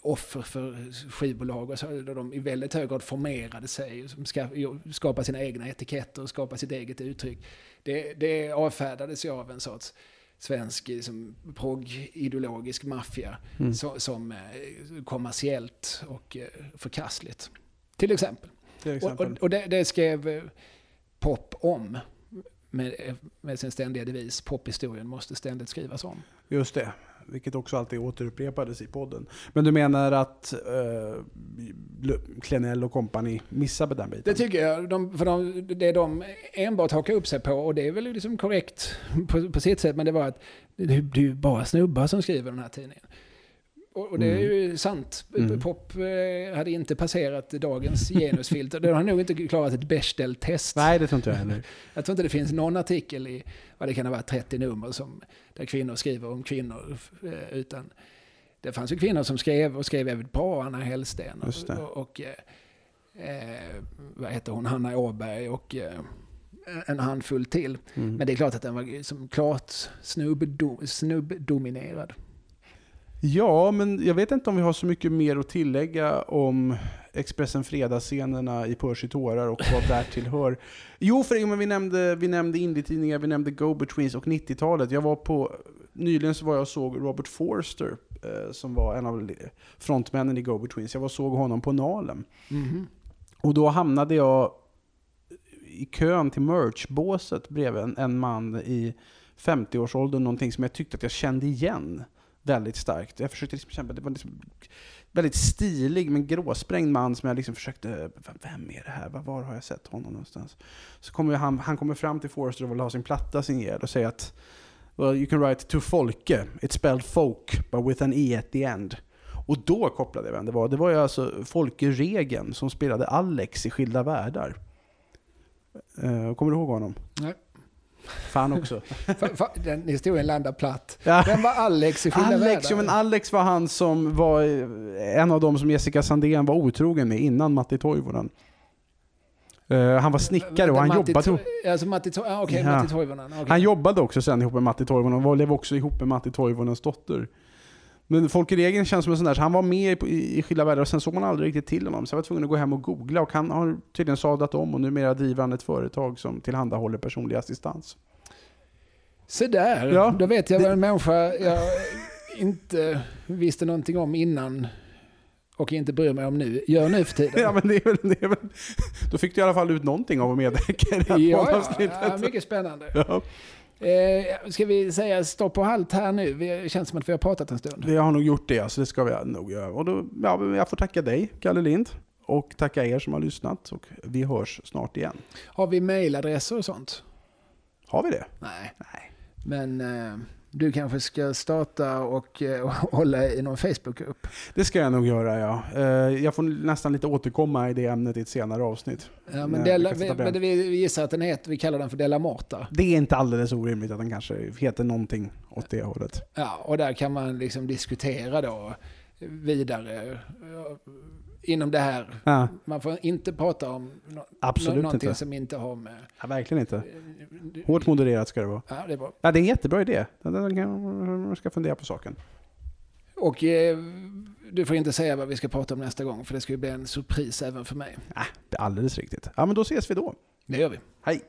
offer för skivbolag och så, där de i väldigt hög grad formerade sig, som ska, skapa sina egna etiketter och skapa sitt eget uttryck. Det, det avfärdades ju av en sorts svensk liksom, progg-ideologisk maffia Mm. så, som eh, kommersiellt och eh, förkastligt. Till exempel. Till Och, exempel. och, och det, det skrev eh, Pop om med, med sin ständiga devis. Pophistorien måste ständigt skrivas om. Just det. Vilket också alltid återupprepades i podden. Men du menar att uh, Klenell och kompani missade den biten? Det tycker jag. De, för de, det de enbart hakar upp sig på, och det är väl liksom korrekt på, på sitt sätt, men det var att det, det är ju bara snubbar som skriver den här tidningen. Och, och det är ju sant. Mm. Pop eh, hade inte passerat dagens genusfilter. Det har nog inte klarat ett Bechdel-test. Nej, det tror inte jag heller. (laughs) Jag tror inte det finns någon artikel i, vad det kan ha varit, 30 nummer som, där kvinnor skriver om kvinnor. eh, Utan det fanns ju kvinnor som skrev och skrev väldigt bra, Anna Hellsten och, och, och eh, eh, vad heter hon, Hanna Åberg och eh, en handfull till. Mm. Men det är klart att den var som klart snubbdo, snubbdominerad. Ja, men jag vet inte om vi har så mycket mer att tillägga om Expressen Fredagsscenerna i Percy tårar och vad därtill hör. Jo, för men vi nämnde, vi nämnde indie-tidningar, vi nämnde Go-Betweens och 90-talet. Jag var på, nyligen så var jag och såg Robert Forster, eh, som var en av frontmännen i Go-Betweens. Jag var och såg honom på Nalen. Mhm. Och då hamnade jag i kön till merchbåset bredvid en, en man i 50-årsåldern, någonting som jag tyckte att jag kände igen väldigt starkt. Jag försökte liksom kämpa, det var liksom väldigt stilig men gråsprängd man som jag liksom försökte, vem är det här? Var, var har jag sett honom någonstans? Så kommer han, han kommer fram till Forrester och vill ha sin platta signerad och säger att well, you can write to Folke, it's spelled folk, but with an e at the end. Och då kopplade jag vem det var. Det var ju alltså Folke Regen som spelade Alex i Skilda Världar. Eh, kommer du ihåg honom? Nej. Fan också. (laughs) Den historien landar platt. Ja. Vem var Alex i Skilda Alex, Världar? men Alex var han som var eh, en av dem som Jessica Sandén var otrogen med innan Matti Toivonen. Eh, han var snickare och han Matti jobbade, Alltså Matti ah, Okej, Ja. Matti Toivonen. okej. han jobbade också sen ihop med Matti Toivonen och var- blev också ihop med Matti Toivonens dotter. Men Folke Regen känns som en sån där, så han var med i, i, Skilda Världar och sen såg man aldrig riktigt till honom. Så jag var tvungen att gå hem och googla och han har tydligen sadlat om och numera driver han ett företag som tillhandahåller personlig assistans. Så där, Ja, då vet jag det- vad en människa jag inte visste någonting om innan och inte bryr mig om nu, gör nu för (laughs) tiden. Ja men det är väl, det är väl, då fick du i alla fall ut någonting av att medverka i det här ja, ja, ja, mycket spännande. Ja. Eh, ska vi säga stopp och halt här nu? Det känns som att vi har pratat en stund. Vi har nog gjort det, så det ska vi nog göra. Och då, ja, jag får tacka dig, Kalle Lind. Och tacka er som har lyssnat. Och vi hörs snart igen. Har vi mejladresser och sånt? Har vi det? Nej. Nej. Men eh, du kanske ska starta och eh, (laughs) hålla i någon Facebookgrupp? Det ska jag nog göra, ja. Eh, Jag får nästan lite återkomma i det ämnet i ett senare avsnitt. Ja, men Nej, Della, vi men vi gissar att den heter, vi kallar den för Della Morta. Det är inte alldeles orimligt att den kanske heter någonting åt det hållet. Ja, och där kan man liksom diskutera då vidare eh, inom det här. Ja, Man får inte prata om no- Absolut någonting inte. som inte har med... ja, verkligen inte. Hårt modererat ska det vara. Ja, det är bra. Ja, det är en jättebra idé. Jag ska fundera på saken. Och eh, du får inte säga vad vi ska prata om nästa gång, för det ska ju bli en surpris även för mig. Det är alldeles riktigt. Ja, men då ses vi då. Det gör vi. Hej!